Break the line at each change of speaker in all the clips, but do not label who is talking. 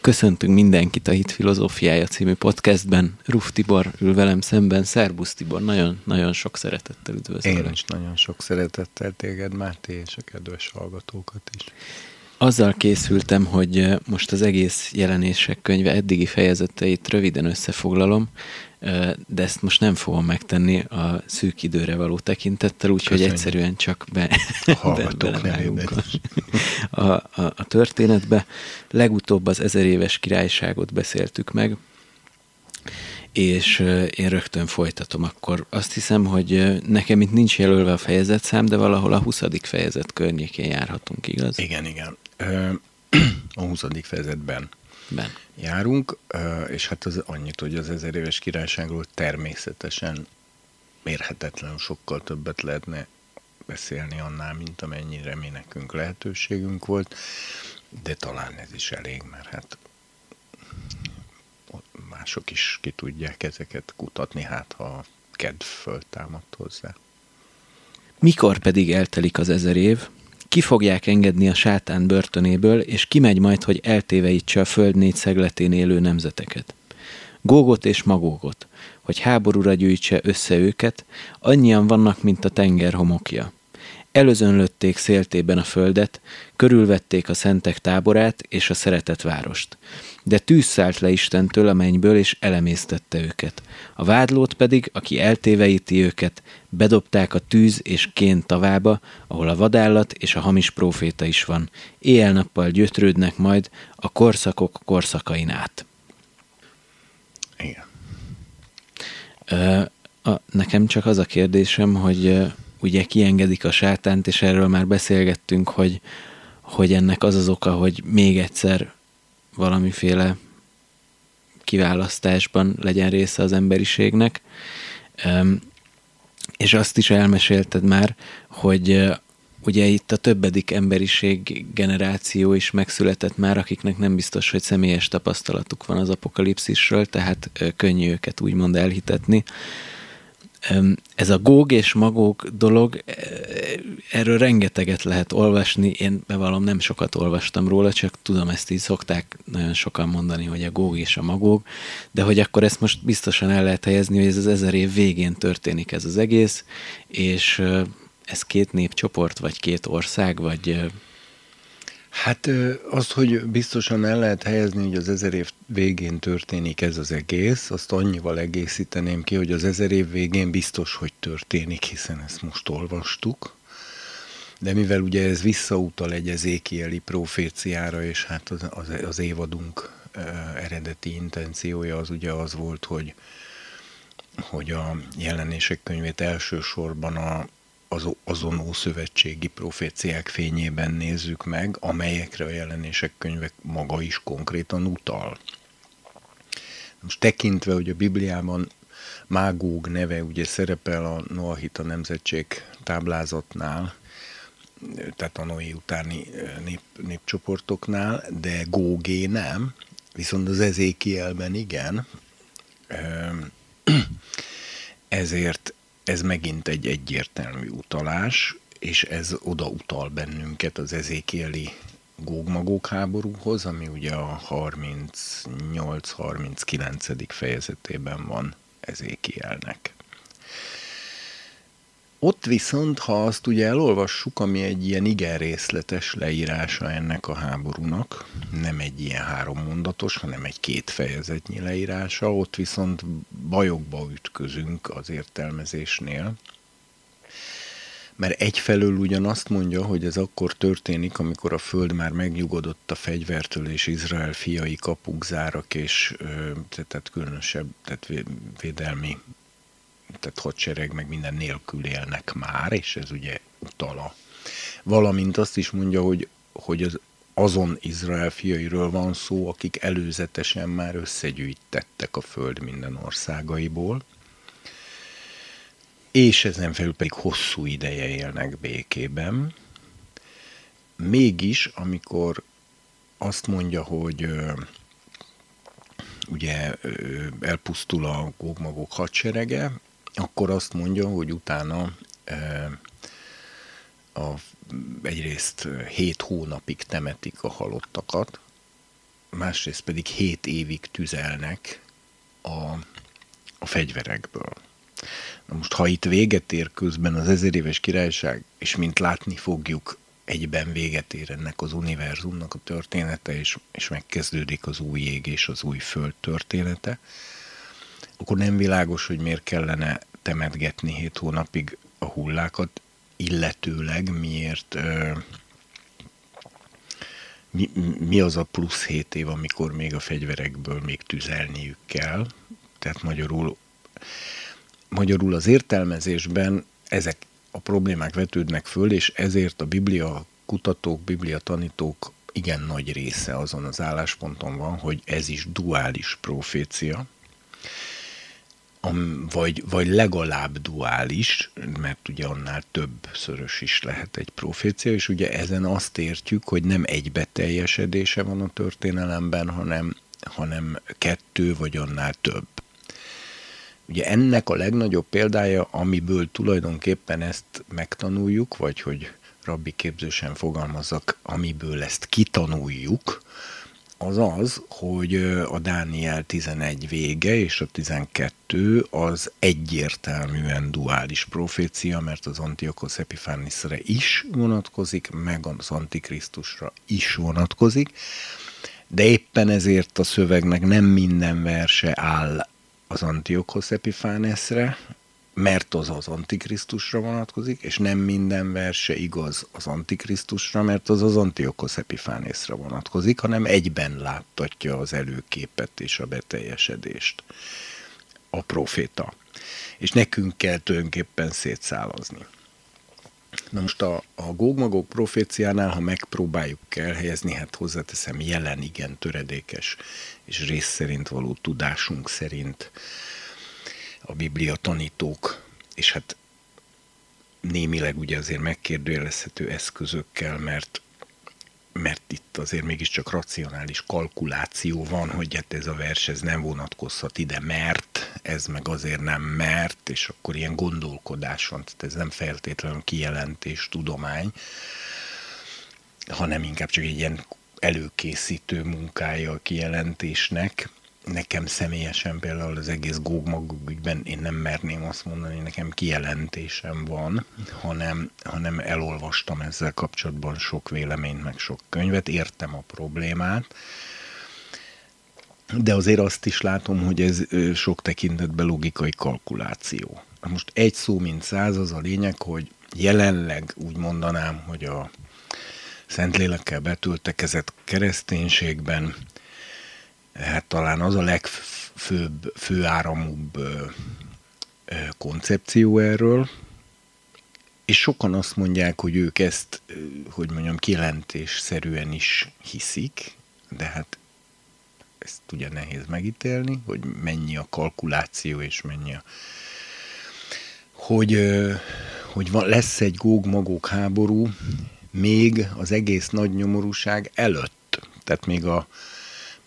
Köszöntünk mindenkit a Hit Filozófiája című podcastben. Ruf Tibor ül velem szemben. Szerbusz Tibor, nagyon-nagyon sok szeretettel üdvözlök.
Én is nagyon sok szeretettel téged, Máté, és a kedves hallgatókat is.
Azzal készültem, hogy most az egész jelenések könyve eddigi fejezeteit röviden összefoglalom, de ezt most nem fogom megtenni a szűk időre való tekintettel, úgyhogy egyszerűen csak be,
be, beleváljunk
a, a, a történetbe. Legutóbb az ezer éves királyságot beszéltük meg, és én rögtön folytatom akkor. Azt hiszem, hogy nekem itt nincs jelölve a fejezetszám, de valahol a 20. fejezet környékén járhatunk, igaz?
Igen, igen. A 20. fejezetben
ben.
járunk, és hát az annyit, hogy az ezer éves királyságról természetesen mérhetetlenül sokkal többet lehetne beszélni annál, mint amennyire mi nekünk lehetőségünk volt, de talán ez is elég, mert hát mások is ki tudják ezeket kutatni, hát ha kedv föltámadt hozzá.
Mikor pedig eltelik az ezer év, ki fogják engedni a sátán börtönéből, és kimegy majd, hogy eltéveítse a föld négy szegletén élő nemzeteket. Gógot és magógot, hogy háborúra gyűjtse össze őket, annyian vannak, mint a tenger homokja. Előzönlötték széltében a földet, körülvették a szentek táborát és a szeretett várost. De tűz szállt le Istentől a mennyből, és elemésztette őket. A vádlót pedig, aki eltéveíti őket, bedobták a tűz és kén tavába, ahol a vadállat és a hamis próféta is van. Éjjel-nappal gyötrődnek majd a korszakok korszakain át.
Igen.
a, nekem csak az a kérdésem, hogy ugye kiengedik a sátánt, és erről már beszélgettünk, hogy, hogy ennek az az oka, hogy még egyszer valamiféle kiválasztásban legyen része az emberiségnek. És azt is elmesélted már, hogy ugye itt a többedik emberiség generáció is megszületett már, akiknek nem biztos, hogy személyes tapasztalatuk van az apokalipszisről, tehát könnyű őket úgymond elhitetni ez a góg és magóg dolog, e, erről rengeteget lehet olvasni, én bevallom nem sokat olvastam róla, csak tudom ezt így szokták nagyon sokan mondani, hogy a góg és a magóg, de hogy akkor ezt most biztosan el lehet helyezni, hogy ez az ezer év végén történik ez az egész, és ez két népcsoport, vagy két ország, vagy
Hát azt, hogy biztosan el lehet helyezni, hogy az ezer év végén történik ez az egész, azt annyival egészíteném ki, hogy az ezer év végén biztos, hogy történik, hiszen ezt most olvastuk. De mivel ugye ez visszautal egy ezékieli proféciára, és hát az, az, az évadunk eredeti intenciója az ugye az volt, hogy, hogy a jelenések könyvét elsősorban a, az, azon ószövetségi proféciák fényében nézzük meg, amelyekre a jelenések könyvek maga is konkrétan utal. Most tekintve, hogy a Bibliában Mágóg neve ugye szerepel a Noahita nemzetség táblázatnál, tehát a Noé utáni nép, népcsoportoknál, de Gógé nem, viszont az Ezékielben igen. Ezért ez megint egy egyértelmű utalás, és ez oda utal bennünket az ezékieli gógmagók háborúhoz, ami ugye a 38-39. fejezetében van ezékielnek. Ott viszont, ha azt ugye elolvassuk, ami egy ilyen igen részletes leírása ennek a háborúnak, nem egy ilyen három mondatos, hanem egy két fejezetnyi leírása, ott viszont bajokba ütközünk az értelmezésnél, mert egyfelől ugyan azt mondja, hogy ez akkor történik, amikor a föld már megnyugodott a fegyvertől, és Izrael fiai kapuk zárak, és tehát különösebb tehát védelmi tehát hadsereg meg minden nélkül élnek már, és ez ugye utala. Valamint azt is mondja, hogy, hogy az azon Izrael fiairől van szó, akik előzetesen már összegyűjtettek a föld minden országaiból, és ezen felül pedig hosszú ideje élnek békében. Mégis, amikor azt mondja, hogy ugye elpusztul a gógmagok hadserege, akkor azt mondja, hogy utána e, a, egyrészt hét hónapig temetik a halottakat, másrészt pedig hét évig tüzelnek a, a fegyverekből. Na most, ha itt véget ér közben az ezer éves királyság, és mint látni fogjuk, egyben véget ér ennek az univerzumnak a története, és, és megkezdődik az új ég és az új föld története, akkor nem világos, hogy miért kellene temetgetni hét hónapig a hullákat, illetőleg miért mi, mi az a plusz hét év, amikor még a fegyverekből még tüzelniük kell. Tehát magyarul, magyarul az értelmezésben ezek a problémák vetődnek föl, és ezért a biblia kutatók, biblia tanítók igen nagy része azon az állásponton van, hogy ez is duális profécia, vagy, vagy legalább duális, mert ugye annál többszörös is lehet egy profécia, és ugye ezen azt értjük, hogy nem egy beteljesedése van a történelemben, hanem, hanem kettő vagy annál több. Ugye ennek a legnagyobb példája, amiből tulajdonképpen ezt megtanuljuk, vagy hogy rabbi képzősen fogalmazok, amiből ezt kitanuljuk, az az, hogy a Dániel 11 vége és a 12 az egyértelműen duális profécia, mert az Antiochos Epiphanisre is vonatkozik, meg az Antikrisztusra is vonatkozik, de éppen ezért a szövegnek nem minden verse áll az Antiochos Epiphanesre, mert az az Antikrisztusra vonatkozik, és nem minden verse igaz az Antikrisztusra, mert az az Antiochos Epiphanészra vonatkozik, hanem egyben láttatja az előképet és a beteljesedést a proféta. És nekünk kell tulajdonképpen szétszálazni. Na most a, a gógmagok proféciánál, ha megpróbáljuk elhelyezni, hát hozzáteszem jelen, igen, töredékes és rész szerint való tudásunk szerint a Biblia tanítók, és hát némileg ugye azért megkérdőjelezhető eszközökkel, mert mert itt azért mégiscsak racionális kalkuláció van, hogy hát ez a vers ez nem vonatkozhat ide, mert, ez meg azért nem mert, és akkor ilyen gondolkodás van, tehát ez nem feltétlenül kijelentés, tudomány, hanem inkább csak egy ilyen előkészítő munkája a kijelentésnek, nekem személyesen például az egész gógmagog ügyben én nem merném azt mondani, nekem kijelentésem van, hanem, hanem elolvastam ezzel kapcsolatban sok véleményt, meg sok könyvet, értem a problémát, de azért azt is látom, hogy ez sok tekintetben logikai kalkuláció. Most egy szó, mint száz, az a lényeg, hogy jelenleg úgy mondanám, hogy a Szentlélekkel betöltekezett kereszténységben hát talán az a legfőbb, főáramúbb koncepció erről, és sokan azt mondják, hogy ők ezt, hogy mondjam, kijelentésszerűen is hiszik, de hát ezt ugye nehéz megítélni, hogy mennyi a kalkuláció és mennyi a... Hogy, hogy van, lesz egy góg-magók háború még az egész nagy nyomorúság előtt. Tehát még a,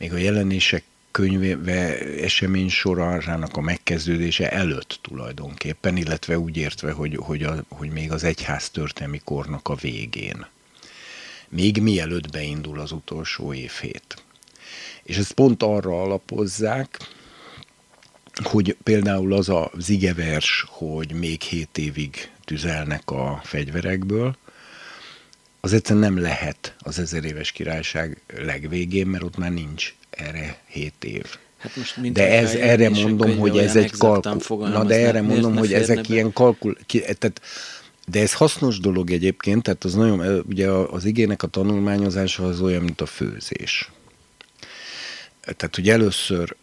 még a jelenések könyve esemény sorának a megkezdődése előtt tulajdonképpen, illetve úgy értve, hogy, hogy, a, hogy még az egyház történelmi kornak a végén. Még mielőtt beindul az utolsó évhét. És ezt pont arra alapozzák, hogy például az a zigevers, hogy még hét évig tüzelnek a fegyverekből, az egyszerűen nem lehet az ezer éves királyság legvégén, mert ott már nincs erre hét év. Hát most de ez, erre mondom, hogy ez egy kalkul. Na, de erre mondom, hogy ezek be? ilyen kalkul... Ki, tehát, de ez hasznos dolog egyébként, tehát az nagyon, ugye az igének a tanulmányozása az olyan, mint a főzés. Tehát, hogy először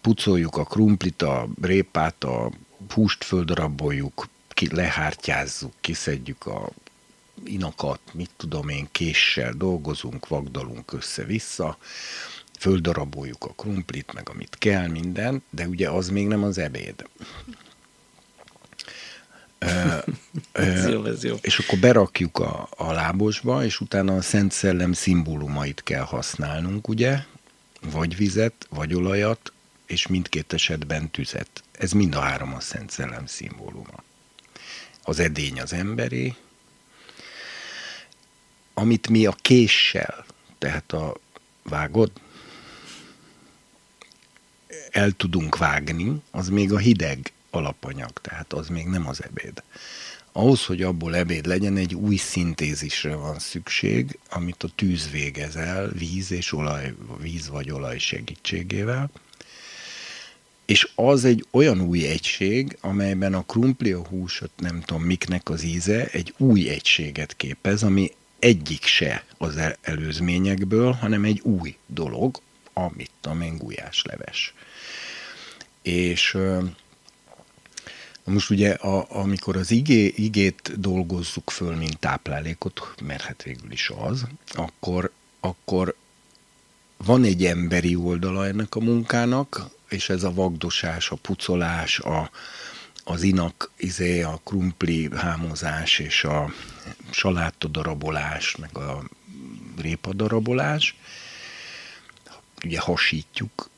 pucoljuk a krumplit, a répát, a húst földaraboljuk, ki, lehártyázzuk, kiszedjük a inakat, mit tudom én, késsel dolgozunk, vagdalunk össze-vissza, földaraboljuk a krumplit, meg amit kell, minden, de ugye az még nem az ebéd. ez jó, ez jó. És akkor berakjuk a, a lábosba, és utána a Szent Szellem szimbólumait kell használnunk, ugye? Vagy vizet, vagy olajat, és mindkét esetben tüzet. Ez mind a három a Szent Szellem szimbóluma. Az edény az emberé, amit mi a késsel, tehát a vágod, el tudunk vágni, az még a hideg alapanyag, tehát az még nem az ebéd. Ahhoz, hogy abból ebéd legyen, egy új szintézisre van szükség, amit a tűz végez el, víz és olaj, víz vagy olaj segítségével. És az egy olyan új egység, amelyben a krumpli, a húsot, nem tudom miknek az íze, egy új egységet képez, ami egyik se az előzményekből, hanem egy új dolog, amit tudom én, gulyásleves. És most ugye, a, amikor az igé, igét dolgozzuk föl, mint táplálékot, mert hát végül is az, akkor, akkor van egy emberi oldala ennek a munkának, és ez a vagdosás, a pucolás, a, az inak, izé, a krumpli hámozás és a salátodarabolás, meg a répadarabolás. Ugye hasítjuk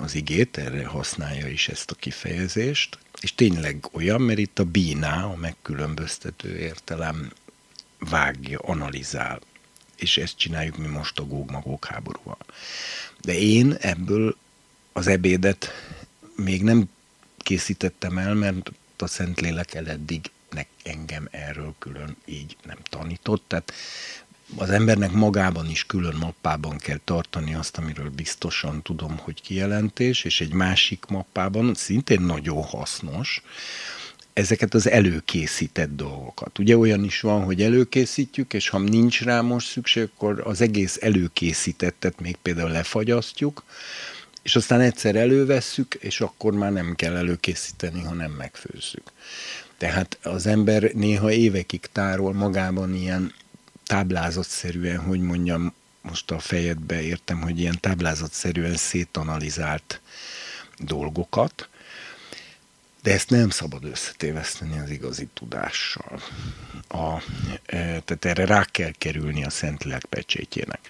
az igét, erre használja is ezt a kifejezést, és tényleg olyan, mert itt a bíná, a megkülönböztető értelem vágja, analizál, és ezt csináljuk mi most a gógmagók háborúval. De én ebből az ebédet még nem készítettem el, mert a Szentlélek eddig engem erről külön így nem tanított. Tehát az embernek magában is külön mappában kell tartani azt, amiről biztosan tudom, hogy kijelentés, és egy másik mappában szintén nagyon hasznos, ezeket az előkészített dolgokat. Ugye olyan is van, hogy előkészítjük, és ha nincs rá most szükség, akkor az egész előkészítettet még például lefagyasztjuk, és aztán egyszer elővesszük, és akkor már nem kell előkészíteni, hanem megfőzzük. Tehát az ember néha évekig tárol magában ilyen táblázatszerűen, hogy mondjam, most a fejedbe értem, hogy ilyen táblázatszerűen szétanalizált dolgokat, de ezt nem szabad összetéveszteni az igazi tudással. A, e, tehát erre rá kell kerülni a Szentlélek pecsétjének.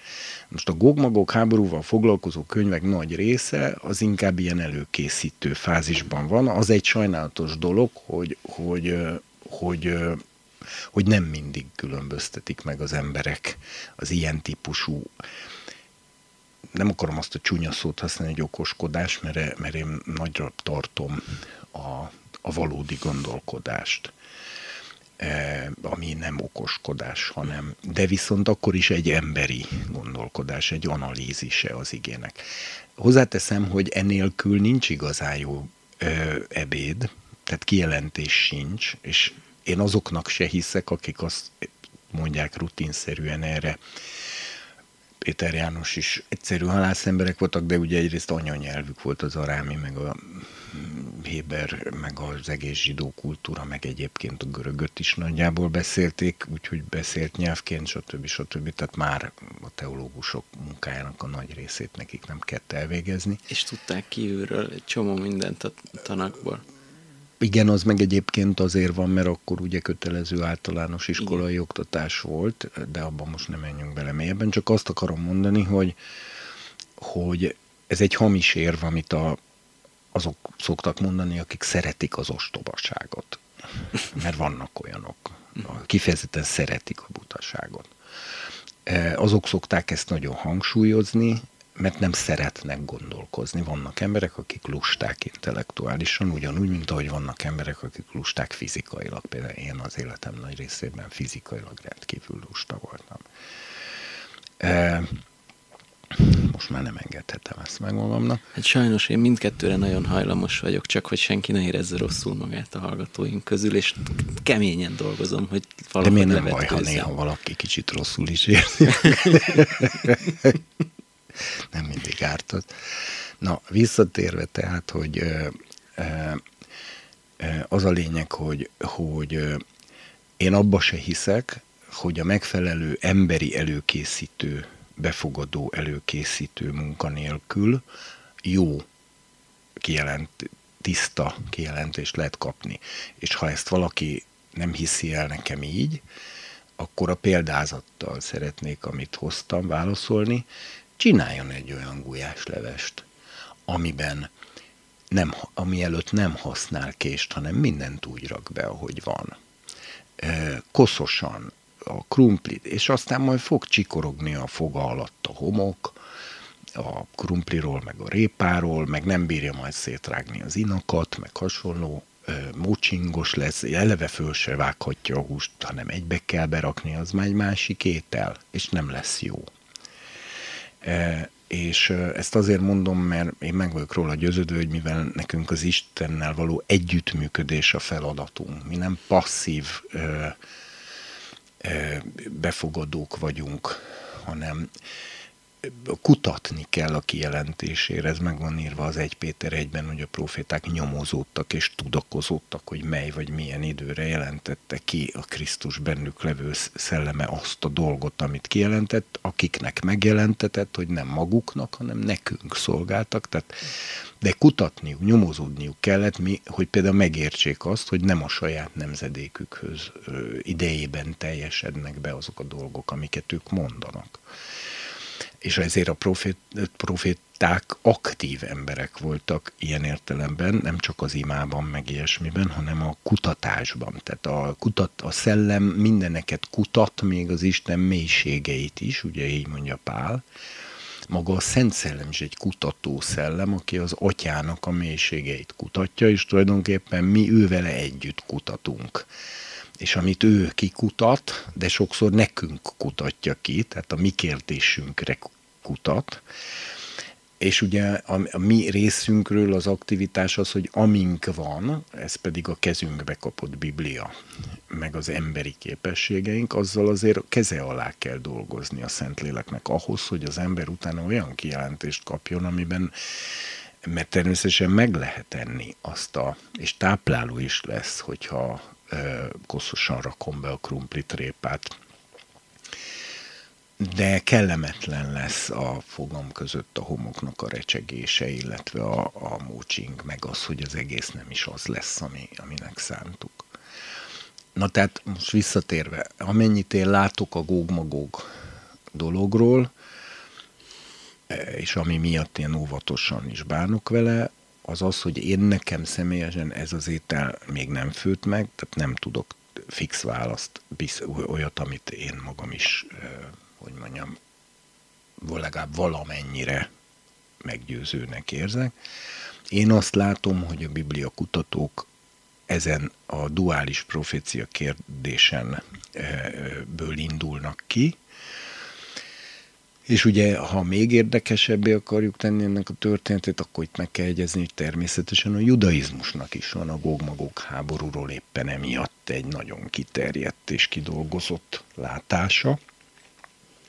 Most a gogmagok háborúval foglalkozó könyvek nagy része az inkább ilyen előkészítő fázisban van. Az egy sajnálatos dolog, hogy, hogy, hogy, hogy nem mindig különböztetik meg az emberek az ilyen típusú nem akarom azt a csúnya szót használni, hogy okoskodás, mert, mert én nagyra tartom a, a valódi gondolkodást, e, ami nem okoskodás, hanem, de viszont akkor is egy emberi gondolkodás, egy analízise az igének. Hozzáteszem, hogy enélkül nincs igazán jó ebéd, tehát kijelentés sincs, és én azoknak se hiszek, akik azt mondják rutinszerűen erre, Péter János is egyszerű halászemberek voltak, de ugye egyrészt anyanyelvük volt az arámi, meg a Héber, meg az egész zsidó kultúra, meg egyébként a görögöt is nagyjából beszélték, úgyhogy beszélt nyelvként, stb. stb. Tehát már a teológusok munkájának a nagy részét nekik nem kellett elvégezni.
És tudták kívülről egy csomó mindent a tanakból.
Igen, az meg egyébként azért van, mert akkor ugye kötelező általános iskolai Igen. oktatás volt, de abban most nem menjünk bele mélyebben, csak azt akarom mondani, hogy, hogy ez egy hamis érv, amit a, azok szoktak mondani, akik szeretik az ostobaságot. Mert vannak olyanok, kifejezetten szeretik a butaságot. E, azok szokták ezt nagyon hangsúlyozni, mert nem szeretnek gondolkozni. Vannak emberek, akik lusták intellektuálisan, ugyanúgy, mint ahogy vannak emberek, akik lusták fizikailag. Például én az életem nagy részében fizikailag rendkívül lusta voltam. E, most már nem engedhetem ezt meg magamnak.
Hát sajnos én mindkettőre nagyon hajlamos vagyok, csak hogy senki ne érezze rosszul magát a hallgatóink közül, és keményen dolgozom, hogy
valahogy De miért nem baj, ha néha valaki kicsit rosszul is érzi? nem mindig ártott. Na, visszatérve tehát, hogy az a lényeg, hogy, hogy én abba se hiszek, hogy a megfelelő emberi előkészítő befogadó, előkészítő munka nélkül jó kijelent, tiszta kijelentést lehet kapni. És ha ezt valaki nem hiszi el nekem így, akkor a példázattal szeretnék, amit hoztam, válaszolni. Csináljon egy olyan gulyáslevest, amiben nem, ami előtt nem használ kést, hanem mindent úgy rak be, ahogy van. Koszosan, a krumplit, és aztán majd fog csikorogni a foga alatt a homok, a krumpliról, meg a répáról, meg nem bírja majd szétrágni az inakat, meg hasonló mocsingos lesz, eleve föl se vághatja a húst, hanem egybe kell berakni, az már egy másik étel, és nem lesz jó. E, és ezt azért mondom, mert én meg vagyok róla győződő, hogy mivel nekünk az Istennel való együttműködés a feladatunk, mi nem passzív befogadók vagyunk, hanem kutatni kell a kijelentésére, ez meg van írva az 1 Péter 1-ben, hogy a proféták nyomozódtak és tudakozódtak, hogy mely vagy milyen időre jelentette ki a Krisztus bennük levő szelleme azt a dolgot, amit kijelentett, akiknek megjelentetett, hogy nem maguknak, hanem nekünk szolgáltak, tehát de kutatniuk, nyomozódniuk kellett, mi, hogy például megértsék azt, hogy nem a saját nemzedékükhöz idejében teljesednek be azok a dolgok, amiket ők mondanak és ezért a profét, proféták aktív emberek voltak ilyen értelemben, nem csak az imában, meg ilyesmiben, hanem a kutatásban. Tehát a, kutat, a szellem mindeneket kutat, még az Isten mélységeit is, ugye így mondja Pál. Maga a Szent Szellem is egy kutató szellem, aki az atyának a mélységeit kutatja, és tulajdonképpen mi ővele együtt kutatunk és amit ő kikutat, de sokszor nekünk kutatja ki, tehát a mi kérdésünkre kutat, és ugye a, a mi részünkről az aktivitás az, hogy amink van, ez pedig a kezünkbe kapott Biblia, meg az emberi képességeink, azzal azért keze alá kell dolgozni a Szentléleknek ahhoz, hogy az ember utána olyan kijelentést kapjon, amiben mert természetesen meg lehet enni azt a, és tápláló is lesz, hogyha e, koszosan rakom be a krumplit répát, de kellemetlen lesz a fogam között a homoknak a recsegése, illetve a, a mócsing, meg az, hogy az egész nem is az lesz, ami, aminek szántuk. Na tehát most visszatérve, amennyit én látok a gógmagóg dologról, és ami miatt én óvatosan is bánok vele, az az, hogy én nekem személyesen ez az étel még nem főtt meg, tehát nem tudok fix választ, olyat, amit én magam is hogy mondjam, legalább valamennyire meggyőzőnek érzek. Én azt látom, hogy a biblia kutatók ezen a duális profécia kérdésen eh, ből indulnak ki, és ugye, ha még érdekesebbé akarjuk tenni ennek a történetét, akkor itt meg kell egyezni, hogy természetesen a judaizmusnak is van a gógmagók háborúról éppen emiatt egy nagyon kiterjedt és kidolgozott látása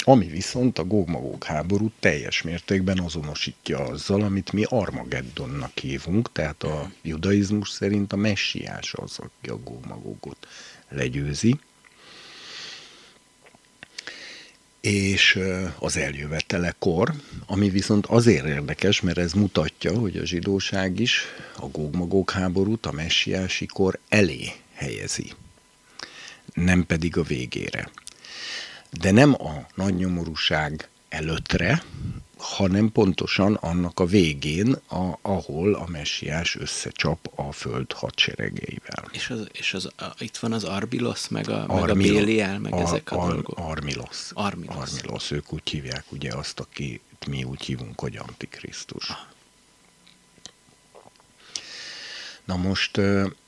ami viszont a gógmagóg háború teljes mértékben azonosítja azzal, amit mi Armageddonnak hívunk, tehát a judaizmus szerint a messiás az, aki a gógmagógot legyőzi, és az eljövetelekor, ami viszont azért érdekes, mert ez mutatja, hogy a zsidóság is a gógmagóg háborút a messiási kor elé helyezi, nem pedig a végére de nem a nagy nyomorúság előttre, hanem pontosan annak a végén, a, ahol a messiás összecsap a föld hadseregeivel.
És, az, és az, a, itt van az Arbilos, meg a, Armil, meg a Béliel, meg ar, ezek a ar, dolgok.
Armilos. Armilos. Armilos. Ők úgy hívják ugye azt, akit mi úgy hívunk, hogy Antikrisztus. Ah. Na most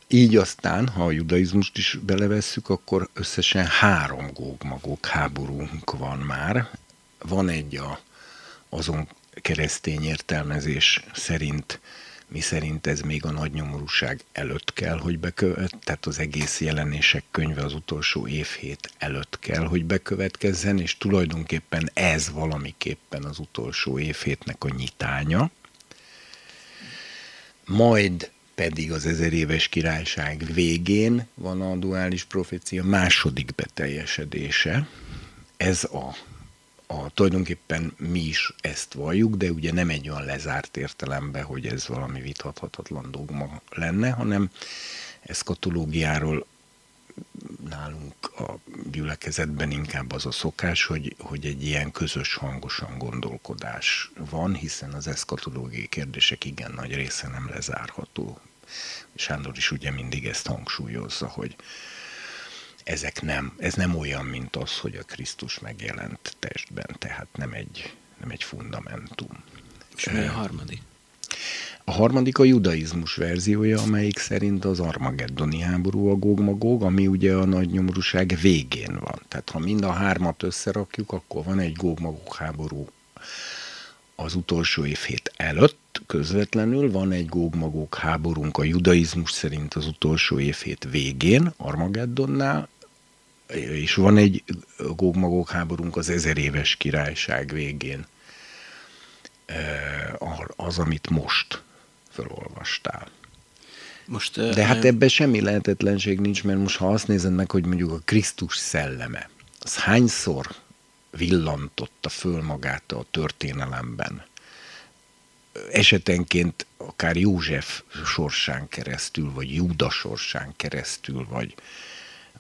így aztán, ha a judaizmust is belevesszük, akkor összesen három gógmagok háborúnk van már. Van egy a, azon keresztény értelmezés szerint, mi szerint ez még a nagy nyomorúság előtt kell, hogy bekövet, tehát az egész jelenések könyve az utolsó évhét előtt kell, hogy bekövetkezzen, és tulajdonképpen ez valamiképpen az utolsó évhétnek a nyitánya. Majd pedig az ezer éves királyság végén van a duális profécia második beteljesedése. Ez a, a tulajdonképpen mi is ezt valljuk, de ugye nem egy olyan lezárt értelemben, hogy ez valami vitathatatlan dogma lenne, hanem eszkatológiáról nálunk a gyülekezetben inkább az a szokás, hogy, hogy egy ilyen közös hangosan gondolkodás van, hiszen az eszkatológiai kérdések igen nagy része nem lezárható Sándor is ugye mindig ezt hangsúlyozza, hogy ezek nem, ez nem olyan, mint az, hogy a Krisztus megjelent testben, tehát nem egy nem egy fundamentum.
És mi a harmadik?
A harmadik a judaizmus verziója, amelyik szerint az Armageddoni háború a Góg-Magóg, ami ugye a nagy nyomorúság végén van. Tehát ha mind a hármat összerakjuk, akkor van egy Góg-Magóg háború az utolsó évhét előtt közvetlenül, van egy Góg-Magóg háborunk a judaizmus szerint az utolsó évhét végén, Armageddonnál, és van egy Góg-Magóg háborunk az ezer éves királyság végén. Az, amit most felolvastál. Most, De hát ebben semmi lehetetlenség nincs, mert most ha azt nézed meg, hogy mondjuk a Krisztus szelleme, az hányszor villantotta föl magát a történelemben, esetenként akár József sorsán keresztül, vagy Júda sorsán keresztül, vagy,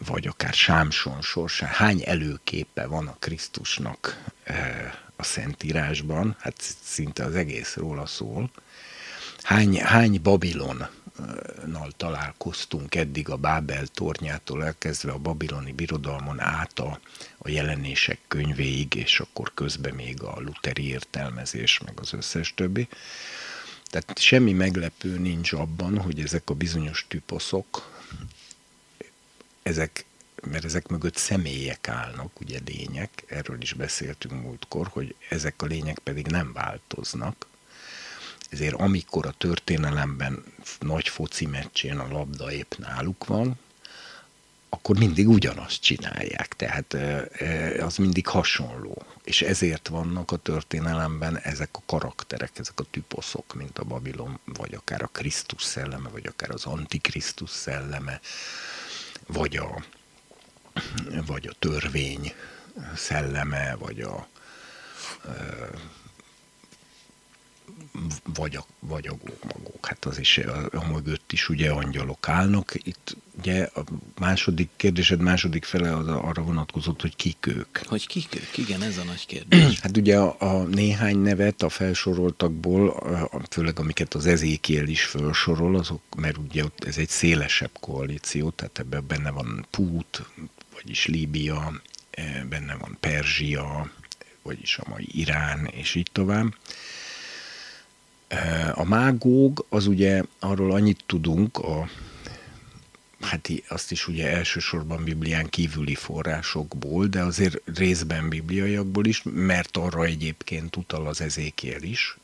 vagy akár Sámson sorsán, hány előképe van a Krisztusnak a Szentírásban, hát szinte az egész róla szól, hány, hány Babilonnal találkoztunk eddig a Bábel tornyától elkezdve a babiloni birodalmon át a, a jelenések könyvéig, és akkor közben még a luteri értelmezés, meg az összes többi. Tehát semmi meglepő nincs abban, hogy ezek a bizonyos typoszok, ezek, mert ezek mögött személyek állnak, ugye lények, erről is beszéltünk múltkor, hogy ezek a lények pedig nem változnak, ezért amikor a történelemben nagy foci meccsén a labda épp náluk van, akkor mindig ugyanazt csinálják, tehát az mindig hasonló. És ezért vannak a történelemben ezek a karakterek, ezek a typoszok, mint a Babilon, vagy akár a Krisztus szelleme, vagy akár az Antikrisztus szelleme, vagy a, vagy a törvény szelleme, vagy a vagy a, vagy a magók. Hát az is, a, mögött is ugye angyalok állnak. Itt ugye a második kérdésed második fele az arra vonatkozott, hogy kik ők.
Hogy kik ők? Igen, ez a nagy kérdés.
hát ugye a, a néhány nevet a felsoroltakból, főleg amiket az Ezékiel is felsorol, azok, mert ugye ez egy szélesebb koalíció, tehát ebben benne van Pút, vagyis Líbia, e, benne van Perzsia, vagyis a mai Irán, és így tovább. A mágóg, az ugye arról annyit tudunk, a, hát azt is ugye elsősorban Biblián kívüli forrásokból, de azért részben bibliaiakból is, mert arra egyébként utal az ezékiel is,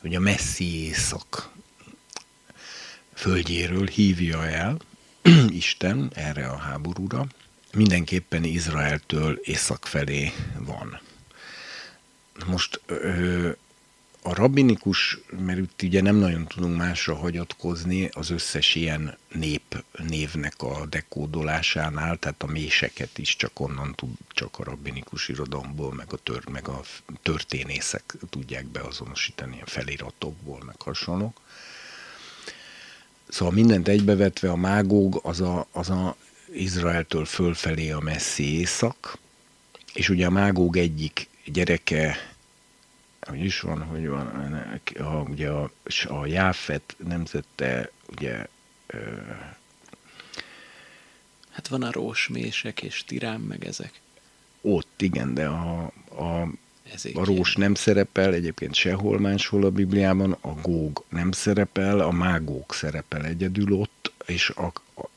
hogy a messzi éjszak földjéről hívja el Isten erre a háborúra. Mindenképpen Izraeltől észak felé van. Most a rabinikus, mert itt ugye nem nagyon tudunk másra hagyatkozni az összes ilyen nép névnek a dekódolásánál, tehát a méseket is csak onnan tud, csak a rabinikus irodalomból, meg a, tör, meg a történészek tudják beazonosítani, ilyen feliratokból, meg hasonlók. Szóval mindent egybevetve a mágóg az a, az a Izraeltől fölfelé a messzi észak, és ugye a mágóg egyik gyereke hogy is van, hogy van, a, ugye a, a Jáfet nemzete, ugye ö,
Hát van a rósmések és tirám, meg ezek.
Ott, igen, de a, a, a rós nem szerepel, egyébként sehol máshol a Bibliában, a góg nem szerepel, a mágók szerepel egyedül ott, és a, a,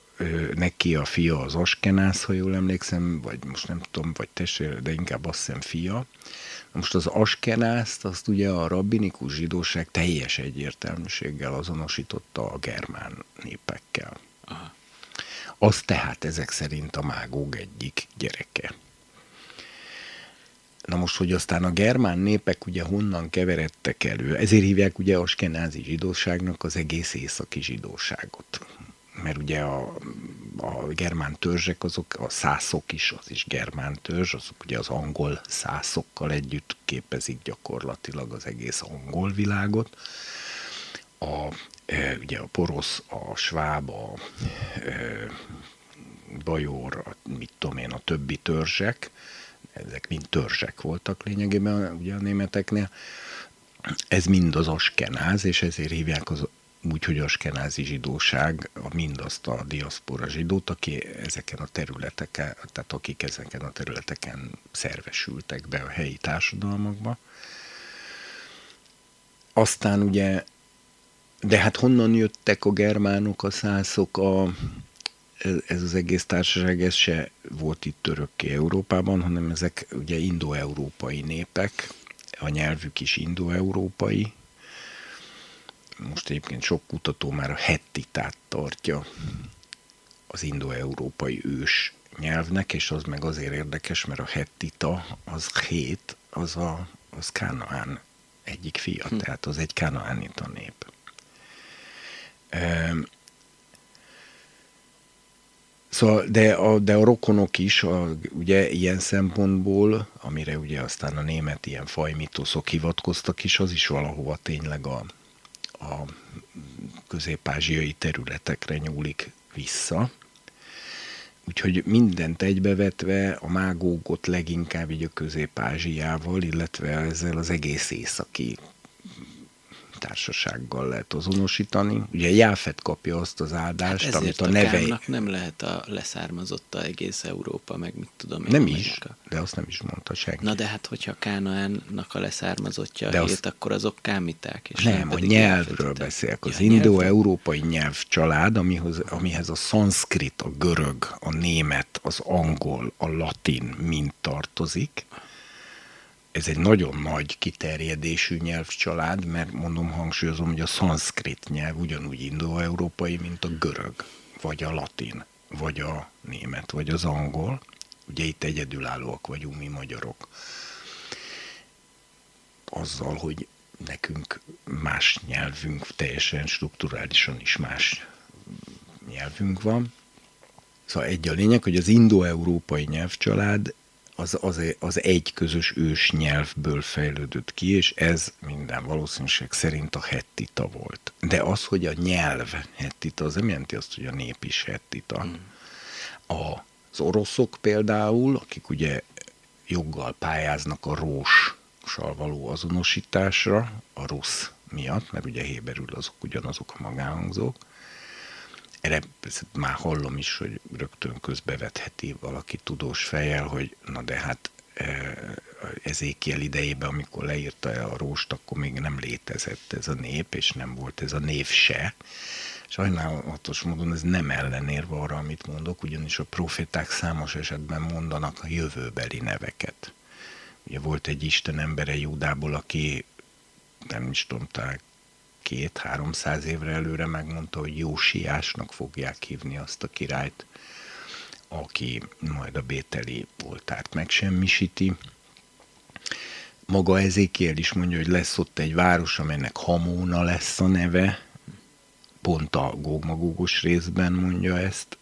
neki a fia az Askenász, ha jól emlékszem, vagy most nem tudom, vagy testvér, de inkább azt hiszem fia. Most az askenászt, azt ugye a rabbinikus zsidóság teljes egyértelműséggel azonosította a germán népekkel. Aha. Az tehát ezek szerint a mágóg egyik gyereke. Na most, hogy aztán a germán népek ugye honnan keveredtek elő, ezért hívják ugye a skenázi zsidóságnak az egész északi zsidóságot mert ugye a, a germán törzsek, azok a szászok is, az is germán törzs, azok ugye az angol szászokkal együtt képezik gyakorlatilag az egész angol világot. A, e, ugye a porosz, a sváb, a e, bajor, a, mit tudom én, a többi törzsek, ezek mind törzsek voltak lényegében ugye a németeknél, ez mind az askenáz, és ezért hívják az úgyhogy a skenázi zsidóság, mindazt a diaszpora zsidót, aki ezeken a területeken, tehát akik ezeken a területeken szervesültek be a helyi társadalmakba, aztán ugye, de hát honnan jöttek a germánok, a szászok, a, ez az egész társaság, ez se volt itt örökké Európában, hanem ezek ugye indo-európai népek, a nyelvük is indo-európai. Most egyébként sok kutató már a hettitát tartja az indo-európai ős nyelvnek, és az meg azért érdekes, mert a hettita, az hét, az a az Kánaán egyik fia, hm. tehát az egy kánaánita nép. Szóval, de a, de a rokonok is, a, ugye ilyen szempontból, amire ugye aztán a német ilyen fajmitoszok hivatkoztak is, az is valahova tényleg a, a közép-ázsiai területekre nyúlik vissza. Úgyhogy mindent egybevetve a mágógot leginkább így a Közép-Ázsiával, illetve ezzel az egész északi társasággal lehet azonosítani. Ugye Jáfet kapja azt az áldást, hát amit a, a neve...
nem lehet a leszármazotta egész Európa, meg mit tudom
én. Nem is, a... de azt nem is mondta senki.
Na de hát, hogyha Kánaánnak a leszármazottja a hét, akkor azok kámiták. És
nem, nem a nyelvről beszélek. Az ja, indo-európai nyelvcsalád, amihoz, amihez a szanszkrit, a görög, a német, az angol, a latin mind tartozik ez egy nagyon nagy kiterjedésű nyelvcsalád, mert mondom, hangsúlyozom, hogy a szanszkrit nyelv ugyanúgy indo-európai, mint a görög, vagy a latin, vagy a német, vagy az angol. Ugye itt egyedülállóak vagyunk mi magyarok. Azzal, hogy nekünk más nyelvünk, teljesen strukturálisan is más nyelvünk van. Szóval egy a lényeg, hogy az indo-európai nyelvcsalád az, az, az egy közös ős nyelvből fejlődött ki, és ez minden valószínűség szerint a hettita volt. De az, hogy a nyelv hettita, az nem jelenti azt, hogy a nép is hettita. Mm. Az oroszok például, akik ugye joggal pályáznak a róssal való azonosításra, a rusz miatt, mert ugye héberül azok ugyanazok a magánhangzók, erre már hallom is, hogy rögtön közbevetheti valaki tudós fejjel, hogy na de hát e, Ezékiel idejében, amikor leírta a róst, akkor még nem létezett ez a nép, és nem volt ez a név se. Sajnálatos módon ez nem ellenérve arra, amit mondok, ugyanis a proféták számos esetben mondanak a jövőbeli neveket. Ugye volt egy Isten embere Júdából, aki nem is tudom, két-háromszáz évre előre megmondta, hogy Jósiásnak fogják hívni azt a királyt, aki majd a bételi voltárt megsemmisíti. Maga Ezékiel is mondja, hogy lesz ott egy város, amelynek Hamóna lesz a neve, pont a gógmagógos részben mondja ezt.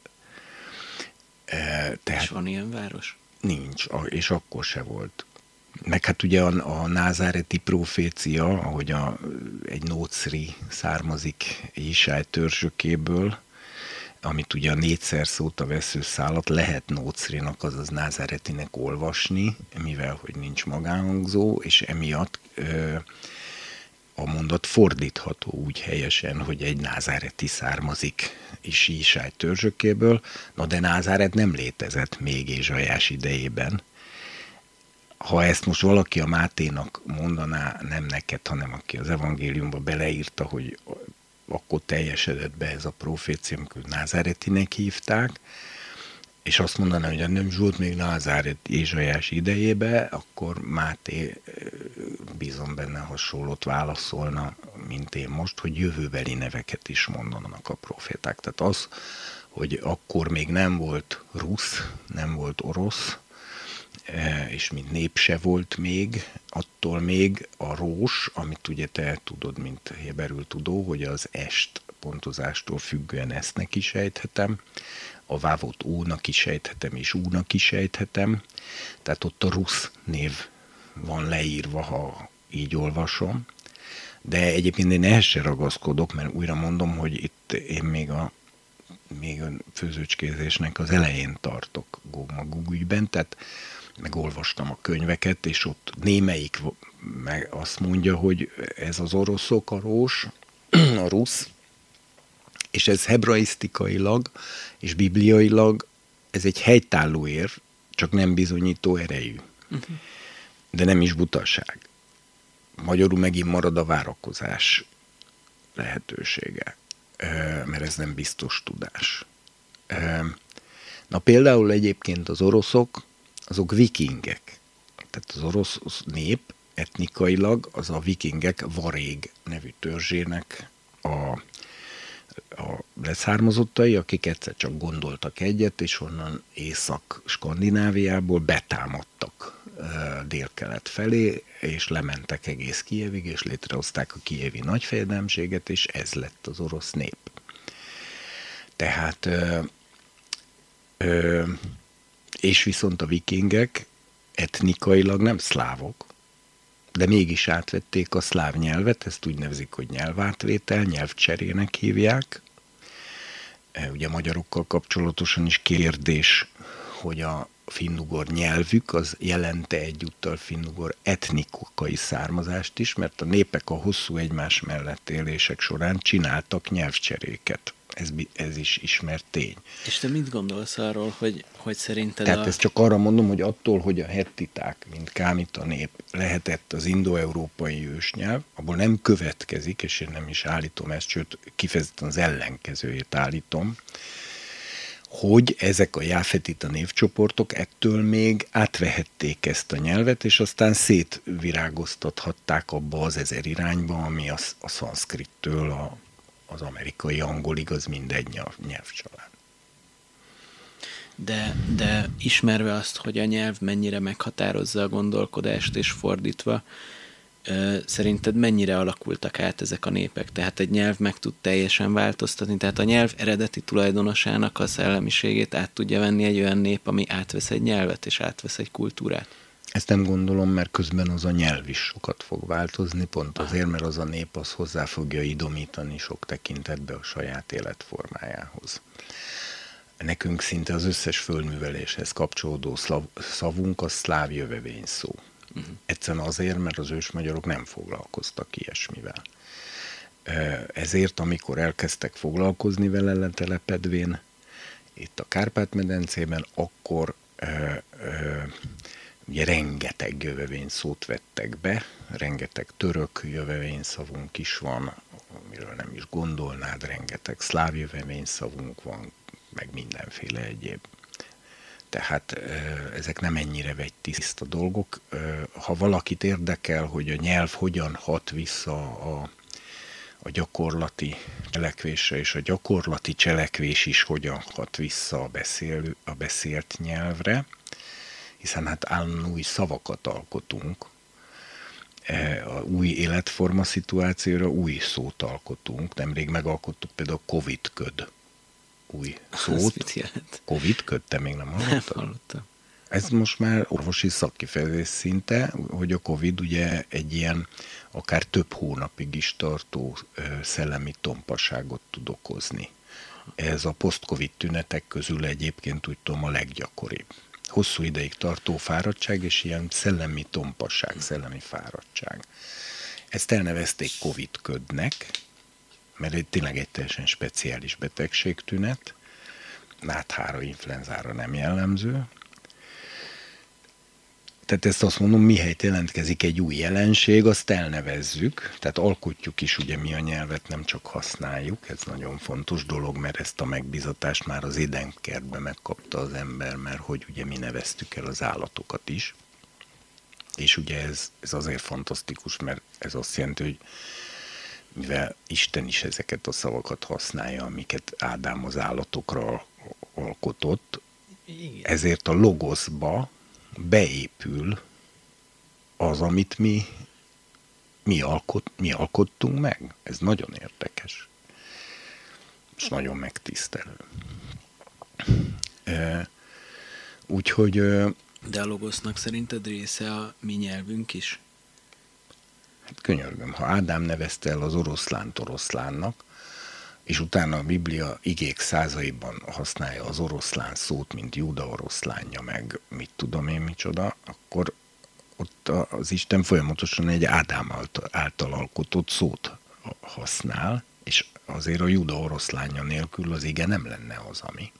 E, tehát, és van ilyen város?
Nincs, és akkor se volt. Meg hát ugye a, a názáreti profécia, ahogy a, egy nócri származik Isály törzsökéből, amit ugye a négyszer szót a veszőszálat lehet nócrinak, azaz názáretinek olvasni, mivel hogy nincs magánhangzó, és emiatt ö, a mondat fordítható úgy helyesen, hogy egy názáreti származik is Isály törzsökéből, na de názáret nem létezett még Ézsajás idejében, ha ezt most valaki a Máténak mondaná, nem neked, hanem aki az evangéliumba beleírta, hogy akkor teljesedett be ez a profécia, amikor Názáretinek hívták, és azt mondaná, hogy nem Zsolt még Názáret Ézsajás idejébe, akkor Máté bízom benne hasonlót válaszolna, mint én most, hogy jövőbeli neveket is mondanak a proféták. Tehát az, hogy akkor még nem volt rusz, nem volt orosz, és mint nép se volt még, attól még a rós, amit ugye te tudod, mint héberül tudó, hogy az est pontozástól függően esznek is sejthetem, a vávot ónak is sejthetem, és únak is sejthetem, tehát ott a rusz név van leírva, ha így olvasom, de egyébként én ehhez se ragaszkodok, mert újra mondom, hogy itt én még a még a főzőcskézésnek az elején tartok Gómagug ügyben, tehát megolvastam a könyveket, és ott némelyik meg azt mondja, hogy ez az oroszok, a rós, a rusz, és ez hebraisztikailag és bibliailag ez egy helytálló érv, csak nem bizonyító erejű. Uh-huh. De nem is butaság. magyarul megint marad a várakozás lehetősége, mert ez nem biztos tudás. Na például egyébként az oroszok, azok vikingek. Tehát az orosz nép etnikailag az a vikingek Varég nevű törzsének a a leszármazottai, akik egyszer csak gondoltak egyet, és onnan Észak-Skandináviából betámadtak délkelet felé, és lementek egész Kijevig, és létrehozták a kijevi nagyfejedelmséget, és ez lett az orosz nép. Tehát, ö, ö, és viszont a vikingek etnikailag nem szlávok, de mégis átvették a szláv nyelvet, ezt úgy nevezik, hogy nyelvátvétel, nyelvcserének hívják. E, ugye a magyarokkal kapcsolatosan is kérdés, hogy a finnugor nyelvük az jelente egyúttal finnugor etnikai származást is, mert a népek a hosszú egymás mellett élések során csináltak nyelvcseréket ez, ez is ismert tény.
És te mit gondolsz arról, hogy, hogy szerinted
Tehát a... ezt csak arra mondom, hogy attól, hogy a hettiták, mint kámita nép, lehetett az indoeurópai ősnyelv, abból nem következik, és én nem is állítom ezt, sőt, kifejezetten az ellenkezőjét állítom, hogy ezek a jáfetita névcsoportok ettől még átvehették ezt a nyelvet, és aztán szétvirágoztathatták abba az ezer irányba, ami a, a szanszkrittől a az amerikai angolig, az mindegy nyelv, nyelvcsalád.
De, de ismerve azt, hogy a nyelv mennyire meghatározza a gondolkodást, és fordítva, szerinted mennyire alakultak át ezek a népek? Tehát egy nyelv meg tud teljesen változtatni, tehát a nyelv eredeti tulajdonosának a szellemiségét át tudja venni egy olyan nép, ami átvesz egy nyelvet, és átvesz egy kultúrát?
Ezt nem gondolom, mert közben az a nyelv is sokat fog változni, pont azért, mert az a nép az hozzá fogja idomítani sok tekintetbe a saját életformájához. Nekünk szinte az összes földműveléshez kapcsolódó szlav, szavunk a szláv jövevény szó. Uh-huh. Egyszerűen azért, mert az ősmagyarok nem foglalkoztak ilyesmivel. Ezért, amikor elkezdtek foglalkozni vele letelepedvén, itt a Kárpát-medencében, akkor ö, ö, ugye rengeteg jövevény szót vettek be, rengeteg török jövevény szavunk is van, amiről nem is gondolnád, rengeteg szláv jövevény szavunk van, meg mindenféle egyéb. Tehát ezek nem ennyire vegy tiszta dolgok. Ha valakit érdekel, hogy a nyelv hogyan hat vissza a, a gyakorlati cselekvésre, és a gyakorlati cselekvés is hogyan hat vissza a, beszél, a beszélt nyelvre, hiszen hát állandóan új szavakat alkotunk, e, a új életforma szituációra új szót alkotunk. Nemrég megalkottuk például a Covid-köd új szót. Covid-köd, te még nem hallottad?
Nem hallottam.
Ez most már orvosi szakkifejezés szinte, hogy a Covid ugye egy ilyen akár több hónapig is tartó szellemi tompaságot tud okozni. Ez a post-Covid tünetek közül egyébként úgy tudom a leggyakoribb hosszú ideig tartó fáradtság, és ilyen szellemi tompasság, szellemi fáradtság. Ezt elnevezték Covid-ködnek, mert egy tényleg egy teljesen speciális betegségtünet, náthára, influenzára nem jellemző, tehát ezt azt mondom, mihelyt jelentkezik egy új jelenség, azt elnevezzük, tehát alkotjuk is ugye mi a nyelvet, nem csak használjuk, ez nagyon fontos dolog, mert ezt a megbizatást már az édenkertben megkapta az ember, mert hogy ugye mi neveztük el az állatokat is. És ugye ez, ez azért fantasztikus, mert ez azt jelenti, hogy mivel Isten is ezeket a szavakat használja, amiket Ádám az állatokra alkotott, ezért a logoszba, beépül az, amit mi, mi, alkot, mi alkottunk meg. Ez nagyon érdekes. És nagyon megtisztelő. Úgyhogy...
De a logosznak szerinted része a mi nyelvünk is?
Hát könyörgöm, ha Ádám nevezte el az oroszlánt oroszlánnak, és utána a Biblia igék százaiban használja az oroszlán szót, mint Júda oroszlánja, meg mit tudom én micsoda, akkor ott az Isten folyamatosan egy Ádám által alkotott szót használ, és azért a Júda oroszlánja nélkül az ige nem lenne az, ami.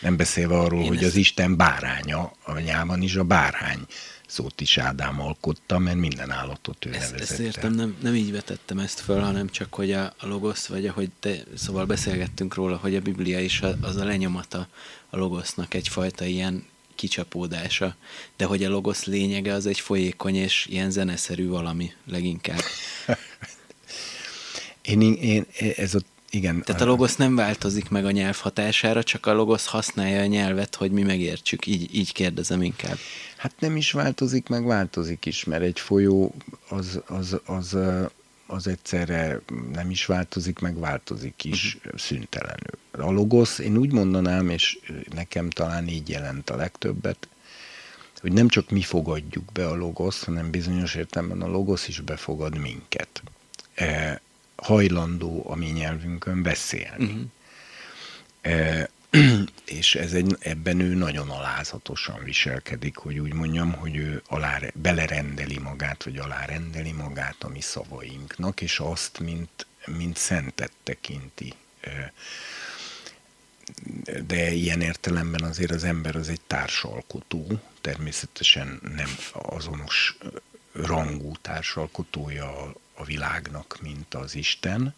Nem beszélve arról, Én hogy ezt... az Isten báránya, a nyában is a bárány szót is Ádám alkotta, mert minden állatot ő ezt, nevezette.
Ezt értem, nem, nem így vetettem ezt föl, hanem csak, hogy a, a logosz, vagy ahogy te, szóval beszélgettünk róla, hogy a Biblia is az a lenyomata a logosznak egyfajta ilyen kicsapódása, de hogy a logosz lényege az egy folyékony és ilyen zeneszerű valami leginkább.
én, én, ez a igen.
Tehát a logosz nem változik meg a nyelv hatására, csak a logosz használja a nyelvet, hogy mi megértsük. Így, így kérdezem inkább.
Hát nem is változik, meg változik is, mert egy folyó az, az, az, az egyszerre nem is változik, meg változik is uh-huh. szüntelenül. A logosz, én úgy mondanám, és nekem talán így jelent a legtöbbet, hogy nem csak mi fogadjuk be a logosz, hanem bizonyos értelemben a logosz is befogad minket. E, hajlandó a mi nyelvünkön beszélni. Uh-huh. E, és ez egy, ebben ő nagyon alázatosan viselkedik, hogy úgy mondjam, hogy ő alá, belerendeli magát, vagy alárendeli magát a mi szavainknak, és azt, mint, mint szentet tekinti. De ilyen értelemben azért az ember az egy társalkotó, természetesen nem azonos rangú társalkotója a világnak, mint az Isten,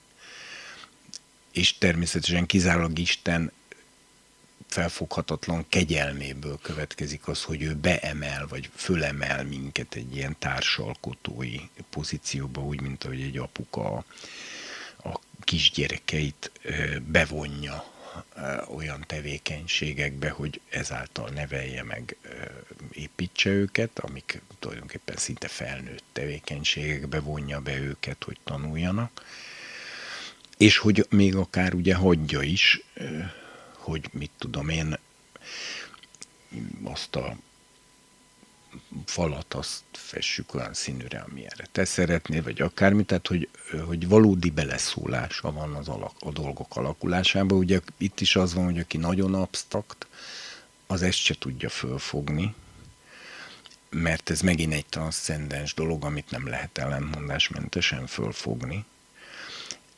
és természetesen kizárólag Isten felfoghatatlan kegyelméből következik az, hogy ő beemel, vagy fölemel minket egy ilyen társalkotói pozícióba, úgy, mint ahogy egy apuka a kisgyerekeit bevonja olyan tevékenységekbe, hogy ezáltal nevelje meg, építse őket, amik tulajdonképpen szinte felnőtt tevékenységekbe vonja be őket, hogy tanuljanak, és hogy még akár ugye hagyja is, hogy mit tudom én, azt a falat azt fessük olyan színűre, amilyenre te szeretnél, vagy akármi, tehát hogy, hogy valódi beleszólása van az alak, a dolgok alakulásában. Ugye itt is az van, hogy aki nagyon absztrakt, az ezt se tudja fölfogni, mert ez megint egy transzcendens dolog, amit nem lehet ellentmondásmentesen fölfogni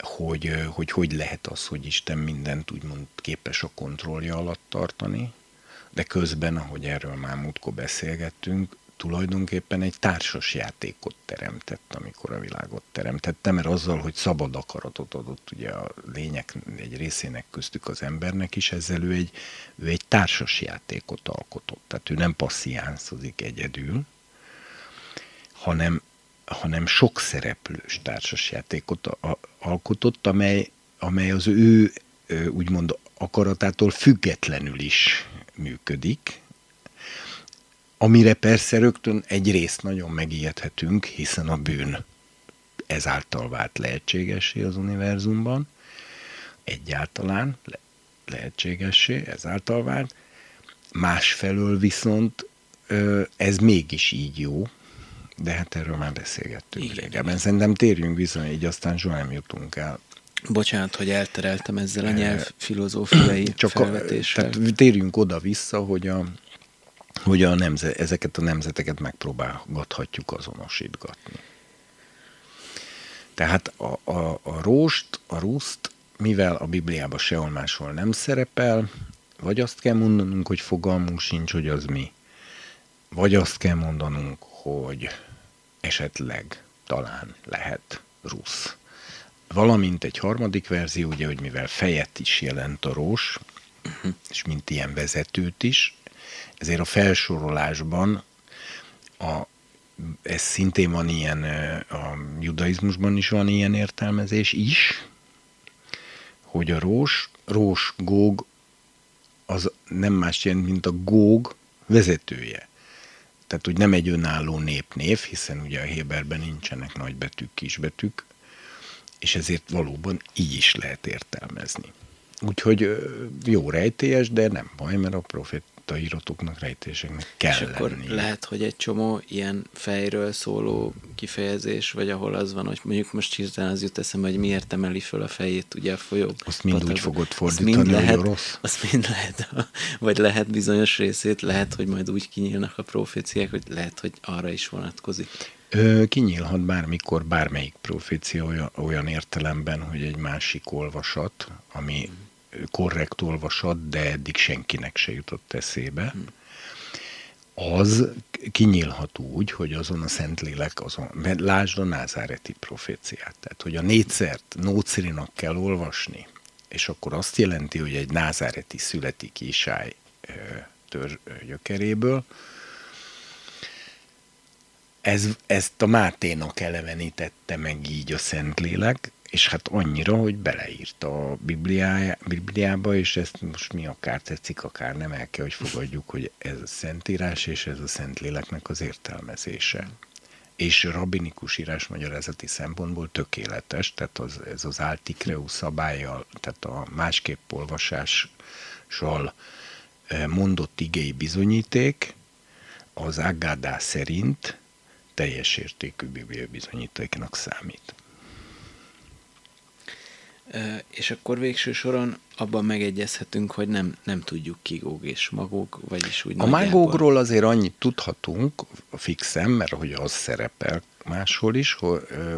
hogy, hogy hogy lehet az, hogy Isten mindent úgymond képes a kontrollja alatt tartani, de közben, ahogy erről már múltkor beszélgettünk, tulajdonképpen egy társas játékot teremtett, amikor a világot teremtette, mert azzal, hogy szabad akaratot adott ugye a lények egy részének köztük az embernek is, ezzel ő egy, ő egy társas játékot alkotott. Tehát ő nem passziánszozik egyedül, hanem hanem sok szereplős társasjátékot alkotott, amely, amely az ő úgymond akaratától függetlenül is működik, amire persze rögtön egy részt nagyon megijedhetünk, hiszen a bűn ezáltal vált lehetségessé az univerzumban, egyáltalán le- lehetségessé, ezáltal vált. Másfelől viszont ez mégis így jó, de hát erről már beszélgettünk igen, régebben. Szerintem térjünk vissza, így aztán soha nem jutunk el.
Bocsánat, hogy eltereltem ezzel a nyelv filozófiai Csak felvetéssel.
A, tehát térjünk oda-vissza, hogy, a, hogy a nemze, ezeket a nemzeteket megpróbálgathatjuk azonosítgatni. Tehát a, a, a róst, a ruszt, mivel a Bibliában sehol máshol nem szerepel, vagy azt kell mondanunk, hogy fogalmunk sincs, hogy az mi, vagy azt kell mondanunk, hogy esetleg talán lehet rusz. Valamint egy harmadik verzió, ugye, hogy mivel fejet is jelent a rós, uh-huh. és mint ilyen vezetőt is, ezért a felsorolásban a, ez szintén van ilyen, a judaizmusban is van ilyen értelmezés is, hogy a rós, rós, góg, az nem más jelent, mint a góg vezetője tehát hogy nem egy önálló népnév, hiszen ugye a Héberben nincsenek nagybetűk, kisbetűk, és ezért valóban így is lehet értelmezni. Úgyhogy jó rejtélyes, de nem baj, mert a profét iratoknak, rejtéseknek kell És akkor lenni.
lehet, hogy egy csomó ilyen fejről szóló kifejezés, vagy ahol az van, hogy mondjuk most hirtelen az jut eszembe, hogy miért emeli föl a fejét ugye a folyó.
Azt mind Patak. úgy fogod fordítani, azt mind
lehet,
rossz.
Azt mind lehet, vagy lehet bizonyos részét, lehet, hogy majd úgy kinyílnak a proféciák, hogy lehet, hogy arra is vonatkozik.
Kinyílhat bármikor bármelyik profécia olyan, olyan értelemben, hogy egy másik olvasat, ami korrekt olvasat, de eddig senkinek se jutott eszébe. Az kinyílhat úgy, hogy azon a Szentlélek, azon, mert lásd a názáreti proféciát, tehát hogy a négyszert nócirinak kell olvasni, és akkor azt jelenti, hogy egy názáreti születik Isály tör gyökeréből, ez, ezt a Máténak elevenítette meg így a Szentlélek, és hát annyira, hogy beleírta a Bibliába, és ezt most mi akár tetszik, akár nem el kell, hogy fogadjuk, hogy ez a Szentírás, és ez a Szentléleknek az értelmezése. És rabinikus magyarázati szempontból tökéletes, tehát az, ez az Altikreu szabályjal, tehát a másképp olvasással eh, mondott igei bizonyíték, az Agadá szerint teljes értékű bibliai bizonyítéknak számít.
És akkor végső soron abban megegyezhetünk, hogy nem, nem tudjuk ki Góg és Magóg, vagyis úgy
A Magógról azért annyit tudhatunk fixen, mert hogy az szerepel máshol is,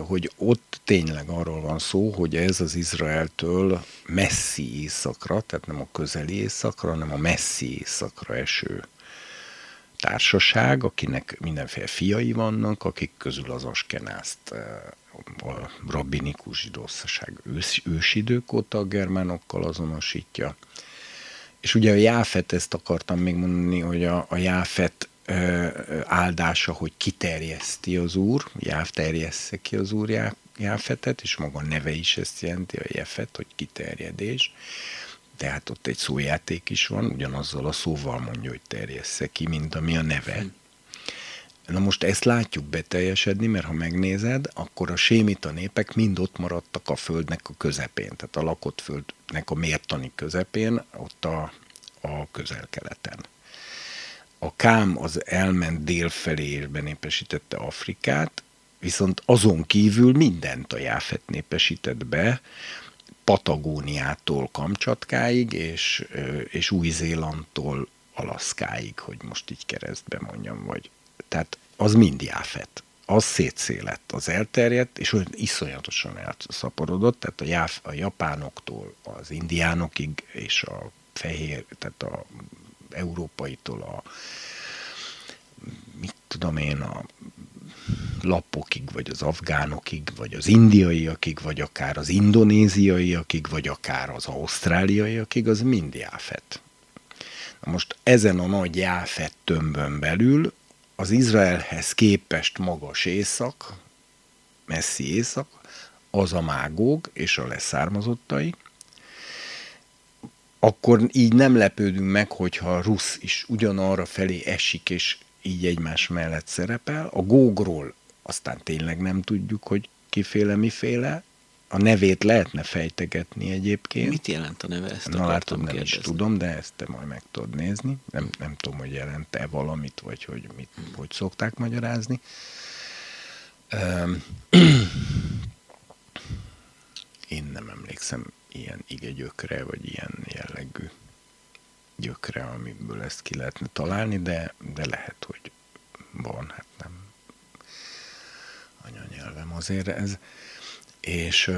hogy, ott tényleg arról van szó, hogy ez az Izraeltől messzi északra, tehát nem a közeli északra, hanem a messzi északra eső társaság, akinek mindenféle fiai vannak, akik közül az Askenászt a rabbinikus zsidószaság ős, ősidők óta a germánokkal azonosítja. És ugye a Jáfet, ezt akartam még mondani, hogy a, a Jáfet áldása, hogy kiterjeszti az úr, Jáf terjessze ki az úr Jáfetet, és maga neve is ezt jelenti, a Jefet, hogy kiterjedés. Tehát ott egy szójáték is van, ugyanazzal a szóval mondja, hogy terjessze ki, mint ami a neve. Hmm. Na most ezt látjuk beteljesedni, mert ha megnézed, akkor a sémita népek mind ott maradtak a földnek a közepén, tehát a lakott földnek a mértani közepén, ott a, a közel-keleten. A Kám az elment dél felé és benépesítette Afrikát, viszont azon kívül mindent a Jáfet népesített be, Patagóniától Kamcsatkáig, és, és Új-Zélandtól Alaszkáig, hogy most így keresztbe mondjam, vagy tehát az mind jáfet. Az szétszélett, az elterjedt, és olyan iszonyatosan elszaporodott, tehát a, jáf, a japánoktól az indiánokig, és a fehér, tehát a európaitól a mit tudom én, a lapokig, vagy az afgánokig, vagy az indiaiakig, vagy akár az indonéziaiakig, vagy akár az ausztráliaiakig, az mind jáfet. Na most ezen a nagy jáfet tömbön belül az Izraelhez képest magas észak, messzi észak, az a mágóg és a leszármazottai, akkor így nem lepődünk meg, hogyha a rusz is ugyanarra felé esik, és így egymás mellett szerepel. A gógról aztán tényleg nem tudjuk, hogy kiféle, miféle. A nevét lehetne fejtegetni egyébként.
Mit jelent a neve?
Ezt Na látod, nem is tudom, de ezt te majd meg tudod nézni. Nem, nem tudom, hogy jelent-e valamit, vagy hogy mit, hogy szokták magyarázni. Én nem emlékszem ilyen ige gyökre, vagy ilyen jellegű gyökre, amiből ezt ki lehetne találni, de, de lehet, hogy van, hát nem anyanyelvem azért ez. És,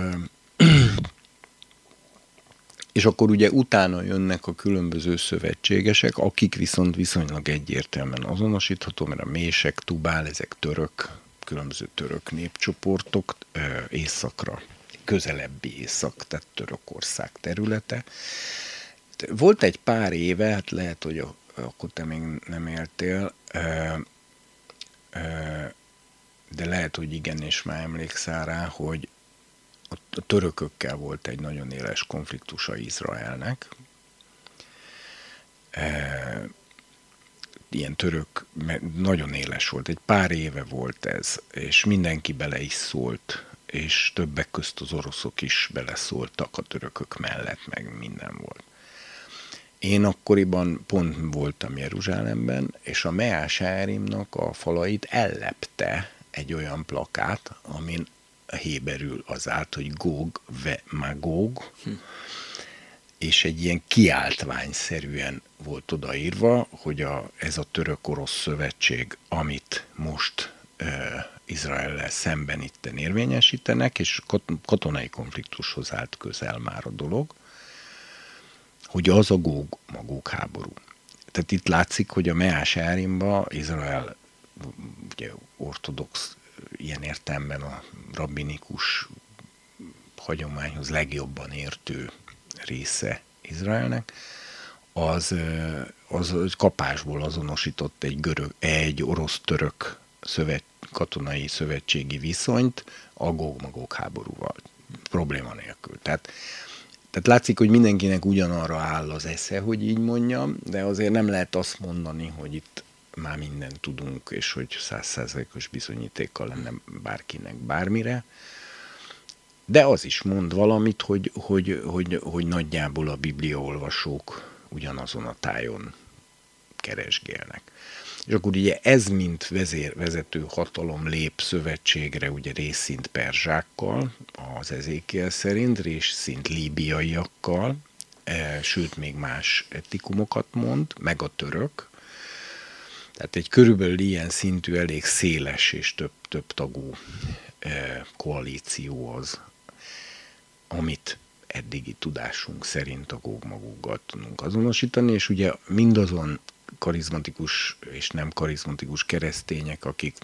és akkor ugye utána jönnek a különböző szövetségesek, akik viszont viszonylag egyértelműen azonosítható, mert a mések, tubál, ezek török, különböző török népcsoportok északra, közelebbi észak, tehát Törökország területe. Volt egy pár éve, hát lehet, hogy akkor te még nem éltél, de lehet, hogy igen, és már emlékszel rá, hogy a törökökkel volt egy nagyon éles konfliktusa Izraelnek. Ilyen török, nagyon éles volt, egy pár éve volt ez, és mindenki bele is szólt, és többek közt az oroszok is beleszóltak a törökök mellett, meg minden volt. Én akkoriban pont voltam Jeruzsálemben, és a Meás Árimnak a falait ellepte egy olyan plakát, amin héberül az állt, hogy Gog ve Magog, hm. és egy ilyen kiáltványszerűen volt odaírva, hogy a, ez a török-orosz szövetség, amit most e, Izrael szemben itten érvényesítenek, és katonai konfliktushoz állt közel már a dolog, hogy az a góg magók háború. Tehát itt látszik, hogy a Meás Árimba Izrael ugye ortodox ilyen értelemben a rabbinikus hagyományhoz legjobban értő része Izraelnek, az, az kapásból azonosított egy, görög, egy orosz-török szövet, katonai szövetségi viszonyt a góg háborúval. Probléma nélkül. Tehát, tehát látszik, hogy mindenkinek ugyanarra áll az esze, hogy így mondjam, de azért nem lehet azt mondani, hogy itt már mindent tudunk, és hogy százszerzalékos bizonyítékkal lenne bárkinek bármire. De az is mond valamit, hogy, hogy, hogy, hogy nagyjából a bibliaolvasók ugyanazon a tájon keresgélnek. És akkor ugye ez, mint vezér, vezető hatalom lép szövetségre, ugye részint perzsákkal, az ezékiel szerint, részint líbiaiakkal, e, sőt még más etikumokat mond, meg a török. Tehát egy körülbelül ilyen szintű, elég széles és több, több tagú e, koalíció az, amit eddigi tudásunk szerint a gógmagúggal tudunk azonosítani, és ugye mindazon karizmatikus és nem karizmatikus keresztények, akik,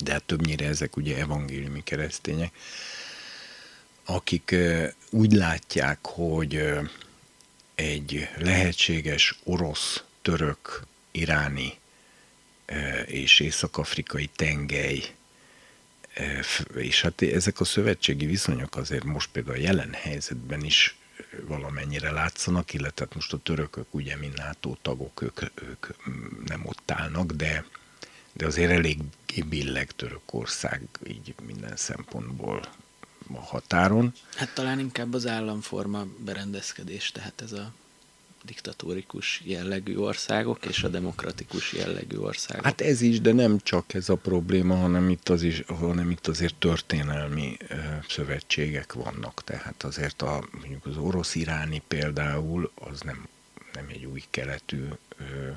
de hát többnyire ezek ugye evangéliumi keresztények, akik úgy látják, hogy egy lehetséges orosz, török, iráni és észak-afrikai tengely és hát ezek a szövetségi viszonyok azért most például a jelen helyzetben is valamennyire látszanak, illetve hát most a törökök ugye, mint NATO tagok, ők, ők nem ott állnak, de, de azért elég billeg Törökország így minden szempontból a határon.
Hát talán inkább az államforma berendezkedés, tehát ez a diktatórikus jellegű országok és a demokratikus jellegű országok.
Hát ez is, de nem csak ez a probléma, hanem itt, az is, hanem itt azért történelmi szövetségek vannak. Tehát azért a, mondjuk az orosz-iráni például az nem, nem egy új keletű ö,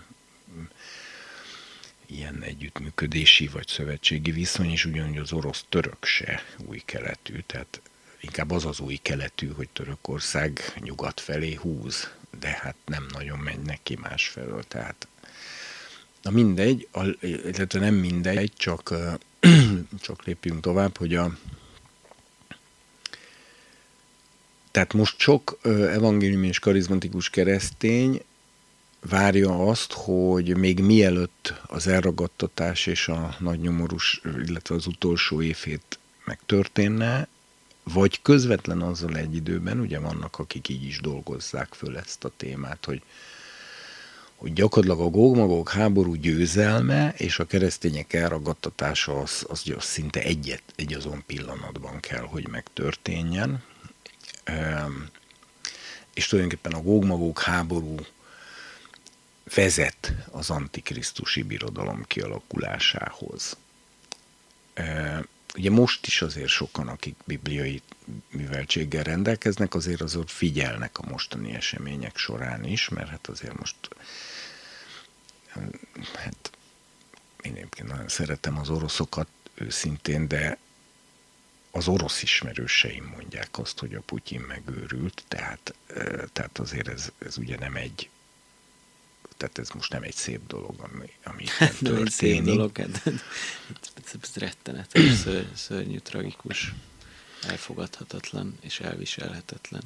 ilyen együttműködési vagy szövetségi viszony, és ugyanúgy az orosz-török se új keletű, tehát inkább az az új keletű, hogy Törökország nyugat felé húz de hát nem nagyon megy neki másfelől, tehát na mindegy, illetve nem mindegy, csak, csak lépjünk tovább, hogy a tehát most sok evangéliumi és karizmatikus keresztény várja azt, hogy még mielőtt az elragadtatás és a nagy nyomorús, illetve az utolsó évét megtörténne, vagy közvetlen azzal egy időben, ugye vannak, akik így is dolgozzák föl ezt a témát, hogy, hogy gyakorlatilag a gógmagok háború győzelme és a keresztények elragadtatása az, az, szinte egyet, egy azon pillanatban kell, hogy megtörténjen. És tulajdonképpen a gógmagok háború vezet az antikrisztusi birodalom kialakulásához ugye most is azért sokan, akik bibliai műveltséggel rendelkeznek, azért azért figyelnek a mostani események során is, mert hát azért most hát én egyébként nagyon szeretem az oroszokat őszintén, de az orosz ismerőseim mondják azt, hogy a Putyin megőrült, tehát, tehát azért ez, ez ugye nem egy tehát ez most nem egy szép dolog, ami, ami
hát nem egy szép dolog, hát, ez rettenetes, ször, szörnyű, tragikus, elfogadhatatlan és elviselhetetlen.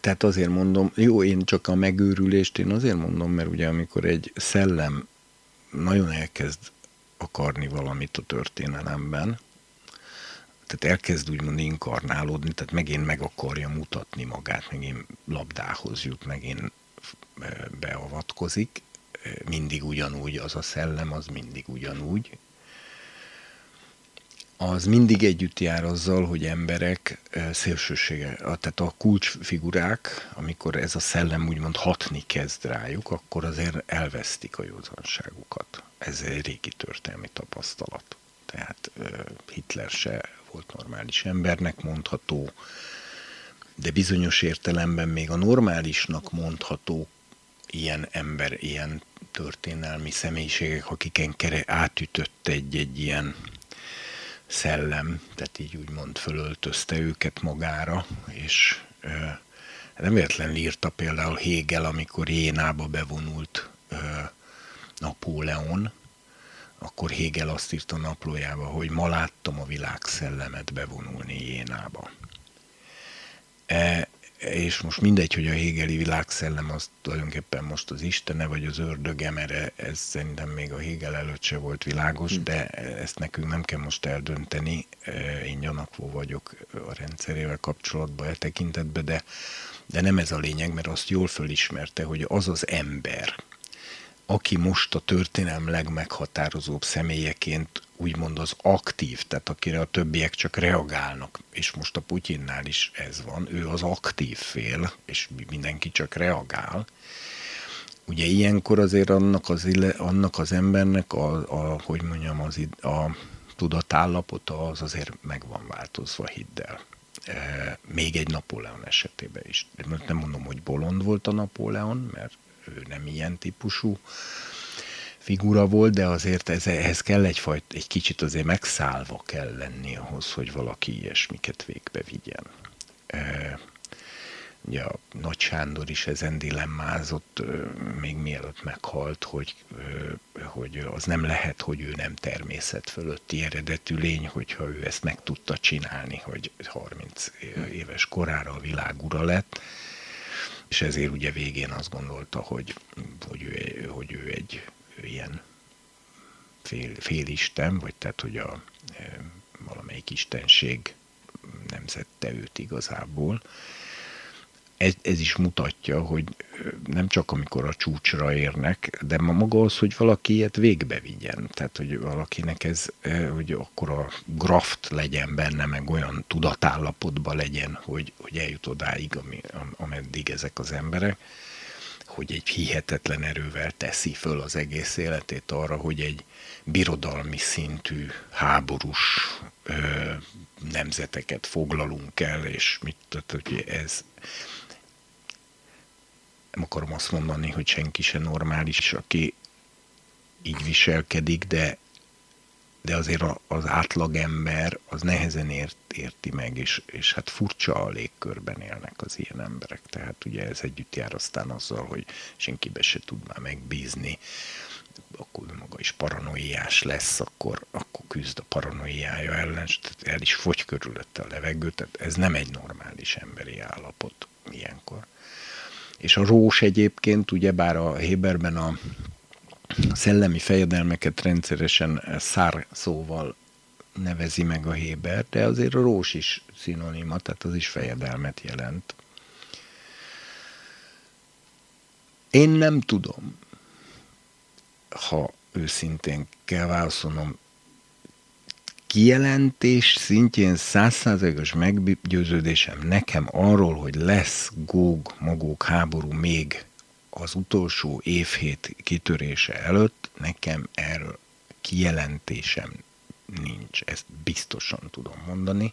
Tehát azért mondom, jó, én csak a megőrülést én azért mondom, mert ugye amikor egy szellem nagyon elkezd akarni valamit a történelemben, tehát elkezd úgymond inkarnálódni, tehát megint meg akarja mutatni magát, megint labdához jut, megint beavatkozik, mindig ugyanúgy, az a szellem az mindig ugyanúgy, az mindig együtt jár azzal, hogy emberek szélsősége, tehát a kulcsfigurák, amikor ez a szellem úgymond hatni kezd rájuk, akkor azért elvesztik a józanságukat. Ez egy régi történelmi tapasztalat. Tehát Hitler se volt normális embernek mondható, de bizonyos értelemben még a normálisnak mondható ilyen ember, ilyen történelmi személyiségek, akiken kere átütött egy-egy ilyen szellem, tehát így úgymond fölöltözte őket magára, és Nem véletlenül írta például Hegel, amikor Jénába bevonult Napóleon, akkor Hegel azt írta naplójába, hogy ma láttam a világ szellemet bevonulni Jénába. És most mindegy, hogy a hégeli világszellem az tulajdonképpen most az Istene vagy az ördöge, mert ez szerintem még a Hegel előtt se volt világos, hm. de ezt nekünk nem kell most eldönteni. Én gyanakvó vagyok a rendszerével kapcsolatban e tekintetben, de, de nem ez a lényeg, mert azt jól fölismerte, hogy az az ember, aki most a történelem legmeghatározóbb személyeként úgymond az aktív, tehát akire a többiek csak reagálnak, és most a Putyinnál is ez van, ő az aktív fél, és mindenki csak reagál. Ugye ilyenkor azért annak az, annak az embernek a, a hogy mondjam, az, a tudatállapota az azért meg van változva, hidd el. E, még egy Napóleon esetében is. Nem mondom, hogy bolond volt a Napóleon, mert ő nem ilyen típusú figura volt, de azért ez, ehhez kell egyfajta, egy kicsit azért megszállva kell lenni ahhoz, hogy valaki ilyesmiket végbe vigyen. Ugye a Nagy Sándor is ezen dilemmázott, még mielőtt meghalt, hogy, hogy az nem lehet, hogy ő nem természet fölötti eredetű lény, hogyha ő ezt meg tudta csinálni, hogy 30 éves korára a világ ura lett, és ezért ugye végén azt gondolta, hogy, hogy, ő, hogy ő egy ilyen fél, félisten, vagy tehát, hogy a valamelyik istenség nemzette őt igazából. Ez, ez is mutatja, hogy nem csak amikor a csúcsra érnek, de ma maga az, hogy valaki ilyet végbe vigyen. Tehát, hogy valakinek ez, hogy akkor a graft legyen benne, meg olyan tudatállapotban legyen, hogy, hogy eljut odáig, ami, ameddig ezek az emberek hogy egy hihetetlen erővel teszi föl az egész életét arra, hogy egy birodalmi szintű háborús ö, nemzeteket foglalunk el, és mit, tehát, hogy ez nem akarom azt mondani, hogy senki se normális, aki így viselkedik, de de azért az átlagember az nehezen ért, érti meg, és, és hát furcsa a légkörben élnek az ilyen emberek. Tehát ugye ez együtt jár aztán azzal, hogy senkibe se tud már megbízni, akkor maga is paranoiás lesz, akkor, akkor küzd a paranoiája ellen, tehát el is fogy körülötte a levegő, tehát ez nem egy normális emberi állapot ilyenkor. És a rós egyébként, ugyebár a Héberben a szellemi fejedelmeket rendszeresen szár szóval nevezi meg a Héber, de azért a rós is szinonima, tehát az is fejedelmet jelent. Én nem tudom, ha őszintén kell válaszolnom, kijelentés szintjén százszázalékos meggyőződésem nekem arról, hogy lesz góg, magók háború még az utolsó évhét kitörése előtt nekem erről kijelentésem nincs. Ezt biztosan tudom mondani,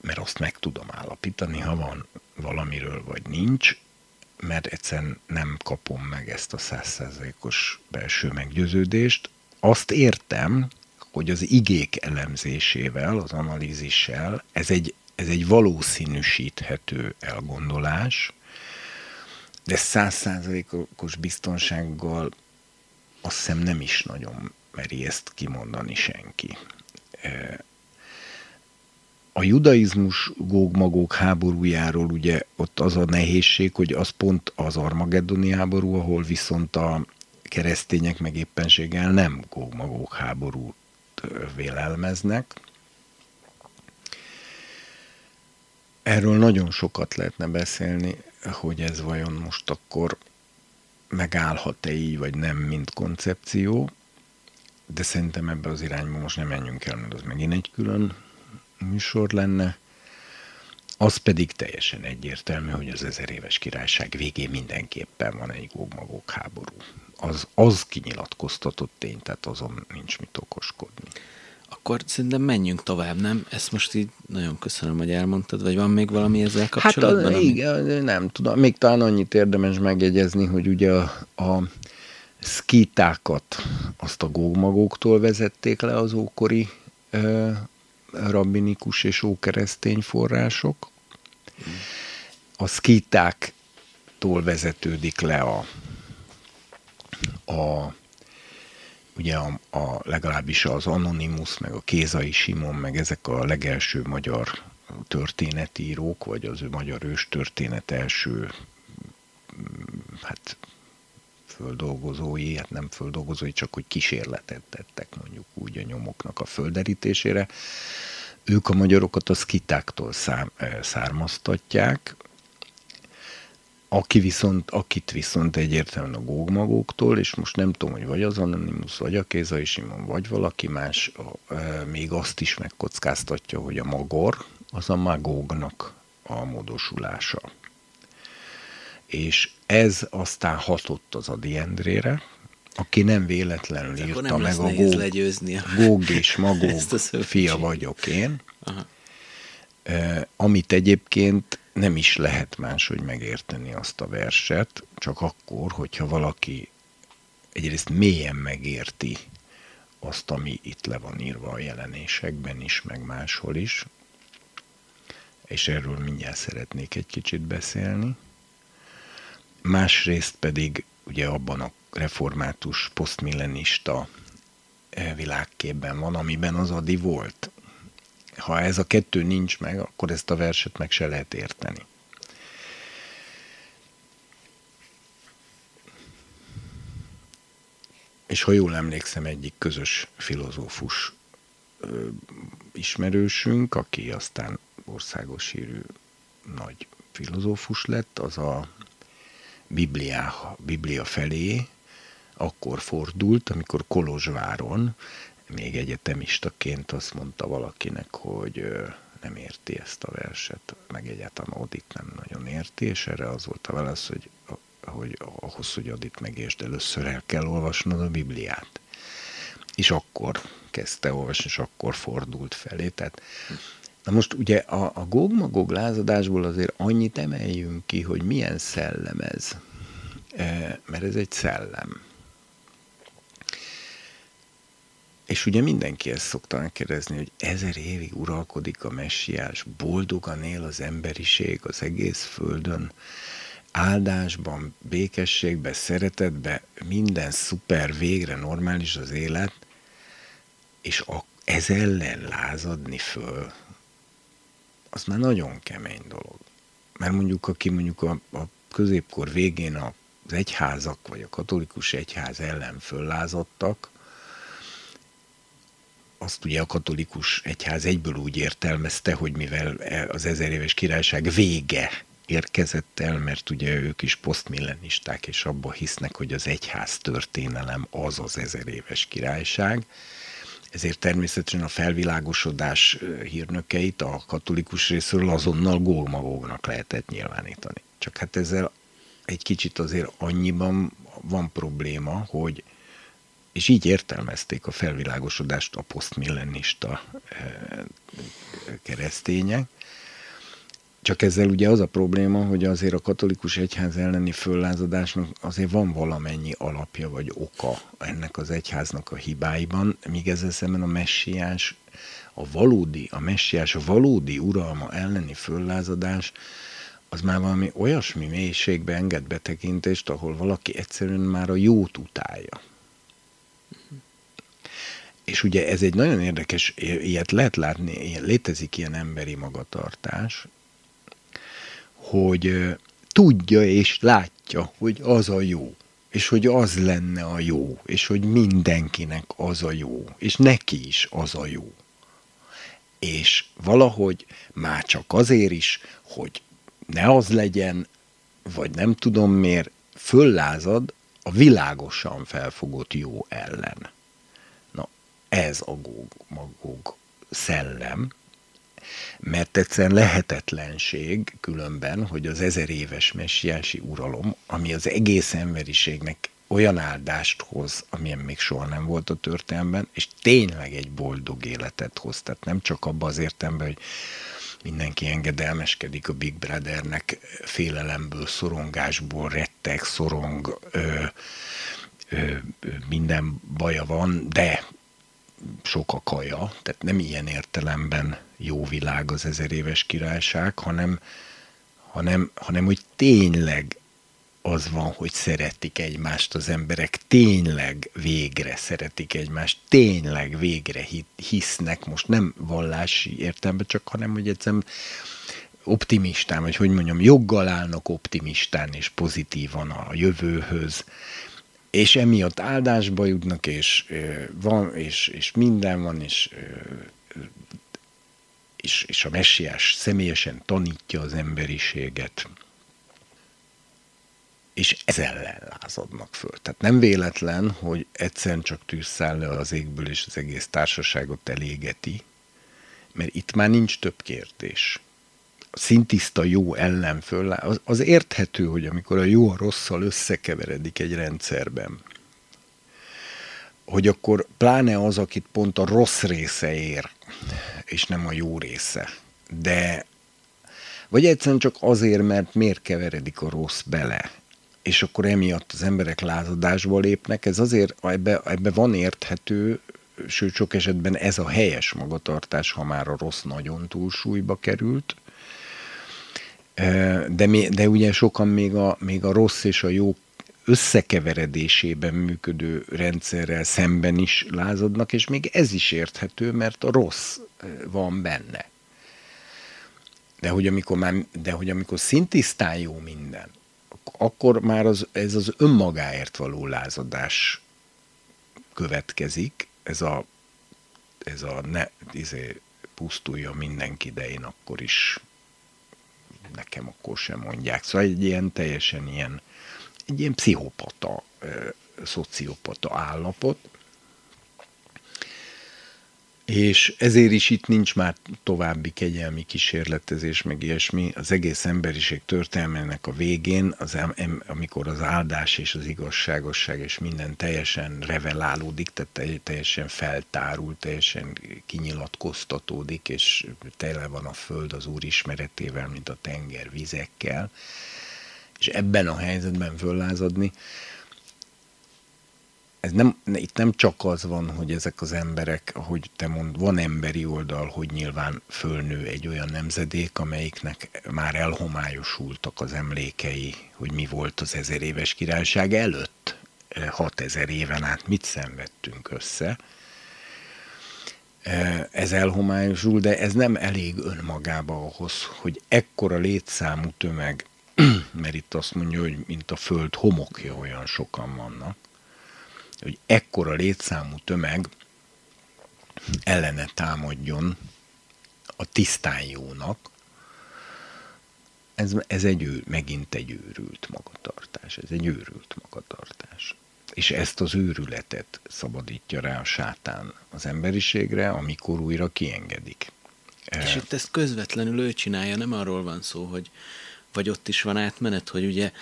mert azt meg tudom állapítani, ha van valamiről vagy nincs, mert egyszerűen nem kapom meg ezt a százszerzékos belső meggyőződést. Azt értem, hogy az igék elemzésével, az analízissel ez egy, ez egy valószínűsíthető elgondolás, de százszázalékos biztonsággal azt hiszem nem is nagyon meri ezt kimondani senki. E, a judaizmus góg-magók háborújáról ugye ott az a nehézség, hogy az pont az Armageddoni háború, ahol viszont a keresztények meg éppenséggel nem góg-magók háborút vélelmeznek. Erről nagyon sokat lehetne beszélni, hogy ez vajon most akkor megállhat-e így, vagy nem, mint koncepció, de szerintem ebbe az irányba most nem menjünk el, mert az megint egy külön műsor lenne. Az pedig teljesen egyértelmű, hogy az ezer éves királyság végén mindenképpen van egy gógmagók háború. Az, az kinyilatkoztatott tény, tehát azon nincs mit okoskodni
akkor szerintem menjünk tovább, nem? Ezt most így nagyon köszönöm, hogy elmondtad, vagy van még valami ezzel kapcsolatban? Hát
ami... igen, nem tudom. Még talán annyit érdemes megjegyezni, hogy ugye a, a szkítákat azt a gógmagóktól vezették le az ókori e, rabbinikus és ókeresztény források. a szkítáktól vezetődik le a, a ugye a, a, legalábbis az Anonymous, meg a Kézai Simon, meg ezek a legelső magyar történetírók, vagy az ő magyar ős történet első hát földolgozói, hát nem földolgozói, csak hogy kísérletet tettek mondjuk úgy a nyomoknak a földerítésére. Ők a magyarokat a skitáktól szám, származtatják, aki viszont, akit viszont egyértelműen a gógmagóktól, és most nem tudom, hogy vagy az Anonymous, vagy a Kézai Simon, vagy valaki más, még azt is megkockáztatja, hogy a magor az a magógnak a módosulása. És ez aztán hatott az Adi Endrére, aki nem véletlenül Ez írta nem meg a Góg, legyőzni a... Góg és Magóg fia vagyok én, Aha. Amit egyébként nem is lehet máshogy megérteni azt a verset, csak akkor, hogyha valaki egyrészt mélyen megérti azt, ami itt le van írva a jelenésekben is, meg máshol is, és erről mindjárt szeretnék egy kicsit beszélni. Másrészt pedig ugye abban a református, posztmillenista eh, világképben van, amiben az Adi volt ha ez a kettő nincs meg, akkor ezt a verset meg se lehet érteni. És ha jól emlékszem, egyik közös filozófus ö, ismerősünk, aki aztán országos hírű nagy filozófus lett, az a Biblia, Biblia felé akkor fordult, amikor Kolozsváron még egyetemistaként azt mondta valakinek, hogy nem érti ezt a verset, meg egyáltalán Odit nem nagyon érti, és erre az volt a válasz, hogy, hogy ahhoz, hogy Odit megértsd, először el kell olvasnod a Bibliát. És akkor kezdte olvasni, és akkor fordult felé. Tehát, na most ugye a, a Gog-Magog lázadásból azért annyit emeljünk ki, hogy milyen szellem ez. E, mert ez egy szellem És ugye mindenki ezt szokta megkérdezni, hogy ezer évig uralkodik a messiás, boldogan él az emberiség az egész földön, áldásban, békességben, szeretetben, minden szuper, végre normális az élet, és a, ez ellen lázadni föl, az már nagyon kemény dolog. Mert mondjuk, aki mondjuk a, a középkor végén az egyházak, vagy a katolikus egyház ellen föllázadtak, azt ugye a katolikus egyház egyből úgy értelmezte, hogy mivel az ezer éves királyság vége érkezett el, mert ugye ők is posztmillenisták, és abba hisznek, hogy az egyház történelem az az ezer éves királyság, ezért természetesen a felvilágosodás hírnökeit a katolikus részről azonnal gólmagógnak lehetett nyilvánítani. Csak hát ezzel egy kicsit azért annyiban van probléma, hogy és így értelmezték a felvilágosodást a posztmillenista eh, keresztények. Csak ezzel ugye az a probléma, hogy azért a katolikus egyház elleni föllázadásnak azért van valamennyi alapja vagy oka ennek az egyháznak a hibáiban, míg ezzel szemben a messiás, a valódi, a messiás valódi uralma elleni föllázadás, az már valami olyasmi mélységbe enged betekintést, ahol valaki egyszerűen már a jót utálja. És ugye ez egy nagyon érdekes, ilyet lehet látni, létezik ilyen emberi magatartás, hogy tudja és látja, hogy az a jó, és hogy az lenne a jó, és hogy mindenkinek az a jó, és neki is az a jó. És valahogy már csak azért is, hogy ne az legyen, vagy nem tudom miért, föllázad a világosan felfogott jó ellen ez a góg, magóg szellem, mert egyszerűen lehetetlenség különben, hogy az ezer éves messiási uralom, ami az egész emberiségnek olyan áldást hoz, amilyen még soha nem volt a történelemben, és tényleg egy boldog életet hoz. Tehát nem csak abban az értelemben, hogy mindenki engedelmeskedik a Big Brothernek, félelemből, szorongásból, rettek, szorong, ö, ö, minden baja van, de sok a kaja, tehát nem ilyen értelemben jó világ az ezer éves királyság, hanem, hanem, hanem hogy tényleg az van, hogy szeretik egymást az emberek, tényleg végre szeretik egymást, tényleg végre hisznek, most nem vallási értelemben, csak hanem, hogy egyszerűen optimistán, vagy hogy mondjam, joggal állnak optimistán és pozitívan a jövőhöz, és emiatt áldásba jutnak, és van, és, és minden van, és, és, és a messiás személyesen tanítja az emberiséget, és ezzel lázadnak föl. Tehát nem véletlen, hogy egyszerűen csak tűzszáll le az égből, és az egész társaságot elégeti, mert itt már nincs több kérdés. A szintiszta jó ellen föl, az, az érthető, hogy amikor a jó a rosszal összekeveredik egy rendszerben, hogy akkor pláne az, akit pont a rossz része ér, és nem a jó része. De vagy egyszerűen csak azért, mert miért keveredik a rossz bele és akkor emiatt az emberek lázadásba lépnek. Ez azért, ebbe, ebbe van érthető, sőt sok esetben ez a helyes magatartás, ha már a rossz nagyon túlsúlyba került. De, de ugye sokan még a, még a rossz és a jó összekeveredésében működő rendszerrel szemben is lázadnak, és még ez is érthető, mert a rossz van benne. De hogy amikor, már, de hogy amikor szintisztán jó minden, akkor már az, ez az önmagáért való lázadás következik, ez a, ez a ne, izé, pusztulja mindenki, de én akkor is nekem akkor sem mondják. Szóval egy ilyen teljesen ilyen, egy ilyen pszichopata, szociopata állapot, és ezért is itt nincs már további kegyelmi kísérletezés, meg ilyesmi. Az egész emberiség történelmének a végén, az, amikor az áldás és az igazságosság és minden teljesen revelálódik, tehát teljesen feltárul, teljesen kinyilatkoztatódik, és tele van a föld az Úr ismeretével, mint a tenger vizekkel, és ebben a helyzetben föllázadni, ez nem, itt nem csak az van, hogy ezek az emberek, ahogy te mond, van emberi oldal, hogy nyilván fölnő egy olyan nemzedék, amelyiknek már elhomályosultak az emlékei, hogy mi volt az ezer éves királyság előtt, 6000 eh, éven át mit szenvedtünk össze. Eh, ez elhomályosul, de ez nem elég önmagába ahhoz, hogy ekkora létszámú tömeg, mert itt azt mondja, hogy mint a föld homokja olyan sokan vannak, hogy ekkora létszámú tömeg ellene támadjon a tisztán jónak, ez, ez egy megint egy őrült magatartás, ez egy őrült magatartás. És ezt az őrületet szabadítja rá a sátán az emberiségre, amikor újra kiengedik.
És itt ezt közvetlenül ő csinálja, nem arról van szó, hogy vagy ott is van átmenet, hogy ugye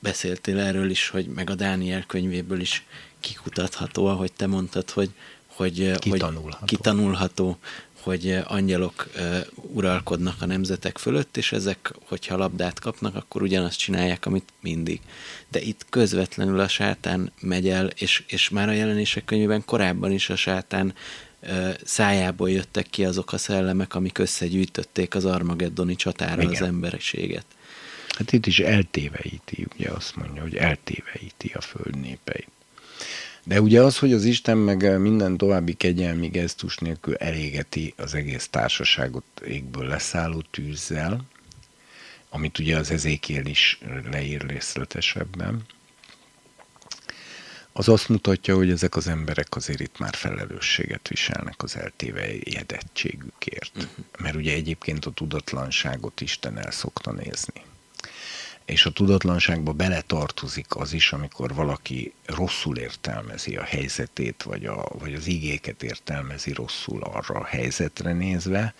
beszéltél erről is, hogy meg a Dániel könyvéből is kikutatható, ahogy te mondtad, hogy, hogy,
kitanulható.
hogy kitanulható, hogy angyalok uh, uralkodnak a nemzetek fölött, és ezek, hogyha labdát kapnak, akkor ugyanazt csinálják, amit mindig. De itt közvetlenül a sátán megy el, és, és már a jelenések könyvében korábban is a sátán szájából jöttek ki azok a szellemek, amik összegyűjtötték az Armageddoni csatára Igen. az emberiséget.
Hát itt is eltéveíti, ugye azt mondja, hogy eltéveíti a föld népeit. De ugye az, hogy az Isten meg minden további kegyelmi gesztus nélkül elégeti az egész társaságot égből leszálló tűzzel, amit ugye az ezékiel is leír részletesebben, az azt mutatja, hogy ezek az emberek azért itt már felelősséget viselnek az eltévejedettségükért. Uh-huh. Mert ugye egyébként a tudatlanságot Isten el szokta nézni és a tudatlanságba beletartozik az is, amikor valaki rosszul értelmezi a helyzetét, vagy, a, vagy az igéket értelmezi rosszul arra a helyzetre nézve,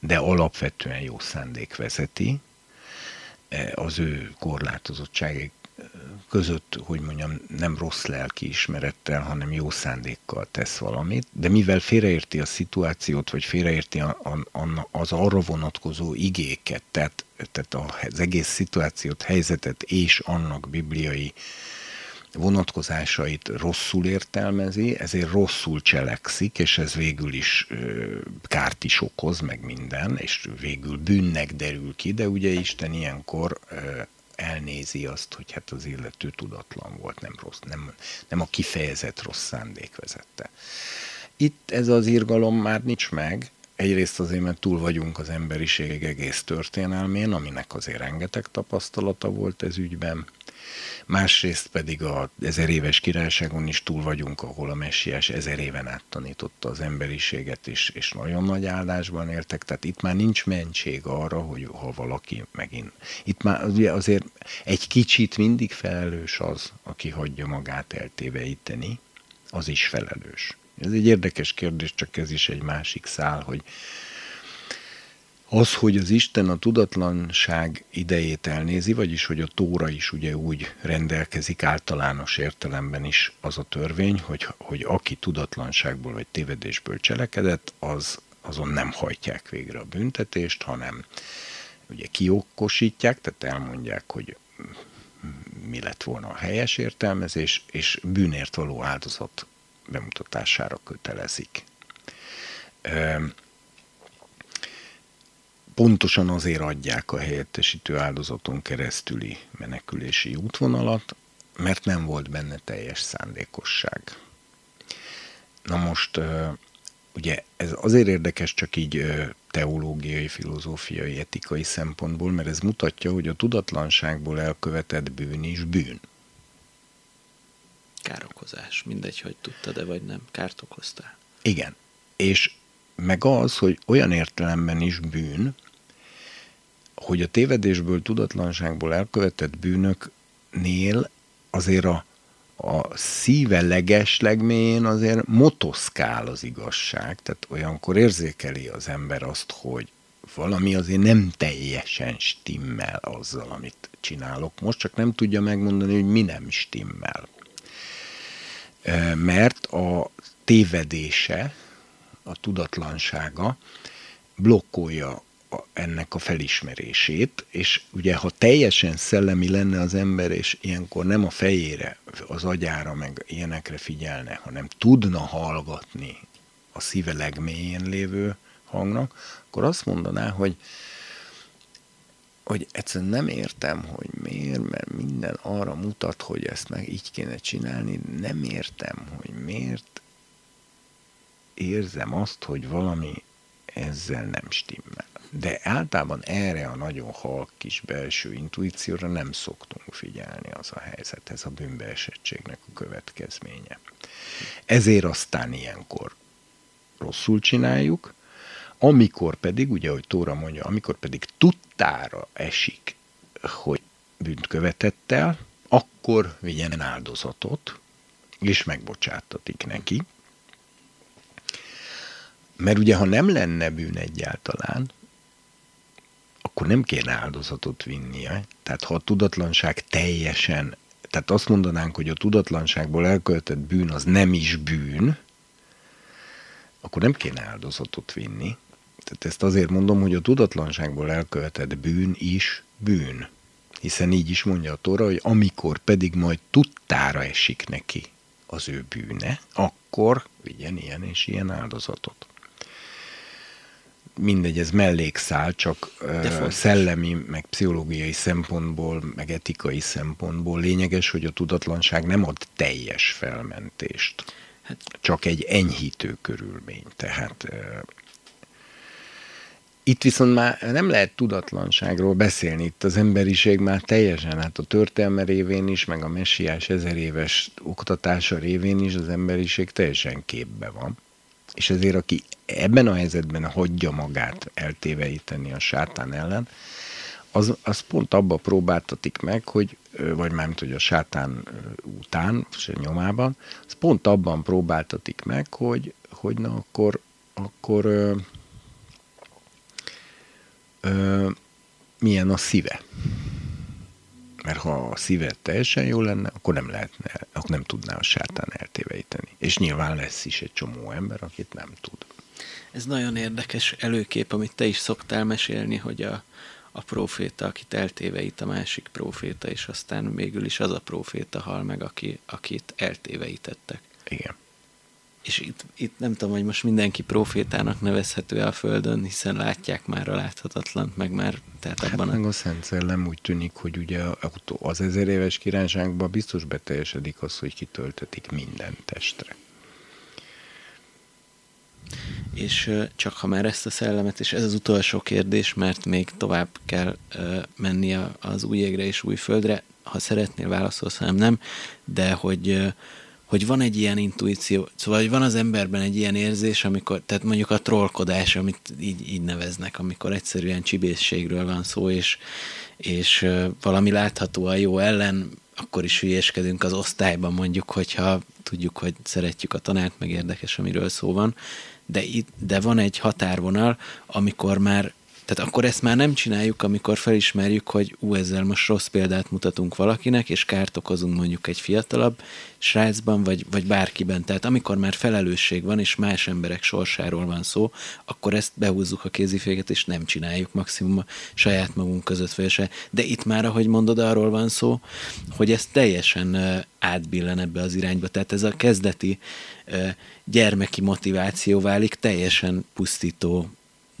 de alapvetően jó szándék vezeti, e, az ő korlátozottság között, hogy mondjam, nem rossz lelki ismerettel, hanem jó szándékkal tesz valamit, de mivel félreérti a szituációt, vagy félreérti a, a, az arra vonatkozó igéket, tehát, tehát az egész szituációt, helyzetet és annak bibliai vonatkozásait rosszul értelmezi, ezért rosszul cselekszik, és ez végül is kárt is okoz, meg minden, és végül bűnnek derül ki, de ugye Isten ilyenkor elnézi azt, hogy hát az illető tudatlan volt, nem, rossz, nem, nem a kifejezett rossz szándék vezette. Itt ez az irgalom már nincs meg, egyrészt azért, mert túl vagyunk az emberiség egész történelmén, aminek azért rengeteg tapasztalata volt ez ügyben, másrészt pedig a ezer éves királyságon is túl vagyunk, ahol a messiás ezer éven át tanította az emberiséget, és, és nagyon nagy áldásban éltek, tehát itt már nincs mentség arra, hogy ha valaki megint... Itt már ugye azért egy kicsit mindig felelős az, aki hagyja magát eltéveíteni, az is felelős. Ez egy érdekes kérdés, csak ez is egy másik szál, hogy az, hogy az Isten a tudatlanság idejét elnézi, vagyis hogy a Tóra is ugye úgy rendelkezik általános értelemben is az a törvény, hogy, hogy aki tudatlanságból vagy tévedésből cselekedett, az azon nem hajtják végre a büntetést, hanem ugye kiokosítják, tehát elmondják, hogy mi lett volna a helyes értelmezés, és bűnért való áldozat bemutatására kötelezik pontosan azért adják a helyettesítő áldozaton keresztüli menekülési útvonalat, mert nem volt benne teljes szándékosság. Na most ugye ez azért érdekes csak így teológiai, filozófiai, etikai szempontból, mert ez mutatja, hogy a tudatlanságból elkövetett bűn is bűn.
Károkozás, mindegy, hogy tudta, de vagy nem, kárt okoztál.
Igen, és meg az, hogy olyan értelemben is bűn, hogy a tévedésből, tudatlanságból elkövetett bűnöknél azért a, a szíve leges legmélyén azért motoszkál az igazság, tehát olyankor érzékeli az ember azt, hogy valami azért nem teljesen stimmel azzal, amit csinálok. Most csak nem tudja megmondani, hogy mi nem stimmel. Mert a tévedése, a tudatlansága blokkolja ennek a felismerését, és ugye ha teljesen szellemi lenne az ember, és ilyenkor nem a fejére, az agyára, meg ilyenekre figyelne, hanem tudna hallgatni a szíve legmélyén lévő hangnak, akkor azt mondaná, hogy hogy egyszerűen nem értem, hogy miért, mert minden arra mutat, hogy ezt meg így kéne csinálni, nem értem, hogy miért érzem azt, hogy valami ezzel nem stimmel de általában erre a nagyon halk kis belső intuícióra nem szoktunk figyelni az a helyzet, ez a bűnbeesettségnek a következménye. Ezért aztán ilyenkor rosszul csináljuk, amikor pedig, ugye, hogy Tóra mondja, amikor pedig tudtára esik, hogy bűnt követett el, akkor vigyen áldozatot, és megbocsátatik neki. Mert ugye, ha nem lenne bűn egyáltalán, akkor nem kéne áldozatot vinnie. Tehát ha a tudatlanság teljesen, tehát azt mondanánk, hogy a tudatlanságból elkövetett bűn az nem is bűn, akkor nem kéne áldozatot vinni. Tehát ezt azért mondom, hogy a tudatlanságból elkövetett bűn is bűn. Hiszen így is mondja a Tóra, hogy amikor pedig majd tudtára esik neki az ő bűne, akkor vigyen ilyen és ilyen áldozatot mindegy, ez mellékszál, csak szellemi, meg pszichológiai szempontból, meg etikai szempontból lényeges, hogy a tudatlanság nem ad teljes felmentést. Hát, csak egy enyhítő körülmény. Tehát itt viszont már nem lehet tudatlanságról beszélni, itt az emberiség már teljesen, hát a történelme révén is, meg a messiás ezer éves oktatása révén is az emberiség teljesen képbe van. És ezért aki ebben a helyzetben hagyja magát eltéveíteni a sátán ellen, az, az pont abba próbáltatik meg, hogy, vagy mármint, hogy a sátán után, és a nyomában, az pont abban próbáltatik meg, hogy, hogy na akkor, akkor ö, ö, milyen a szíve. Mert ha a szíve teljesen jó lenne, akkor nem lehetne, akkor nem tudná a sátán eltéveíteni. És nyilván lesz is egy csomó ember, akit nem tud.
Ez nagyon érdekes előkép, amit te is szoktál mesélni, hogy a, a proféta, akit eltéveít a másik proféta, és aztán végül is az a proféta hal meg, aki, akit eltéveítettek.
Igen.
És itt, itt nem tudom, hogy most mindenki profétának nevezhető a Földön, hiszen látják már a láthatatlant, meg már...
Tehát hát abban meg a... a Szent Szellem úgy tűnik, hogy ugye az ezer éves királyságban biztos beteljesedik az, hogy kitöltetik minden testre.
És csak ha már ezt a szellemet, és ez az utolsó kérdés, mert még tovább kell menni az új égre és új földre, ha szeretnél válaszolsz, hanem nem, de hogy hogy van egy ilyen intuíció, szóval hogy van az emberben egy ilyen érzés, amikor, tehát mondjuk a trollkodás, amit így, így neveznek, amikor egyszerűen csibészségről van szó, és, és valami látható a jó ellen, akkor is hülyéskedünk az osztályban mondjuk, hogyha tudjuk, hogy szeretjük a tanárt, meg érdekes, amiről szó van, de, itt, de van egy határvonal, amikor már tehát akkor ezt már nem csináljuk, amikor felismerjük, hogy ú, ezzel most rossz példát mutatunk valakinek, és kárt okozunk mondjuk egy fiatalabb srácban, vagy, vagy bárkiben. Tehát amikor már felelősség van, és más emberek sorsáról van szó, akkor ezt behúzzuk a kéziféket, és nem csináljuk maximum a saját magunk között fel De itt már, ahogy mondod, arról van szó, hogy ez teljesen átbillen ebbe az irányba. Tehát ez a kezdeti gyermeki motiváció válik teljesen pusztító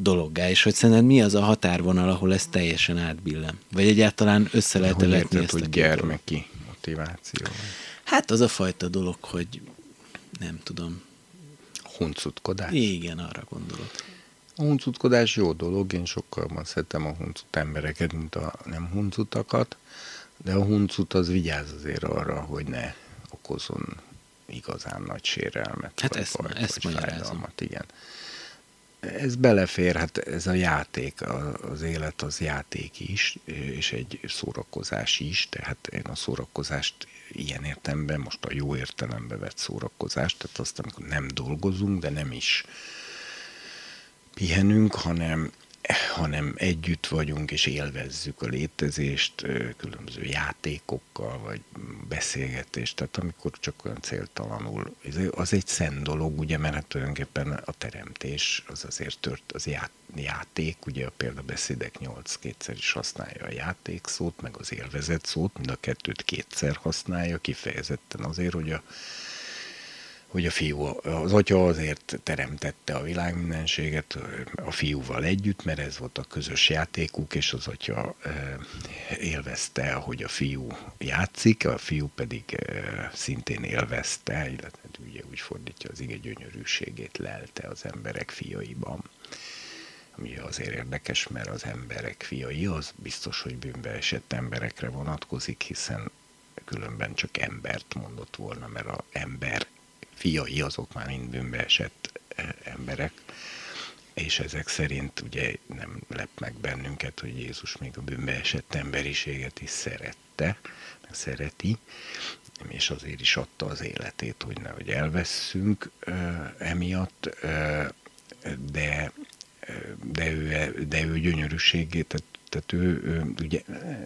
dologgá, és hogy szerinted mi az a határvonal, ahol ez teljesen átbillen? Vagy egyáltalán össze lehet hogy vetni
ezt hogy gyermeki motiváció?
Hát az a fajta dolog, hogy nem tudom.
Huncutkodás?
Igen, arra gondolok.
A huncutkodás jó dolog, én sokkal jobban szeretem a huncut embereket, mint a nem huncutakat, de a huncut az vigyáz azért arra, hogy ne okozon igazán nagy sérelmet.
Hát ezt, bajt, ezt magyarázom.
Igen ez belefér, hát ez a játék, az élet az játék is, és egy szórakozás is, tehát én a szórakozást ilyen értelemben, most a jó értelembe vett szórakozást, tehát azt, amikor nem dolgozunk, de nem is pihenünk, hanem hanem együtt vagyunk és élvezzük a létezést különböző játékokkal, vagy beszélgetést, tehát amikor csak olyan céltalanul, az egy szent dolog, ugye, mert hát tulajdonképpen a teremtés az azért tört, az játék, ugye a példabeszédek nyolc kétszer is használja a játék szót, meg az élvezet szót, mind a kettőt kétszer használja, kifejezetten azért, hogy a hogy a fiú, az atya azért teremtette a világ mindenséget a fiúval együtt, mert ez volt a közös játékuk, és az atya élvezte, hogy a fiú játszik, a fiú pedig szintén élvezte, illetve ugye úgy fordítja az ige gyönyörűségét, lelte az emberek fiaiban. Ami azért érdekes, mert az emberek fiai, az biztos, hogy bűnbe esett emberekre vonatkozik, hiszen különben csak embert mondott volna, mert a ember fiai azok már mind bűnbe esett e, emberek, és ezek szerint ugye nem lep meg bennünket, hogy Jézus még a bűnbe esett emberiséget is szerette, meg szereti, és azért is adta az életét, hogy nehogy elveszünk e, emiatt, e, de, de, ő, de ő gyönyörűségét, tehát tehát ő, ő ugye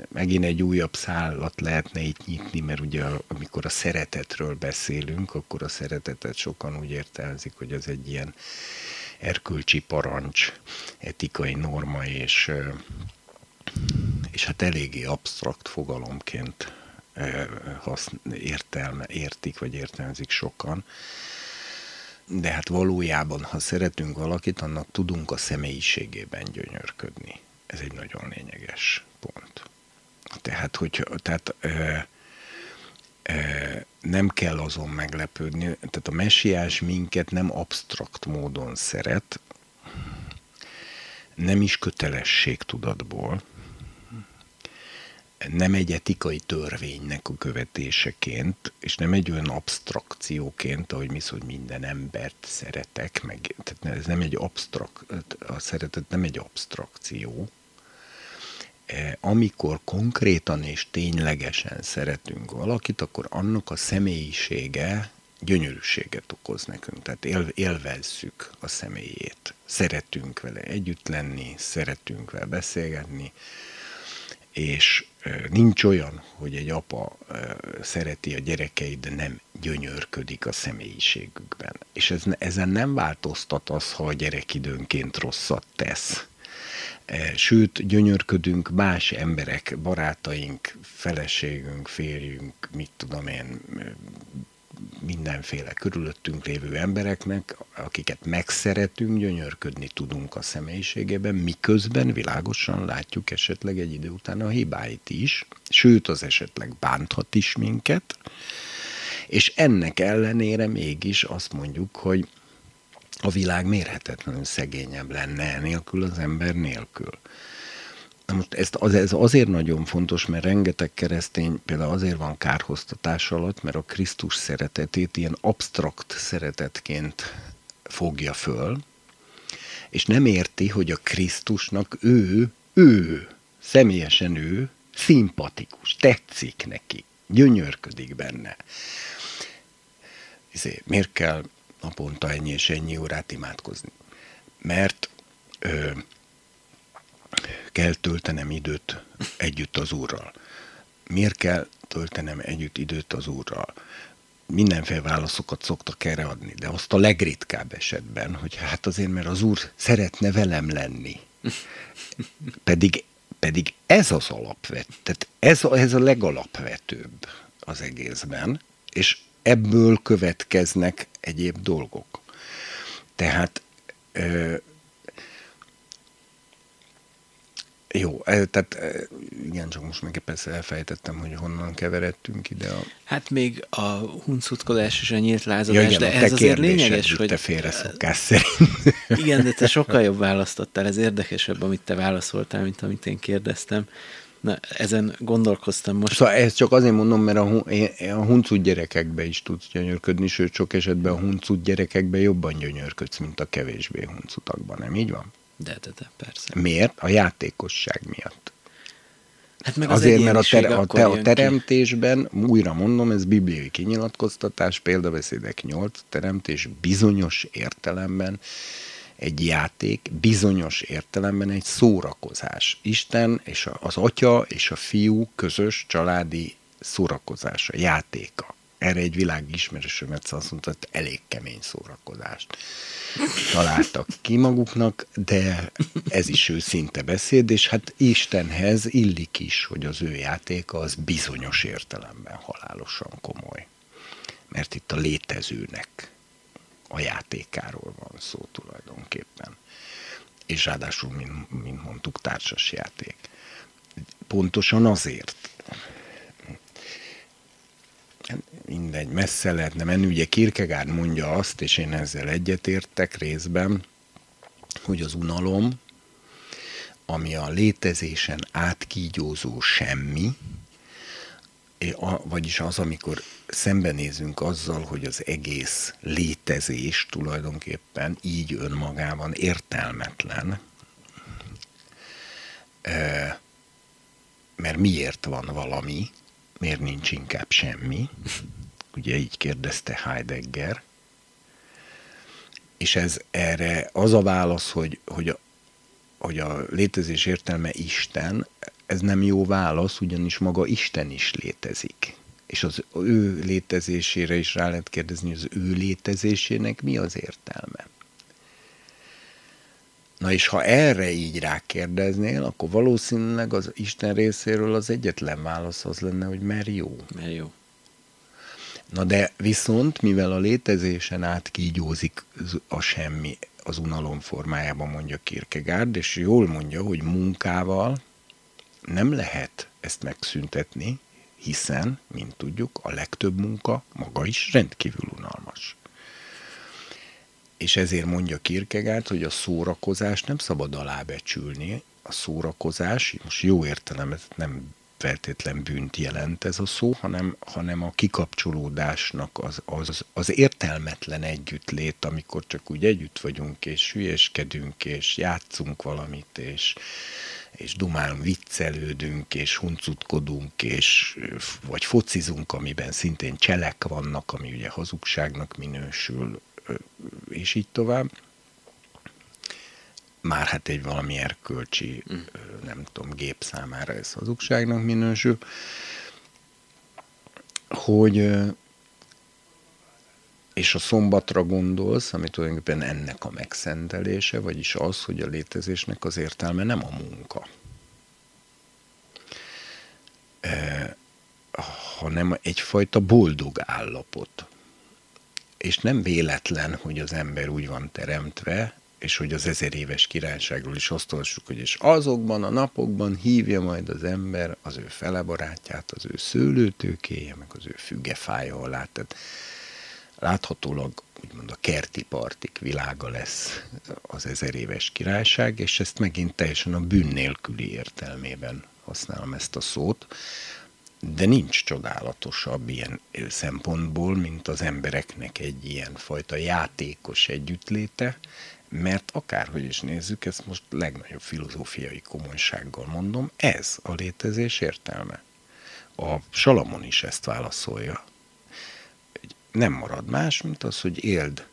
megint egy újabb szállat lehetne itt nyitni, mert ugye amikor a szeretetről beszélünk, akkor a szeretetet sokan úgy értelmezik, hogy az egy ilyen erkölcsi parancs, etikai norma, és, és hát eléggé absztrakt fogalomként értelme, értik, vagy értelmezik sokan. De hát valójában, ha szeretünk valakit, annak tudunk a személyiségében gyönyörködni ez egy nagyon lényeges pont. Tehát, hogy tehát, ö, ö, nem kell azon meglepődni, tehát a messiás minket nem absztrakt módon szeret, nem is kötelességtudatból, nem egy etikai törvénynek a követéseként, és nem egy olyan abstrakcióként, ahogy mi hogy minden embert szeretek, meg, tehát ez nem egy abstrakt, a szeretet nem egy abstrakció, e, amikor konkrétan és ténylegesen szeretünk valakit, akkor annak a személyisége gyönyörűséget okoz nekünk, tehát él, élvezzük a személyét, szeretünk vele együtt lenni, szeretünk vele beszélgetni, és nincs olyan, hogy egy apa szereti a gyerekeit, de nem gyönyörködik a személyiségükben. És ez, ezen nem változtat az, ha a gyerek időnként rosszat tesz. Sőt, gyönyörködünk más emberek, barátaink, feleségünk, férjünk, mit tudom én, mindenféle körülöttünk lévő embereknek, akiket megszeretünk, gyönyörködni tudunk a személyiségében, miközben világosan látjuk esetleg egy idő után a hibáit is, sőt, az esetleg bánthat is minket, és ennek ellenére mégis azt mondjuk, hogy a világ mérhetetlenül szegényebb lenne nélkül az ember nélkül. Most ezt, az, ez azért nagyon fontos, mert rengeteg keresztény például azért van kárhoztatás alatt, mert a Krisztus szeretetét ilyen absztrakt szeretetként fogja föl, és nem érti, hogy a Krisztusnak ő, ő, személyesen ő, szimpatikus, tetszik neki, gyönyörködik benne. Ezért, miért kell naponta ennyi és ennyi órát imádkozni? Mert ö, kell töltenem időt együtt az Úrral? Miért kell töltenem együtt időt az Úrral? Mindenféle válaszokat szoktak erre adni, de azt a legritkább esetben, hogy hát azért, mert az Úr szeretne velem lenni. Pedig, pedig ez az alapvető, tehát ez, a, ez a legalapvetőbb az egészben, és ebből következnek egyéb dolgok. Tehát jó, tehát igen, csak most meg persze elfejtettem, hogy honnan keveredtünk ide. A...
Hát még a huncutkodás és a nyílt lázadás, ja, igen, de ez azért lényeges, hogy...
Te félre szokás szerint.
Igen, de te sokkal jobb választottál, ez érdekesebb, amit te válaszoltál, mint amit én kérdeztem. Na, ezen gondolkoztam most.
Szóval ezt csak azért mondom, mert a, a huncut gyerekekbe is tudsz gyönyörködni, sőt sok esetben a huncut gyerekekbe jobban gyönyörködsz, mint a kevésbé huncutakban, nem így van?
De, de, de, persze.
Miért? A játékosság miatt.
Hát meg az
Azért, mert a, ter- a, te- a teremtésben, ki. újra mondom, ez bibliai kinyilatkoztatás, példabeszédek 8, teremtés bizonyos értelemben egy játék, bizonyos értelemben egy szórakozás. Isten és az atya és a fiú közös családi szórakozása, játéka. Erre egy világ ismerősömet azt mondta, hogy elég kemény szórakozást találtak ki maguknak, de ez is őszinte beszéd, és hát Istenhez illik is, hogy az ő játéka az bizonyos értelemben halálosan komoly. Mert itt a létezőnek a játékáról van szó tulajdonképpen. És ráadásul, mint, mint mondtuk, társas játék. Pontosan azért. Mindegy, messze lehetne menni. Ugye Kierkegaard mondja azt, és én ezzel egyetértek részben, hogy az unalom, ami a létezésen átkígyózó semmi, vagyis az, amikor szembenézünk azzal, hogy az egész létezés tulajdonképpen így önmagában értelmetlen, mert miért van valami, miért nincs inkább semmi, ugye így kérdezte Heidegger, és ez erre az a válasz, hogy, hogy, a, hogy a létezés értelme Isten, ez nem jó válasz, ugyanis maga Isten is létezik. És az ő létezésére is rá lehet kérdezni, hogy az ő létezésének mi az értelme. Na és ha erre így rákérdeznél, akkor valószínűleg az Isten részéről az egyetlen válasz az lenne, hogy mert jó.
Mert jó.
Na de viszont, mivel a létezésen át kígyózik a semmi az unalom formájában, mondja Kierkegaard, és jól mondja, hogy munkával nem lehet ezt megszüntetni, hiszen, mint tudjuk, a legtöbb munka maga is rendkívül unalmas. És ezért mondja Kierkegaard, hogy a szórakozás nem szabad alábecsülni. A szórakozás, most jó értelem, nem feltétlen bűnt jelent ez a szó, hanem, hanem a kikapcsolódásnak az, az, az értelmetlen együttlét, amikor csak úgy együtt vagyunk, és hülyeskedünk, és játszunk valamit, és, és dumálunk, viccelődünk, és huncutkodunk, és vagy focizunk, amiben szintén cselek vannak, ami ugye hazugságnak minősül, és így tovább. Már hát egy valami erkölcsi, mm. nem tudom, gép számára ez hazugságnak minősül, hogy és a szombatra gondolsz, ami tulajdonképpen ennek a megszentelése, vagyis az, hogy a létezésnek az értelme nem a munka, hanem egyfajta boldog állapot. És nem véletlen, hogy az ember úgy van teremtve, és hogy az ezer éves királyságról is azt hogy és azokban a napokban hívja majd az ember az ő felebarátját, az ő szőlőtőkéje, meg az ő fügefája alá. Tehát láthatólag úgymond a kerti partik világa lesz az ezer éves királyság, és ezt megint teljesen a bűn nélküli értelmében használom ezt a szót, de nincs csodálatosabb ilyen szempontból, mint az embereknek egy ilyen fajta játékos együttléte, mert akárhogy is nézzük, ezt most legnagyobb filozófiai komolysággal mondom, ez a létezés értelme. A Salamon is ezt válaszolja. Nem marad más, mint az, hogy éld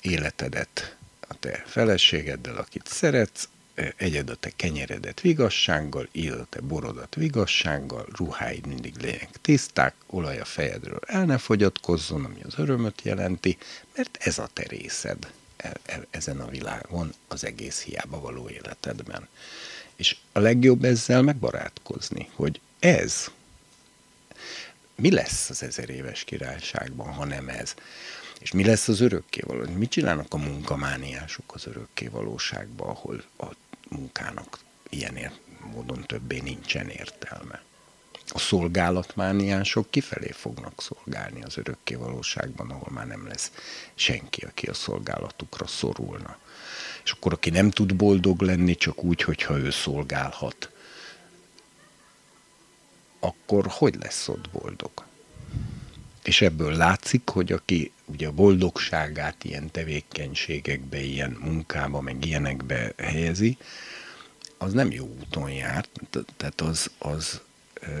életedet a te feleségeddel, akit szeretsz, egyed a te kenyeredet vigassággal, éld a te borodat vigassággal, ruháid mindig legyenek tiszták, olaj a fejedről el ne fogyatkozzon, ami az örömöt jelenti, mert ez a te részed e, e, ezen a világon, az egész hiába való életedben. És a legjobb ezzel megbarátkozni, hogy ez, mi lesz az ezer éves királyságban, ha nem ez? És mi lesz az örökkévaló? Mit csinálnak a munkamániások az örökkévalóságban, ahol a munkának ilyen ér- módon többé nincsen értelme? A szolgálatmániások kifelé fognak szolgálni az örökkévalóságban, ahol már nem lesz senki, aki a szolgálatukra szorulna. És akkor aki nem tud boldog lenni, csak úgy, hogyha ő szolgálhat, akkor hogy lesz ott boldog? És ebből látszik, hogy aki ugye a boldogságát ilyen tevékenységekbe, ilyen munkába, meg ilyenekbe helyezi, az nem jó úton jár, tehát az, az,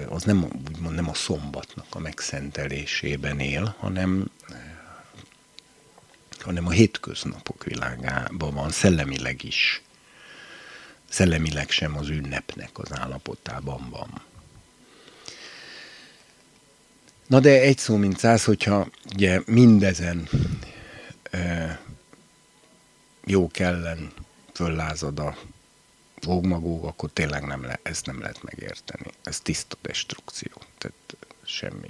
az nem, úgymond nem a szombatnak a megszentelésében él, hanem, hanem a hétköznapok világában van, szellemileg is. Szellemileg sem az ünnepnek az állapotában van. Na de egy szó mint száz, hogyha ugye mindezen e, jó kellen föllázad a fogmagók, akkor tényleg nem le, ezt nem lehet megérteni. Ez tiszta destrukció. Tehát semmi.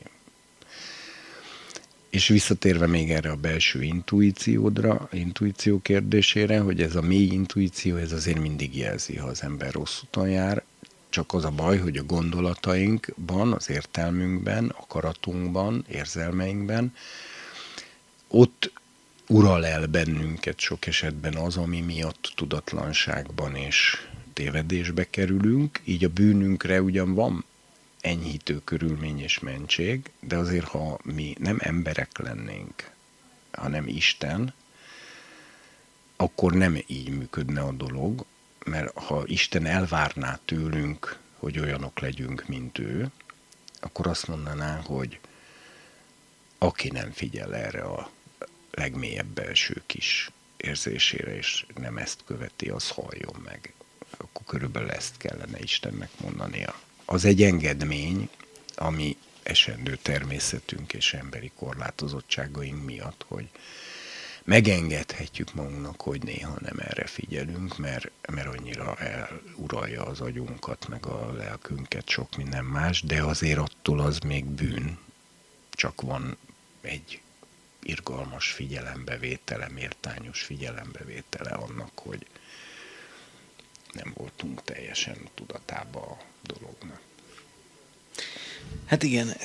És visszatérve még erre a belső intuíciódra, intuíció kérdésére, hogy ez a mély intuíció, ez azért mindig jelzi, ha az ember rossz úton jár, csak az a baj, hogy a gondolatainkban, az értelmünkben, akaratunkban, érzelmeinkben, ott ural el bennünket sok esetben az, ami miatt tudatlanságban és tévedésbe kerülünk, így a bűnünkre ugyan van enyhítő körülmény és mentség, de azért, ha mi nem emberek lennénk, hanem Isten, akkor nem így működne a dolog, mert ha Isten elvárná tőlünk, hogy olyanok legyünk, mint ő, akkor azt mondaná, hogy aki nem figyel erre a legmélyebb belső kis érzésére, és nem ezt követi, az halljon meg. Akkor körülbelül ezt kellene Istennek mondania. Az egy engedmény, ami esendő természetünk és emberi korlátozottságaink miatt, hogy megengedhetjük magunknak, hogy néha nem erre figyelünk, mert, mert annyira eluralja az agyunkat, meg a lelkünket, sok minden más, de azért attól az még bűn, csak van egy irgalmas figyelembevétele, mértányos figyelembevétele annak, hogy nem voltunk teljesen tudatába a dolognak.
Hát igen,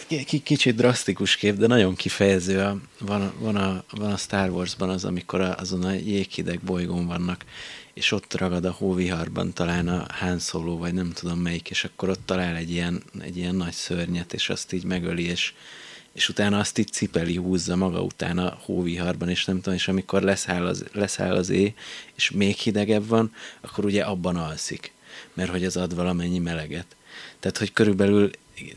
kicsit drasztikus kép, de nagyon kifejező. A, van, van, a, van a Star Warsban az, amikor a, azon a jéghideg bolygón vannak, és ott ragad a hóviharban talán a Han Solo, vagy nem tudom melyik, és akkor ott talál egy ilyen, egy ilyen nagy szörnyet, és azt így megöli, és, és utána azt így cipeli, húzza maga után a hóviharban, és nem tudom, és amikor leszáll az, leszáll az é, és még hidegebb van, akkor ugye abban alszik, mert hogy az ad valamennyi meleget. Tehát, hogy körülbelül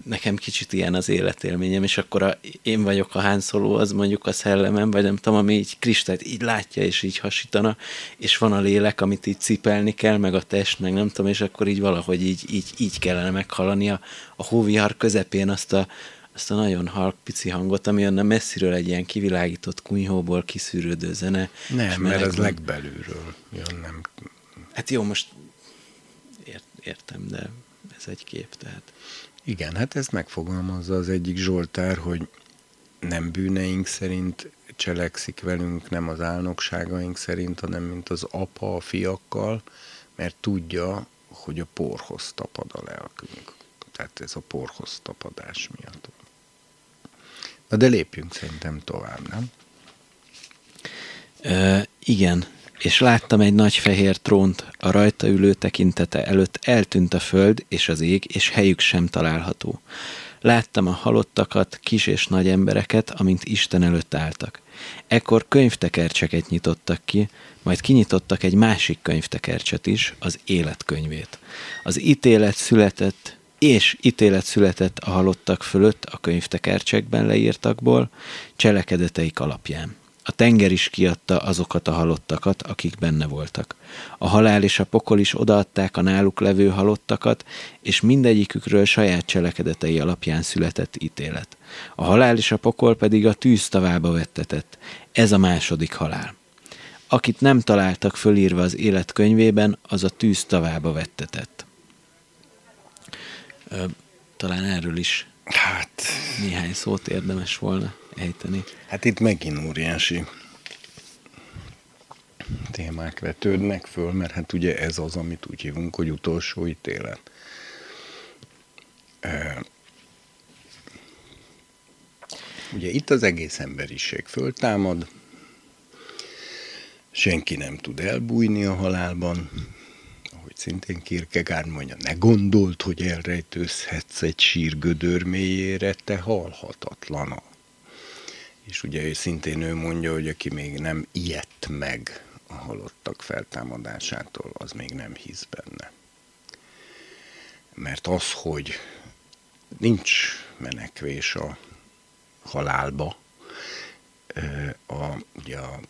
nekem kicsit ilyen az életélményem, és akkor a, én vagyok a hánszoló, az mondjuk a szellemem, vagy nem tudom, ami így kristályt így látja, és így hasítana, és van a lélek, amit így cipelni kell, meg a test, meg nem tudom, és akkor így valahogy így, így, így kellene meghalani a, a hóvihar közepén azt a, ezt a nagyon halk, pici hangot, ami onnan messziről egy ilyen kivilágított kunyhóból kiszűrődő zene.
Nem, mert ez legbelülről jön, nem.
Hát jó, most ért, értem, de ez egy kép, tehát.
Igen, hát ez megfogalmazza az egyik Zsoltár, hogy nem bűneink szerint cselekszik velünk, nem az álnokságaink szerint, hanem mint az apa a fiakkal, mert tudja, hogy a porhoz tapad a lelkünk. Tehát ez a porhoz tapadás miatt. Na de lépjünk szerintem tovább, nem?
Ö, igen, és láttam egy nagy fehér trónt, a rajta ülő tekintete előtt eltűnt a föld és az ég, és helyük sem található. Láttam a halottakat, kis és nagy embereket, amint Isten előtt álltak. Ekkor könyvtekercseket nyitottak ki, majd kinyitottak egy másik könyvtekercset is, az életkönyvét. Az ítélet született, és ítélet született a halottak fölött a könyvtekercsekben leírtakból, cselekedeteik alapján. A tenger is kiadta azokat a halottakat, akik benne voltak. A halál és a pokol is odaadták a náluk levő halottakat, és mindegyikükről saját cselekedetei alapján született ítélet. A halál és a pokol pedig a tűz tavába vettetett. Ez a második halál. Akit nem találtak fölírva az életkönyvében, az a tűz tavába vettetett. Talán erről is hát, néhány szót érdemes volna ejteni.
Hát itt megint óriási témák vetődnek föl, mert hát ugye ez az, amit úgy hívunk, hogy utolsó ítélet. Ugye itt az egész emberiség föltámad, senki nem tud elbújni a halálban, ahogy szintén Kierkegaard mondja, ne gondolt, hogy elrejtőzhetsz egy sír gödör te halhatatlan. És ugye ő szintén ő mondja, hogy aki még nem ilyet meg a halottak feltámadásától, az még nem hisz benne. Mert az, hogy nincs menekvés a halálba, a, ugye a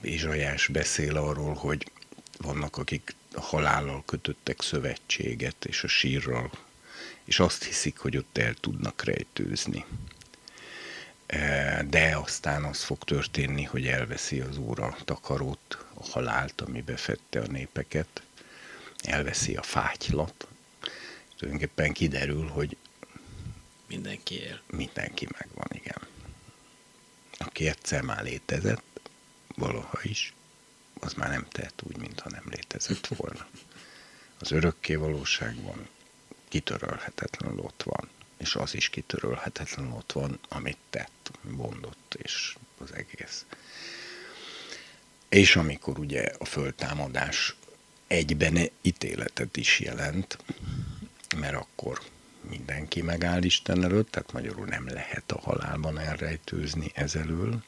Ézsajás beszél arról, hogy vannak, akik a halállal kötöttek szövetséget, és a sírral, és azt hiszik, hogy ott el tudnak rejtőzni. De aztán az fog történni, hogy elveszi az óra takarót, a halált, ami befette a népeket, elveszi a fátylat. Tulajdonképpen kiderül, hogy
mindenki él.
Mindenki megvan, igen. Aki egyszer már létezett, valaha is, az már nem tehet úgy, mintha nem létezett volna. Az örökké valóságban kitörölhetetlenül ott van, és az is kitörölhetetlenül ott van, amit tett, mondott, és az egész. És amikor ugye a föltámadás egyben ítéletet is jelent, mert akkor mindenki megáll Isten előtt, tehát magyarul nem lehet a halálban elrejtőzni ezelől,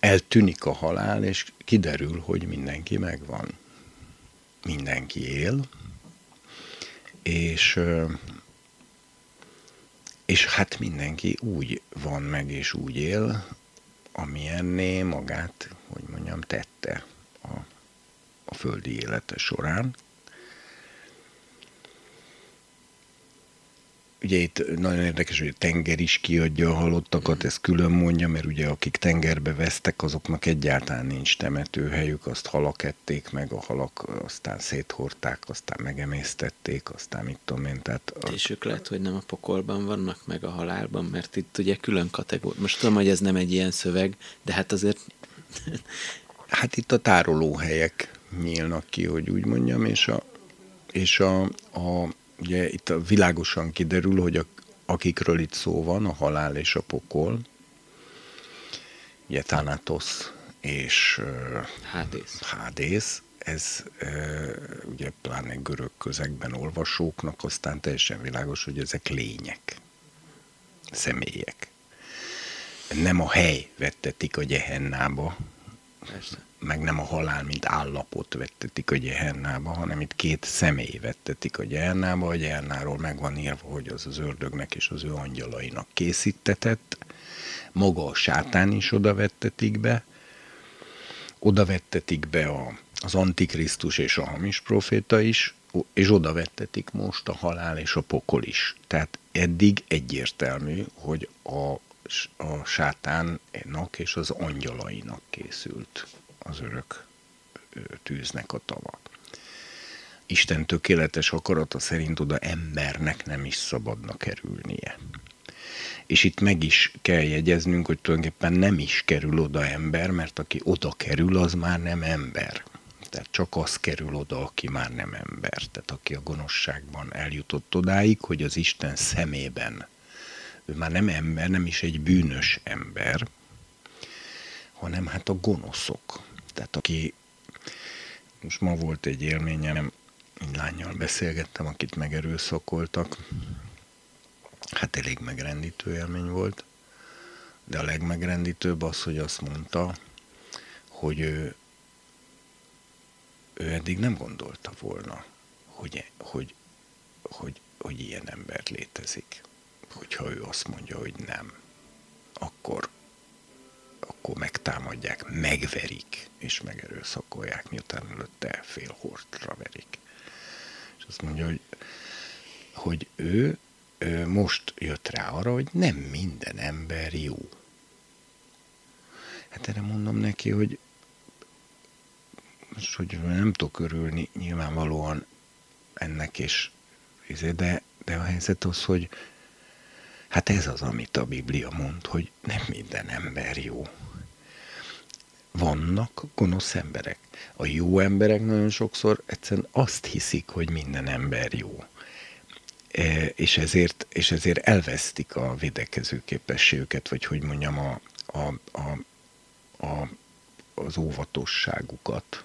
eltűnik a halál, és kiderül, hogy mindenki megvan. Mindenki él, és, és hát mindenki úgy van meg, és úgy él, amilyenné magát, hogy mondjam, tette a, a földi élete során. Ugye itt nagyon érdekes, hogy a tenger is kiadja a halottakat, ezt külön mondja, mert ugye akik tengerbe vesztek, azoknak egyáltalán nincs temetőhelyük, azt halak ették meg, a halak aztán széthorták, aztán megemésztették, aztán mit tudom én. Tehát
a... És ők lehet, hogy nem a pokolban vannak, meg a halálban, mert itt ugye külön kategória. Most tudom, hogy ez nem egy ilyen szöveg, de hát azért...
hát itt a tárolóhelyek nyílnak ki, hogy úgy mondjam, és a, és a, a ugye itt világosan kiderül, hogy a, akikről itt szó van, a halál és a pokol, ugye Thanatos és
Hádész.
Hádész, ez ugye pláne görög közegben olvasóknak aztán teljesen világos, hogy ezek lények, személyek. Nem a hely vettetik a gyehennába, Persze meg nem a halál, mint állapot vettetik a gyehennába, hanem itt két személy vettetik a gyehennába. A gyehennáról meg van írva, hogy az az ördögnek és az ő angyalainak készítetett. Maga a sátán is oda vettetik be. Oda vettetik be a, az antikrisztus és a hamis proféta is, és oda vettetik most a halál és a pokol is. Tehát eddig egyértelmű, hogy a, a sátánnak és az angyalainak készült az örök tűznek a tava. Isten tökéletes akarata szerint oda embernek nem is szabadna kerülnie. És itt meg is kell jegyeznünk, hogy tulajdonképpen nem is kerül oda ember, mert aki oda kerül, az már nem ember. Tehát csak az kerül oda, aki már nem ember. Tehát aki a gonoszságban eljutott odáig, hogy az Isten szemében ő már nem ember, nem is egy bűnös ember, hanem hát a gonoszok. Tehát aki, most ma volt egy élményem, egy lányjal beszélgettem, akit megerőszakoltak, hát elég megrendítő élmény volt, de a legmegrendítőbb az, hogy azt mondta, hogy ő, ő eddig nem gondolta volna, hogy, hogy, hogy, hogy ilyen ember létezik. Hogyha ő azt mondja, hogy nem, akkor, akkor megtámadják, megverik, és megerőszakolják, miután előtte fél hortra verik. És azt mondja, hogy, hogy ő, ő most jött rá arra, hogy nem minden ember jó. Hát erre mondom neki, hogy hogy nem tudok örülni nyilvánvalóan ennek, és izé, de, de a helyzet az, hogy hát ez az, amit a Biblia mond, hogy nem minden ember jó. Vannak gonosz emberek. A jó emberek nagyon sokszor egyszerűen azt hiszik, hogy minden ember jó. E, és, ezért, és ezért elvesztik a védekező képességüket, vagy hogy mondjam, a, a, a, a, az óvatosságukat,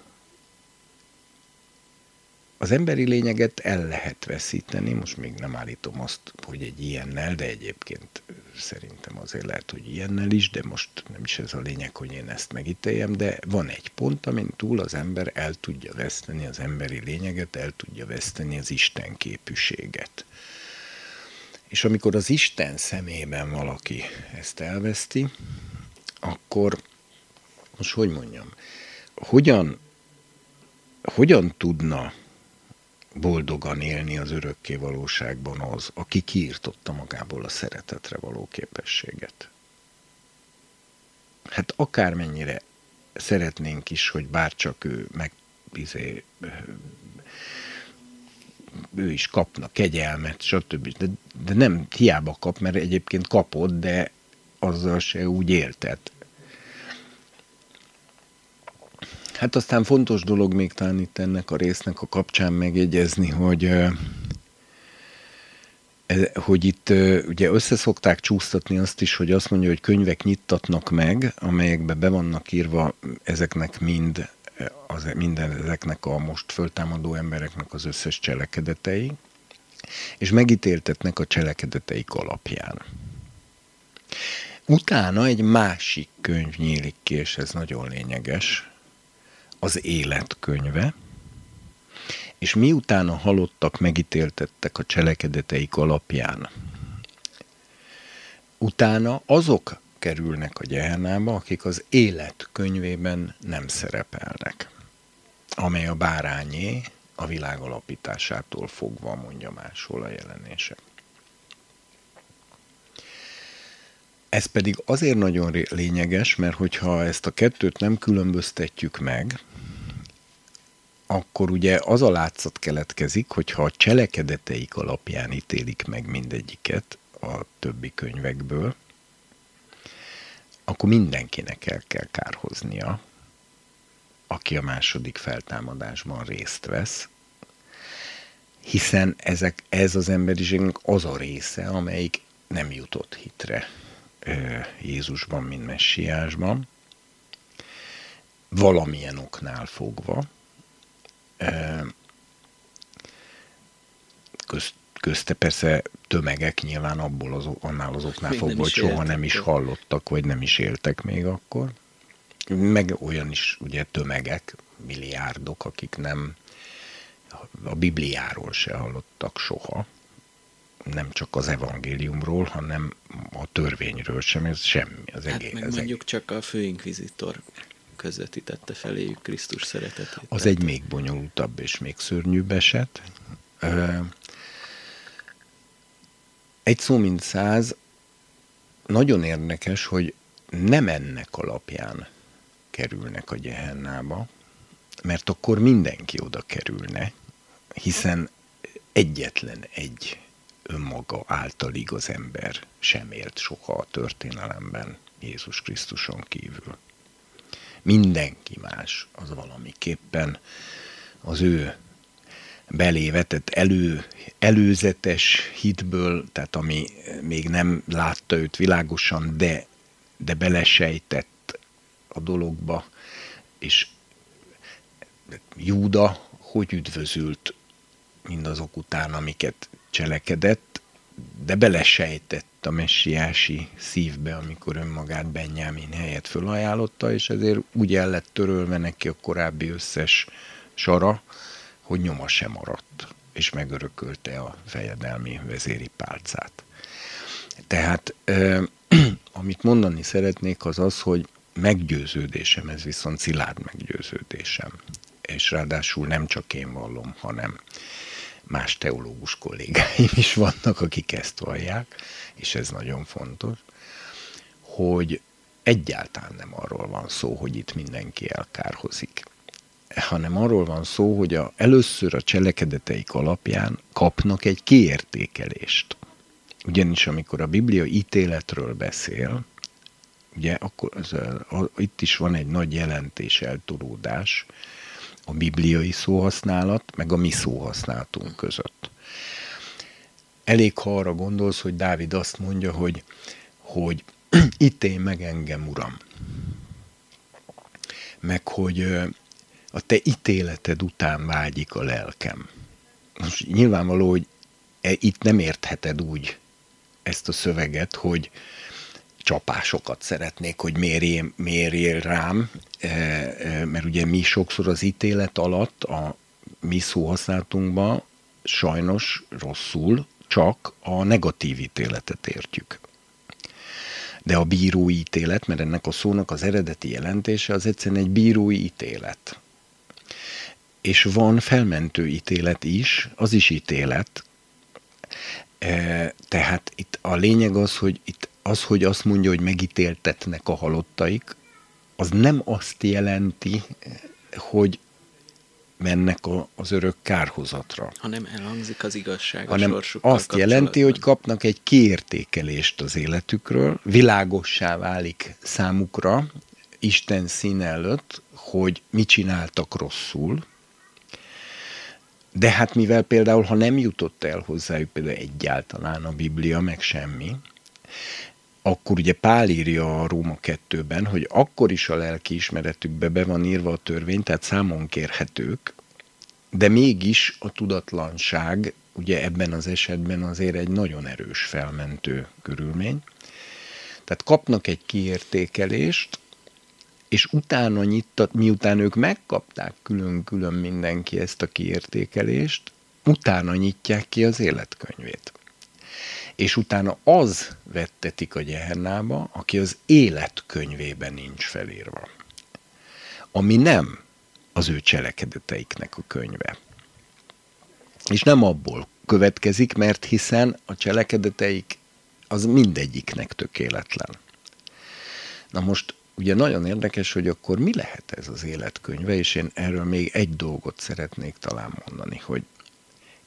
az emberi lényeget el lehet veszíteni, most még nem állítom azt, hogy egy ilyennel, de egyébként szerintem azért lehet, hogy ilyennel is, de most nem is ez a lényeg, hogy én ezt megítéljem, de van egy pont, amin túl az ember el tudja veszteni az emberi lényeget, el tudja veszteni az Isten képűséget. És amikor az Isten szemében valaki ezt elveszti, akkor most hogy mondjam, hogyan, hogyan tudna boldogan élni az örökké valóságban az, aki kiirtotta magából a szeretetre való képességet. Hát akármennyire szeretnénk is, hogy bárcsak ő meg izé, ő is kapna kegyelmet, stb. De, de nem hiába kap, mert egyébként kapott, de azzal se úgy éltet. Hát aztán fontos dolog még talán itt ennek a résznek a kapcsán megjegyezni, hogy e, hogy itt ugye összeszokták csúsztatni azt is, hogy azt mondja, hogy könyvek nyittatnak meg, amelyekbe be vannak írva ezeknek mind, az, minden ezeknek a most föltámadó embereknek az összes cselekedetei, és megítéltetnek a cselekedeteik alapján. Utána egy másik könyv nyílik ki, és ez nagyon lényeges, az életkönyve, és miután a halottak megítéltettek a cselekedeteik alapján, utána azok kerülnek a gyehennába, akik az élet könyvében nem szerepelnek, amely a bárányé a világ alapításától fogva mondja máshol a jelenések. Ez pedig azért nagyon lényeges, mert hogyha ezt a kettőt nem különböztetjük meg, akkor ugye az a látszat keletkezik, hogyha a cselekedeteik alapján ítélik meg mindegyiket a többi könyvekből, akkor mindenkinek el kell kárhoznia, aki a második feltámadásban részt vesz, hiszen ezek, ez az emberiségnek az a része, amelyik nem jutott hitre Jézusban, mint messiásban, valamilyen oknál fogva, közt, közte persze tömegek nyilván abból az, annál azoknál fogva, hogy soha nem is hallottak, vagy nem is éltek még akkor. Meg olyan is ugye tömegek, milliárdok, akik nem a Bibliáról se hallottak soha, nem csak az evangéliumról, hanem a törvényről sem, ez semmi. Az
hát egész, meg az mondjuk egész. csak a főinkvizitor közvetítette feléjük Krisztus szeretetét.
Az egy még bonyolultabb és még szörnyűbb eset, Egy szó mint száz, nagyon érdekes, hogy nem ennek alapján kerülnek a gyehennába, mert akkor mindenki oda kerülne, hiszen egyetlen egy önmaga által igaz ember sem élt soha a történelemben Jézus Krisztuson kívül. Mindenki más az valamiképpen az ő belévetett elő, előzetes hitből, tehát ami még nem látta őt világosan, de, de belesejtett a dologba, és Júda hogy üdvözült mindazok után, amiket cselekedett, de belesejtett a messiási szívbe, amikor önmagát Benjamin helyett fölajánlotta, és ezért úgy el lett törölve neki a korábbi összes sara, hogy nyoma sem maradt, és megörökölte a fejedelmi vezéri pálcát. Tehát amit mondani szeretnék, az az, hogy meggyőződésem, ez viszont szilárd meggyőződésem, és ráadásul nem csak én vallom, hanem más teológus kollégáim is vannak, akik ezt vallják, és ez nagyon fontos, hogy egyáltalán nem arról van szó, hogy itt mindenki elkárhozik, hanem arról van szó, hogy a, először a cselekedeteik alapján kapnak egy kiértékelést. Ugyanis amikor a Biblia ítéletről beszél, ugye akkor az, a, itt is van egy nagy jelentés eltolódás, a bibliai szóhasználat, meg a mi szóhasználatunk között. Elég, ha arra gondolsz, hogy Dávid azt mondja, hogy, hogy ítélj meg engem, uram. Meg hogy a te ítéleted után vágyik a lelkem. Most nyilvánvaló, hogy e, itt nem értheted úgy ezt a szöveget, hogy, csapásokat szeretnék, hogy mérjél, mérjél rám, mert ugye mi sokszor az ítélet alatt a mi szóhasználatunkban sajnos rosszul csak a negatív ítéletet értjük. De a bírói ítélet, mert ennek a szónak az eredeti jelentése az egyszerűen egy bírói ítélet. És van felmentő ítélet is, az is ítélet. E, tehát itt a lényeg az, hogy itt az, hogy azt mondja, hogy megítéltetnek a halottaik, az nem azt jelenti, hogy mennek a, az örök kárhozatra.
Hanem elhangzik az igazság
hanem azt jelenti, hogy kapnak egy kiértékelést az életükről, világossá válik számukra, Isten szín előtt, hogy mit csináltak rosszul, de hát mivel például, ha nem jutott el hozzájuk például egyáltalán a Biblia, meg semmi, akkor ugye Pál írja a Róma 2-ben, hogy akkor is a lelki ismeretükbe be van írva a törvény, tehát számon kérhetők, de mégis a tudatlanság ugye ebben az esetben azért egy nagyon erős felmentő körülmény. Tehát kapnak egy kiértékelést, és utána nyittat, miután ők megkapták külön-külön mindenki ezt a kiértékelést, utána nyitják ki az életkönyvét és utána az vettetik a gyehennába, aki az életkönyvében nincs felírva. Ami nem az ő cselekedeteiknek a könyve. És nem abból következik, mert hiszen a cselekedeteik az mindegyiknek tökéletlen. Na most ugye nagyon érdekes, hogy akkor mi lehet ez az életkönyve, és én erről még egy dolgot szeretnék talán mondani, hogy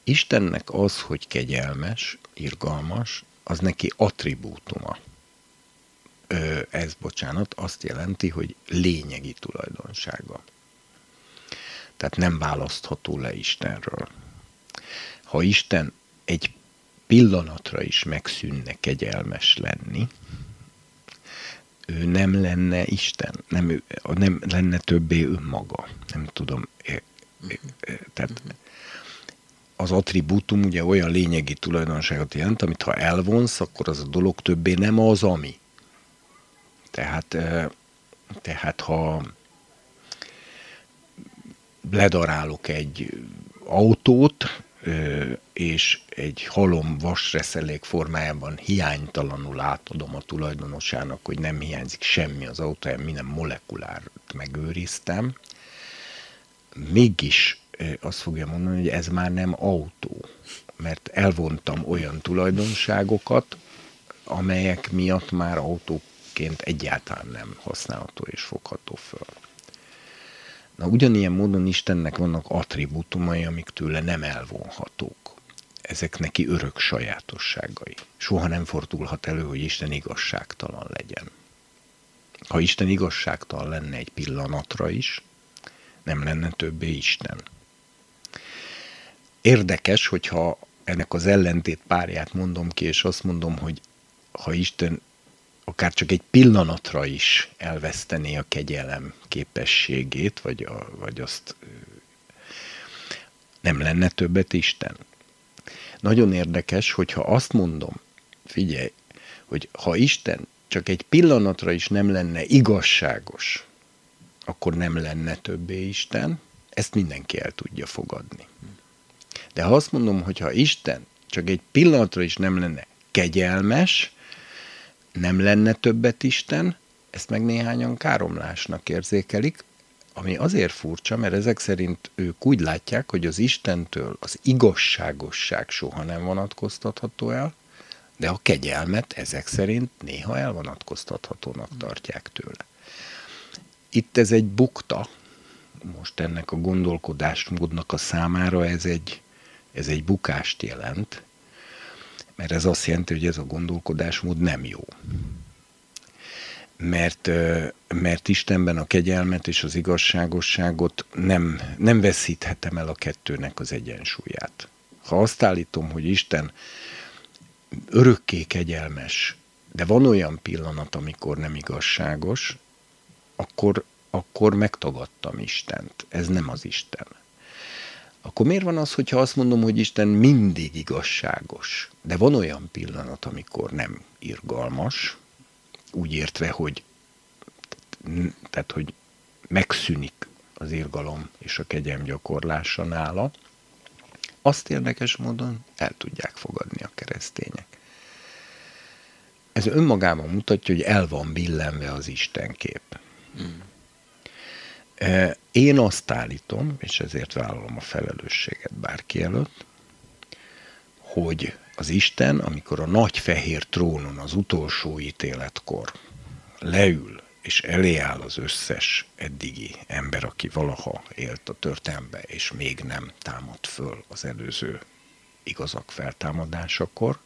Istennek az, hogy kegyelmes, irgalmas, az neki attribútuma. Ö, ez, bocsánat, azt jelenti, hogy lényegi tulajdonsága. Tehát nem választható le Istenről. Ha Isten egy pillanatra is megszűnne kegyelmes lenni, ő nem lenne Isten, nem, ő, nem lenne többé önmaga. Nem tudom, tehát az attribútum ugye olyan lényegi tulajdonságot jelent, amit ha elvonsz, akkor az a dolog többé nem az, ami. Tehát, tehát ha ledarálok egy autót, és egy halom vasreszelék formájában hiánytalanul átadom a tulajdonosának, hogy nem hiányzik semmi az autóján, minden molekulárt megőriztem, mégis azt fogja mondani, hogy ez már nem autó, mert elvontam olyan tulajdonságokat, amelyek miatt már autóként egyáltalán nem használható és fogható föl. Na ugyanilyen módon Istennek vannak attribútumai, amik tőle nem elvonhatók. Ezek neki örök sajátosságai. Soha nem fordulhat elő, hogy Isten igazságtalan legyen. Ha Isten igazságtalan lenne egy pillanatra is, nem lenne többé Isten. Érdekes, hogyha ennek az ellentét párját mondom ki, és azt mondom, hogy ha Isten akár csak egy pillanatra is elvesztené a kegyelem képességét, vagy, a, vagy azt nem lenne többet Isten. Nagyon érdekes, hogyha azt mondom, figyelj, hogy ha Isten csak egy pillanatra is nem lenne igazságos, akkor nem lenne többé Isten, ezt mindenki el tudja fogadni. De ha azt mondom, hogy ha Isten csak egy pillanatra is nem lenne kegyelmes, nem lenne többet Isten, ezt meg néhányan káromlásnak érzékelik, ami azért furcsa, mert ezek szerint ők úgy látják, hogy az Istentől az igazságosság soha nem vonatkoztatható el, de a kegyelmet ezek szerint néha elvonatkoztathatónak tartják tőle. Itt ez egy bukta, most ennek a gondolkodásmódnak a számára ez egy, ez egy bukást jelent, mert ez azt jelenti, hogy ez a gondolkodásmód nem jó. Mert, mert Istenben a kegyelmet és az igazságosságot nem, nem veszíthetem el a kettőnek az egyensúlyát. Ha azt állítom, hogy Isten örökké kegyelmes, de van olyan pillanat, amikor nem igazságos, akkor, akkor megtagadtam Istent. Ez nem az Isten akkor miért van az, hogyha azt mondom, hogy Isten mindig igazságos, de van olyan pillanat, amikor nem irgalmas, úgy értve, hogy tehát, hogy megszűnik az irgalom és a kegyem gyakorlása nála, azt érdekes módon el tudják fogadni a keresztények. Ez önmagában mutatja, hogy el van billenve az Isten kép. Én azt állítom, és ezért vállalom a felelősséget bárki előtt, hogy az Isten, amikor a nagy fehér trónon az utolsó ítéletkor leül, és elé áll az összes eddigi ember, aki valaha élt a történelme, és még nem támad föl az előző igazak feltámadásakor,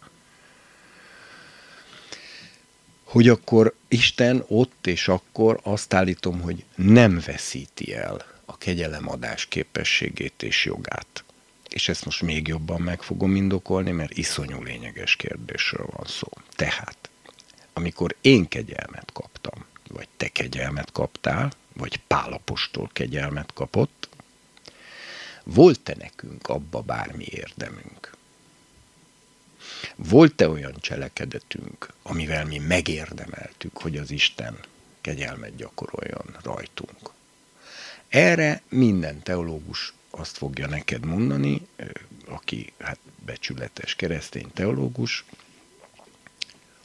hogy akkor Isten ott és akkor azt állítom, hogy nem veszíti el a kegyelemadás képességét és jogát. És ezt most még jobban meg fogom indokolni, mert iszonyú lényeges kérdésről van szó. Tehát, amikor én kegyelmet kaptam, vagy te kegyelmet kaptál, vagy Pálapostól kegyelmet kapott, volt-e nekünk abba bármi érdemünk? Volt-e olyan cselekedetünk, amivel mi megérdemeltük, hogy az Isten kegyelmet gyakoroljon rajtunk? Erre minden teológus azt fogja neked mondani, aki hát becsületes keresztény teológus,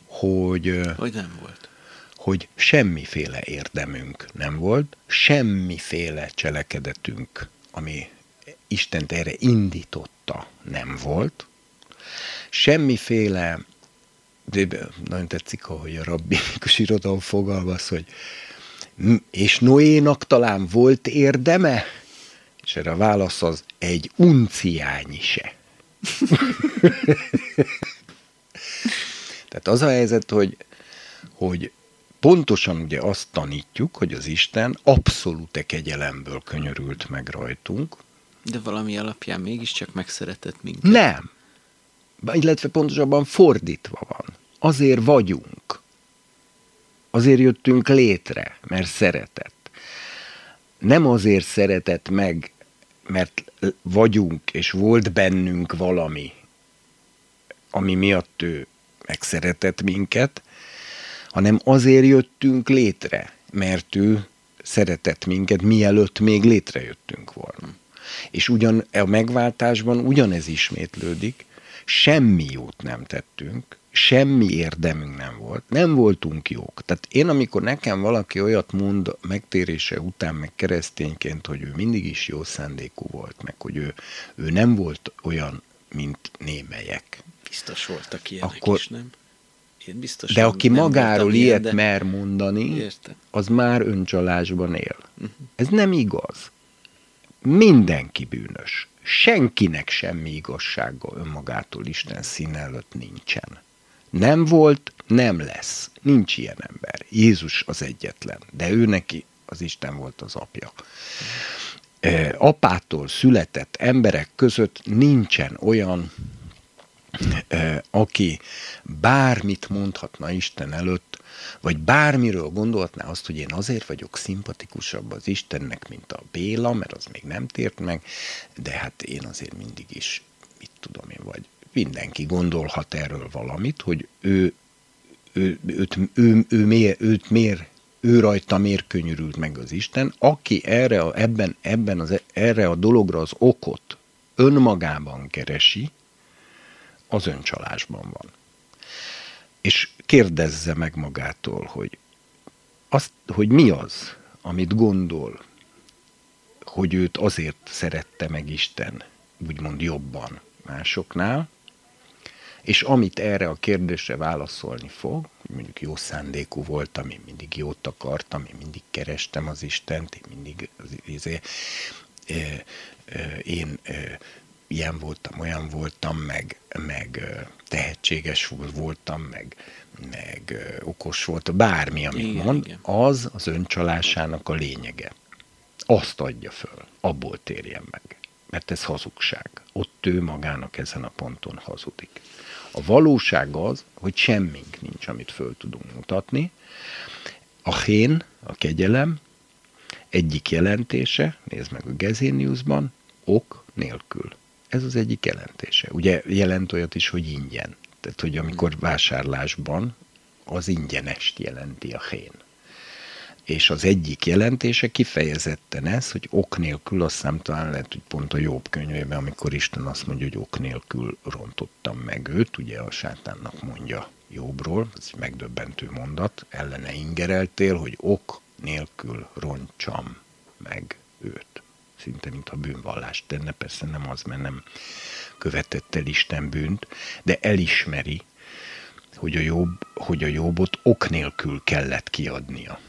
hogy,
hogy nem volt.
Hogy semmiféle érdemünk nem volt, semmiféle cselekedetünk, ami Istent erre indította, nem volt, semmiféle, de nagyon tetszik, ahogy a rabbinikus irodalom fogalmaz, hogy és Noénak talán volt érdeme? És erre a válasz az egy unciányi se. Tehát az a helyzet, hogy, hogy pontosan ugye azt tanítjuk, hogy az Isten abszolút kegyelemből könyörült meg rajtunk.
De valami alapján mégiscsak megszeretett minket.
Nem illetve pontosabban fordítva van. Azért vagyunk. Azért jöttünk létre, mert szeretett. Nem azért szeretett meg, mert vagyunk, és volt bennünk valami, ami miatt ő megszeretett minket, hanem azért jöttünk létre, mert ő szeretett minket, mielőtt még létrejöttünk volna. És ugyan a megváltásban ugyanez ismétlődik, semmi jót nem tettünk, semmi érdemünk nem volt, nem voltunk jók. Tehát én, amikor nekem valaki olyat mond megtérése után, meg keresztényként, hogy ő mindig is jó szándékú volt, meg hogy ő, ő nem volt olyan, mint némelyek.
Biztos voltak ilyenek akkor, is, nem?
Én biztos de aki magáról ilyet de... mer mondani, Érte. az már öncsalásban él. Uh-huh. Ez nem igaz. Mindenki bűnös. Senkinek semmi igazsága önmagától Isten színe előtt nincsen. Nem volt, nem lesz. Nincs ilyen ember. Jézus az egyetlen, de ő neki az Isten volt az apja. Apától született emberek között nincsen olyan, aki bármit mondhatna Isten előtt, vagy bármiről gondolhatná azt, hogy én azért vagyok szimpatikusabb az Istennek, mint a Béla, mert az még nem tért meg, de hát én azért mindig is, mit tudom én, vagy mindenki gondolhat erről valamit, hogy ő, ő, őt, ő, ő, miért, őt miért, ő rajta miért könyörült meg az Isten, aki erre a, ebben, ebben az, erre a dologra az okot önmagában keresi, az öncsalásban van. És kérdezze meg magától, hogy, azt, hogy mi az, amit gondol, hogy őt azért szerette meg Isten, úgymond jobban másoknál, és amit erre a kérdésre válaszolni fog, hogy mondjuk jó szándékú voltam, én mindig jót akartam, én mindig kerestem az Istent, én mindig az, az, e, e, én e, ilyen voltam, olyan voltam, meg, meg tehetséges voltam, meg, meg okos volt, bármi, amit igen, mond, igen. az az öncsalásának a lényege. Azt adja föl, abból térjen meg. Mert ez hazugság. Ott ő magának ezen a ponton hazudik. A valóság az, hogy semmink nincs, amit föl tudunk mutatni. A hén, a kegyelem egyik jelentése, nézd meg a Gezéniusban, ok nélkül. Ez az egyik jelentése. Ugye jelent olyat is, hogy ingyen. Tehát, hogy amikor vásárlásban az ingyenest jelenti a hén. És az egyik jelentése kifejezetten ez, hogy ok nélkül, azt hiszem talán lehet, hogy pont a jobb könyvében, amikor Isten azt mondja, hogy ok nélkül rontottam meg őt, ugye a sátánnak mondja jobbról, ez egy megdöbbentő mondat, ellene ingereltél, hogy ok nélkül roncsam meg őt. Szinte, mint a bűnvallást tenne, persze nem az, mert nem követett el Isten bűnt, de elismeri, hogy a, jobb, hogy a jobbot ok nélkül kellett kiadnia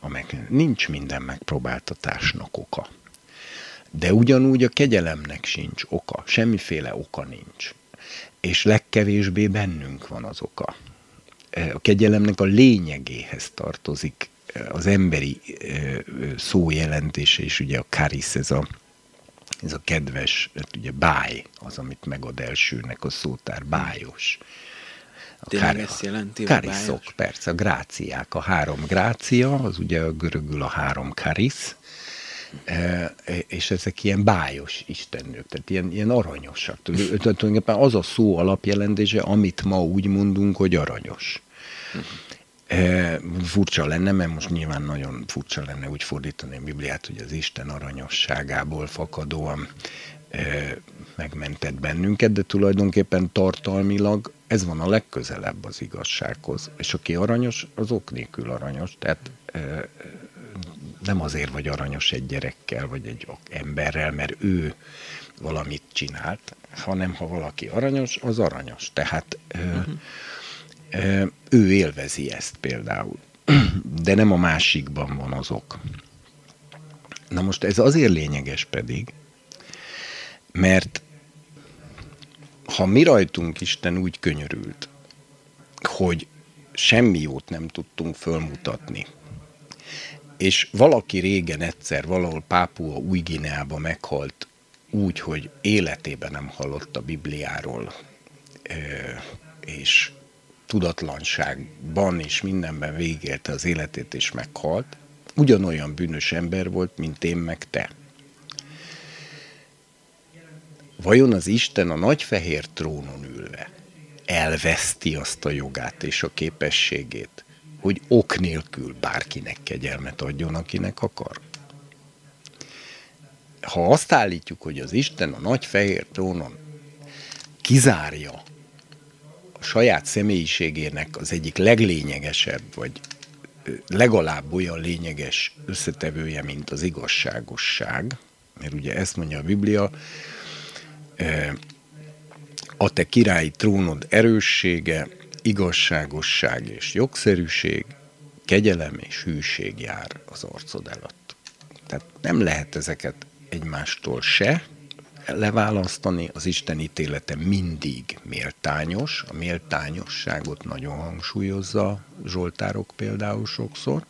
a meg, nincs minden megpróbáltatásnak oka. De ugyanúgy a kegyelemnek sincs oka, semmiféle oka nincs. És legkevésbé bennünk van az oka. A kegyelemnek a lényegéhez tartozik az emberi szó jelentése, és ugye a karisz, ez a, ez a kedves, hát ugye báj, az, amit megad elsőnek a szótár, bájos.
Tényleg kár, ezt jelenti?
Kariszok, persze, a gráciák. A három grácia, az ugye a görögül a három karisz, és ezek ilyen bájos istennők, tehát ilyen, ilyen aranyosak. Tulajdonképpen az a szó alapjelentése, amit ma úgy mondunk, hogy aranyos. E, furcsa lenne, mert most nyilván nagyon furcsa lenne úgy fordítani a Bibliát, hogy az Isten aranyosságából fakadóan e, megmentett bennünket, de tulajdonképpen tartalmilag ez van a legközelebb az igazsághoz. És aki aranyos, az ok nélkül aranyos. Tehát nem azért vagy aranyos egy gyerekkel, vagy egy emberrel, mert ő valamit csinált, hanem ha valaki aranyos, az aranyos. Tehát uh-huh. Ő élvezi ezt például. De nem a másikban van az ok. Na most ez azért lényeges pedig, mert ha mi rajtunk Isten úgy könyörült, hogy semmi jót nem tudtunk fölmutatni, és valaki régen egyszer valahol Pápua új Gineába meghalt úgy, hogy életében nem hallott a Bibliáról, és tudatlanságban és mindenben végélte az életét és meghalt, ugyanolyan bűnös ember volt, mint én meg te. Vajon az Isten a nagy fehér trónon ülve elveszti azt a jogát és a képességét, hogy ok nélkül bárkinek kegyelmet adjon, akinek akar? Ha azt állítjuk, hogy az Isten a nagy fehér trónon kizárja saját személyiségének az egyik leglényegesebb, vagy legalább olyan lényeges összetevője, mint az igazságosság, mert ugye ezt mondja a Biblia, a te királyi trónod erőssége, igazságosság és jogszerűség, kegyelem és hűség jár az arcod előtt. Tehát nem lehet ezeket egymástól se leválasztani, az Isten ítélete mindig méltányos, a méltányosságot nagyon hangsúlyozza Zsoltárok például sokszor.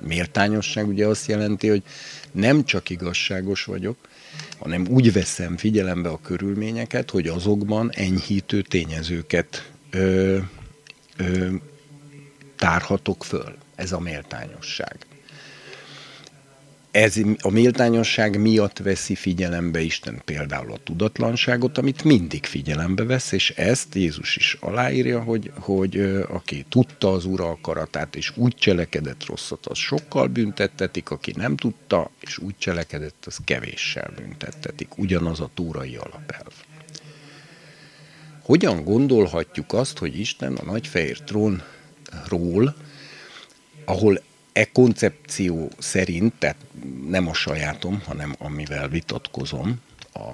Méltányosság ugye azt jelenti, hogy nem csak igazságos vagyok, hanem úgy veszem figyelembe a körülményeket, hogy azokban enyhítő tényezőket ö, ö, tárhatok föl. Ez a méltányosság. Ez a méltányosság miatt veszi figyelembe Isten például a tudatlanságot, amit mindig figyelembe vesz, és ezt Jézus is aláírja, hogy, hogy aki tudta az Ura akaratát, és úgy cselekedett rosszat, az sokkal büntettetik, aki nem tudta, és úgy cselekedett, az kevéssel büntettetik. Ugyanaz a túrai alapelv. Hogyan gondolhatjuk azt, hogy Isten a nagyfehér trónról, ahol e koncepció szerint, tehát nem a sajátom, hanem amivel vitatkozom, a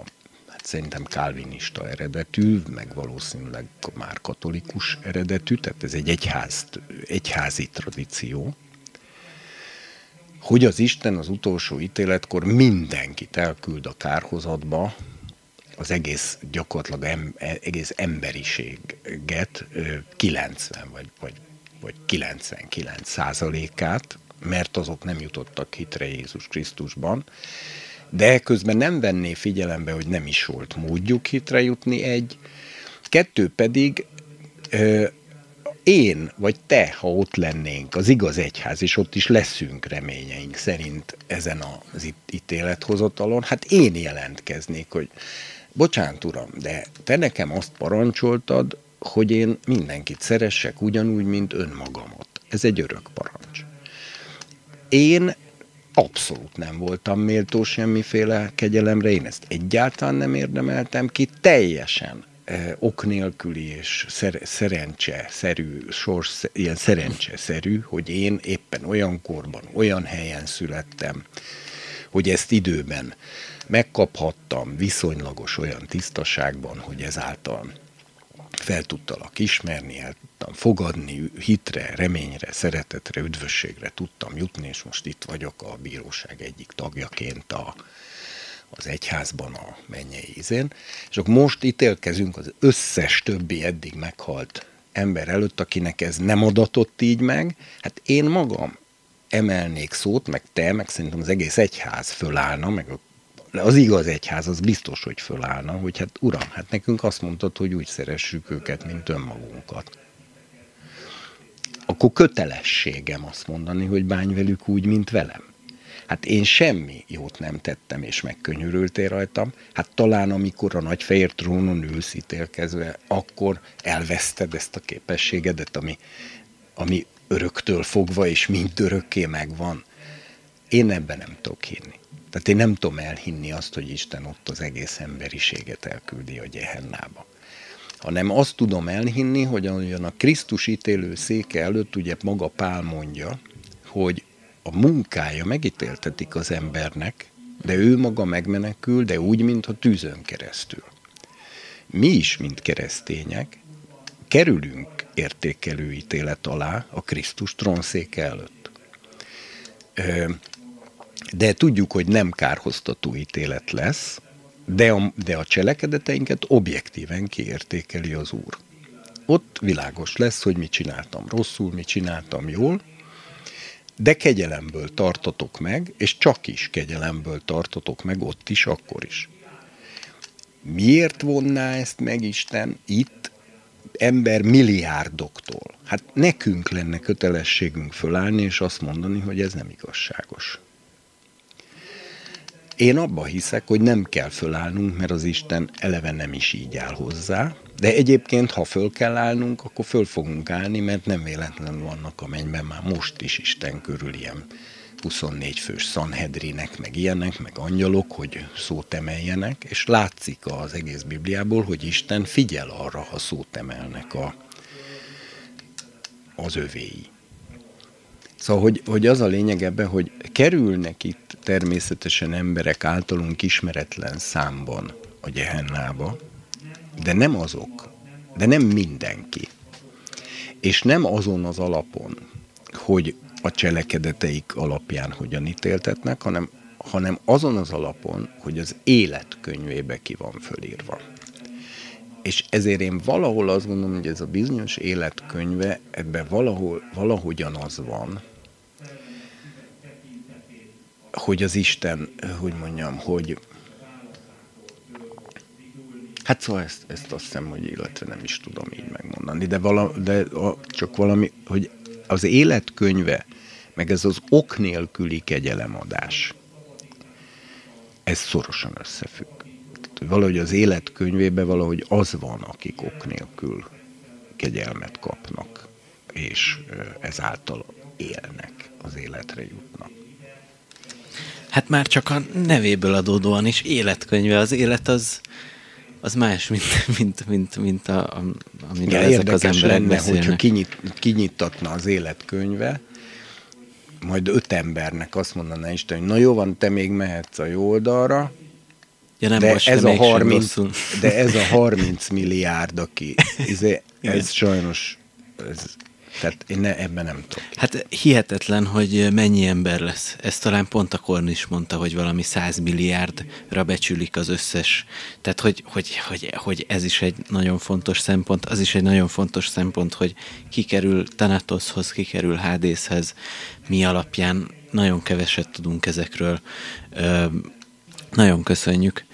hát szerintem kálvinista eredetű, meg valószínűleg már katolikus eredetű, tehát ez egy egyház, egyházi tradíció, hogy az Isten az utolsó ítéletkor mindenkit elküld a kárhozatba, az egész gyakorlatilag em, egész emberiséget 90 vagy, vagy vagy 99 százalékát, mert azok nem jutottak hitre Jézus Krisztusban, de közben nem venné figyelembe, hogy nem is volt módjuk hitre jutni egy, kettő pedig ö, én vagy te, ha ott lennénk, az igaz egyház, és ott is leszünk reményeink szerint ezen az ítélethozatalon, hát én jelentkeznék, hogy bocsánat uram, de te nekem azt parancsoltad, hogy én mindenkit szeressek ugyanúgy, mint önmagamat. Ez egy örök parancs. Én abszolút nem voltam méltó semmiféle kegyelemre, én ezt egyáltalán nem érdemeltem ki, teljesen eh, ok nélküli és szer- szerencse-szerű, sors, ilyen szerencse-szerű, hogy én éppen olyan korban, olyan helyen születtem, hogy ezt időben megkaphattam viszonylagos olyan tisztaságban, hogy ezáltal fel tudtalak ismerni, el tudtam fogadni, hitre, reményre, szeretetre, üdvösségre tudtam jutni, és most itt vagyok a bíróság egyik tagjaként a, az egyházban a mennyei ízén. És akkor most ítélkezünk az összes többi eddig meghalt ember előtt, akinek ez nem adatott így meg. Hát én magam emelnék szót, meg te, meg szerintem az egész egyház fölállna, meg a az igaz egyház az biztos, hogy fölállna, hogy hát uram, hát nekünk azt mondtad, hogy úgy szeressük őket, mint önmagunkat. Akkor kötelességem azt mondani, hogy bánj velük úgy, mint velem. Hát én semmi jót nem tettem, és megkönyörültél rajtam. Hát talán amikor a nagy fehér trónon ülsz ítélkezve, akkor elveszted ezt a képességedet, ami, ami öröktől fogva, és mind örökké megvan. Én ebben nem tudok hinni. Tehát én nem tudom elhinni azt, hogy Isten ott az egész emberiséget elküldi a gyehennába. Hanem azt tudom elhinni, hogy a Krisztus ítélő széke előtt ugye maga Pál mondja, hogy a munkája megítéltetik az embernek, de ő maga megmenekül, de úgy, mintha tűzön keresztül. Mi is, mint keresztények, kerülünk értékelő ítélet alá a Krisztus trónszéke előtt de tudjuk, hogy nem kárhoztató ítélet lesz, de a, de a cselekedeteinket objektíven kiértékeli az Úr. Ott világos lesz, hogy mit csináltam rosszul, mit csináltam jól, de kegyelemből tartotok meg, és csak is kegyelemből tartotok meg ott is, akkor is. Miért vonná ezt meg Isten itt ember milliárdoktól? Hát nekünk lenne kötelességünk fölállni, és azt mondani, hogy ez nem igazságos. Én abba hiszek, hogy nem kell fölállnunk, mert az Isten eleve nem is így áll hozzá, de egyébként, ha föl kell állnunk, akkor föl fogunk állni, mert nem véletlenül vannak a mennyben már most is Isten körül ilyen 24 fős szanhedrinek, meg ilyenek, meg angyalok, hogy szót emeljenek, és látszik az egész Bibliából, hogy Isten figyel arra, ha szót emelnek a, az övéi. Szóval, hogy, hogy az a lényeg ebben, hogy kerülnek itt természetesen emberek általunk ismeretlen számban a gyehennába, de nem azok, de nem mindenki. És nem azon az alapon, hogy a cselekedeteik alapján hogyan ítéltetnek, hanem, hanem azon az alapon, hogy az életkönyvébe ki van fölírva. És ezért én valahol azt gondolom, hogy ez a bizonyos életkönyve, ebben valahol, valahogyan az van, hogy az Isten, hogy mondjam, hogy Hát szóval ezt, ezt azt hiszem, hogy illetve nem is tudom így megmondani, de, vala, de a, csak valami, hogy az életkönyve, meg ez az ok nélküli kegyelemadás, ez szorosan összefügg. Tehát, valahogy az életkönyvében valahogy az van, akik ok nélkül kegyelmet kapnak, és ezáltal élnek, az életre jutnak.
Hát már csak a nevéből adódóan is életkönyve. Az élet az, az más, mint, mint, mint, mint a, a, amiről ja, ezek az emberek lenne, beszélnek.
hogyha kinyit, kinyitatna az életkönyve, majd öt embernek azt mondaná Isten, hogy na jó van, te még mehetsz a jó oldalra,
ja, nem de, most, ez
a 30, de ez a 30 milliárd, aki, ez, ez sajnos ez tehát én ne, ebben nem tudok.
Hát hihetetlen, hogy mennyi ember lesz. Ezt talán pont a Korn is mondta, hogy valami 100 milliárdra becsülik az összes. Tehát, hogy, hogy, hogy, hogy ez is egy nagyon fontos szempont. Az is egy nagyon fontos szempont, hogy kikerül Tanatoshoz, kikerül Hádészhez, mi alapján nagyon keveset tudunk ezekről. Ö, nagyon köszönjük,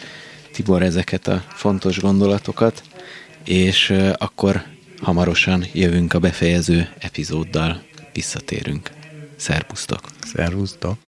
Tibor, ezeket a fontos gondolatokat, és ö, akkor hamarosan jövünk a befejező epizóddal, visszatérünk. Szerbusztok!
Szervusztok!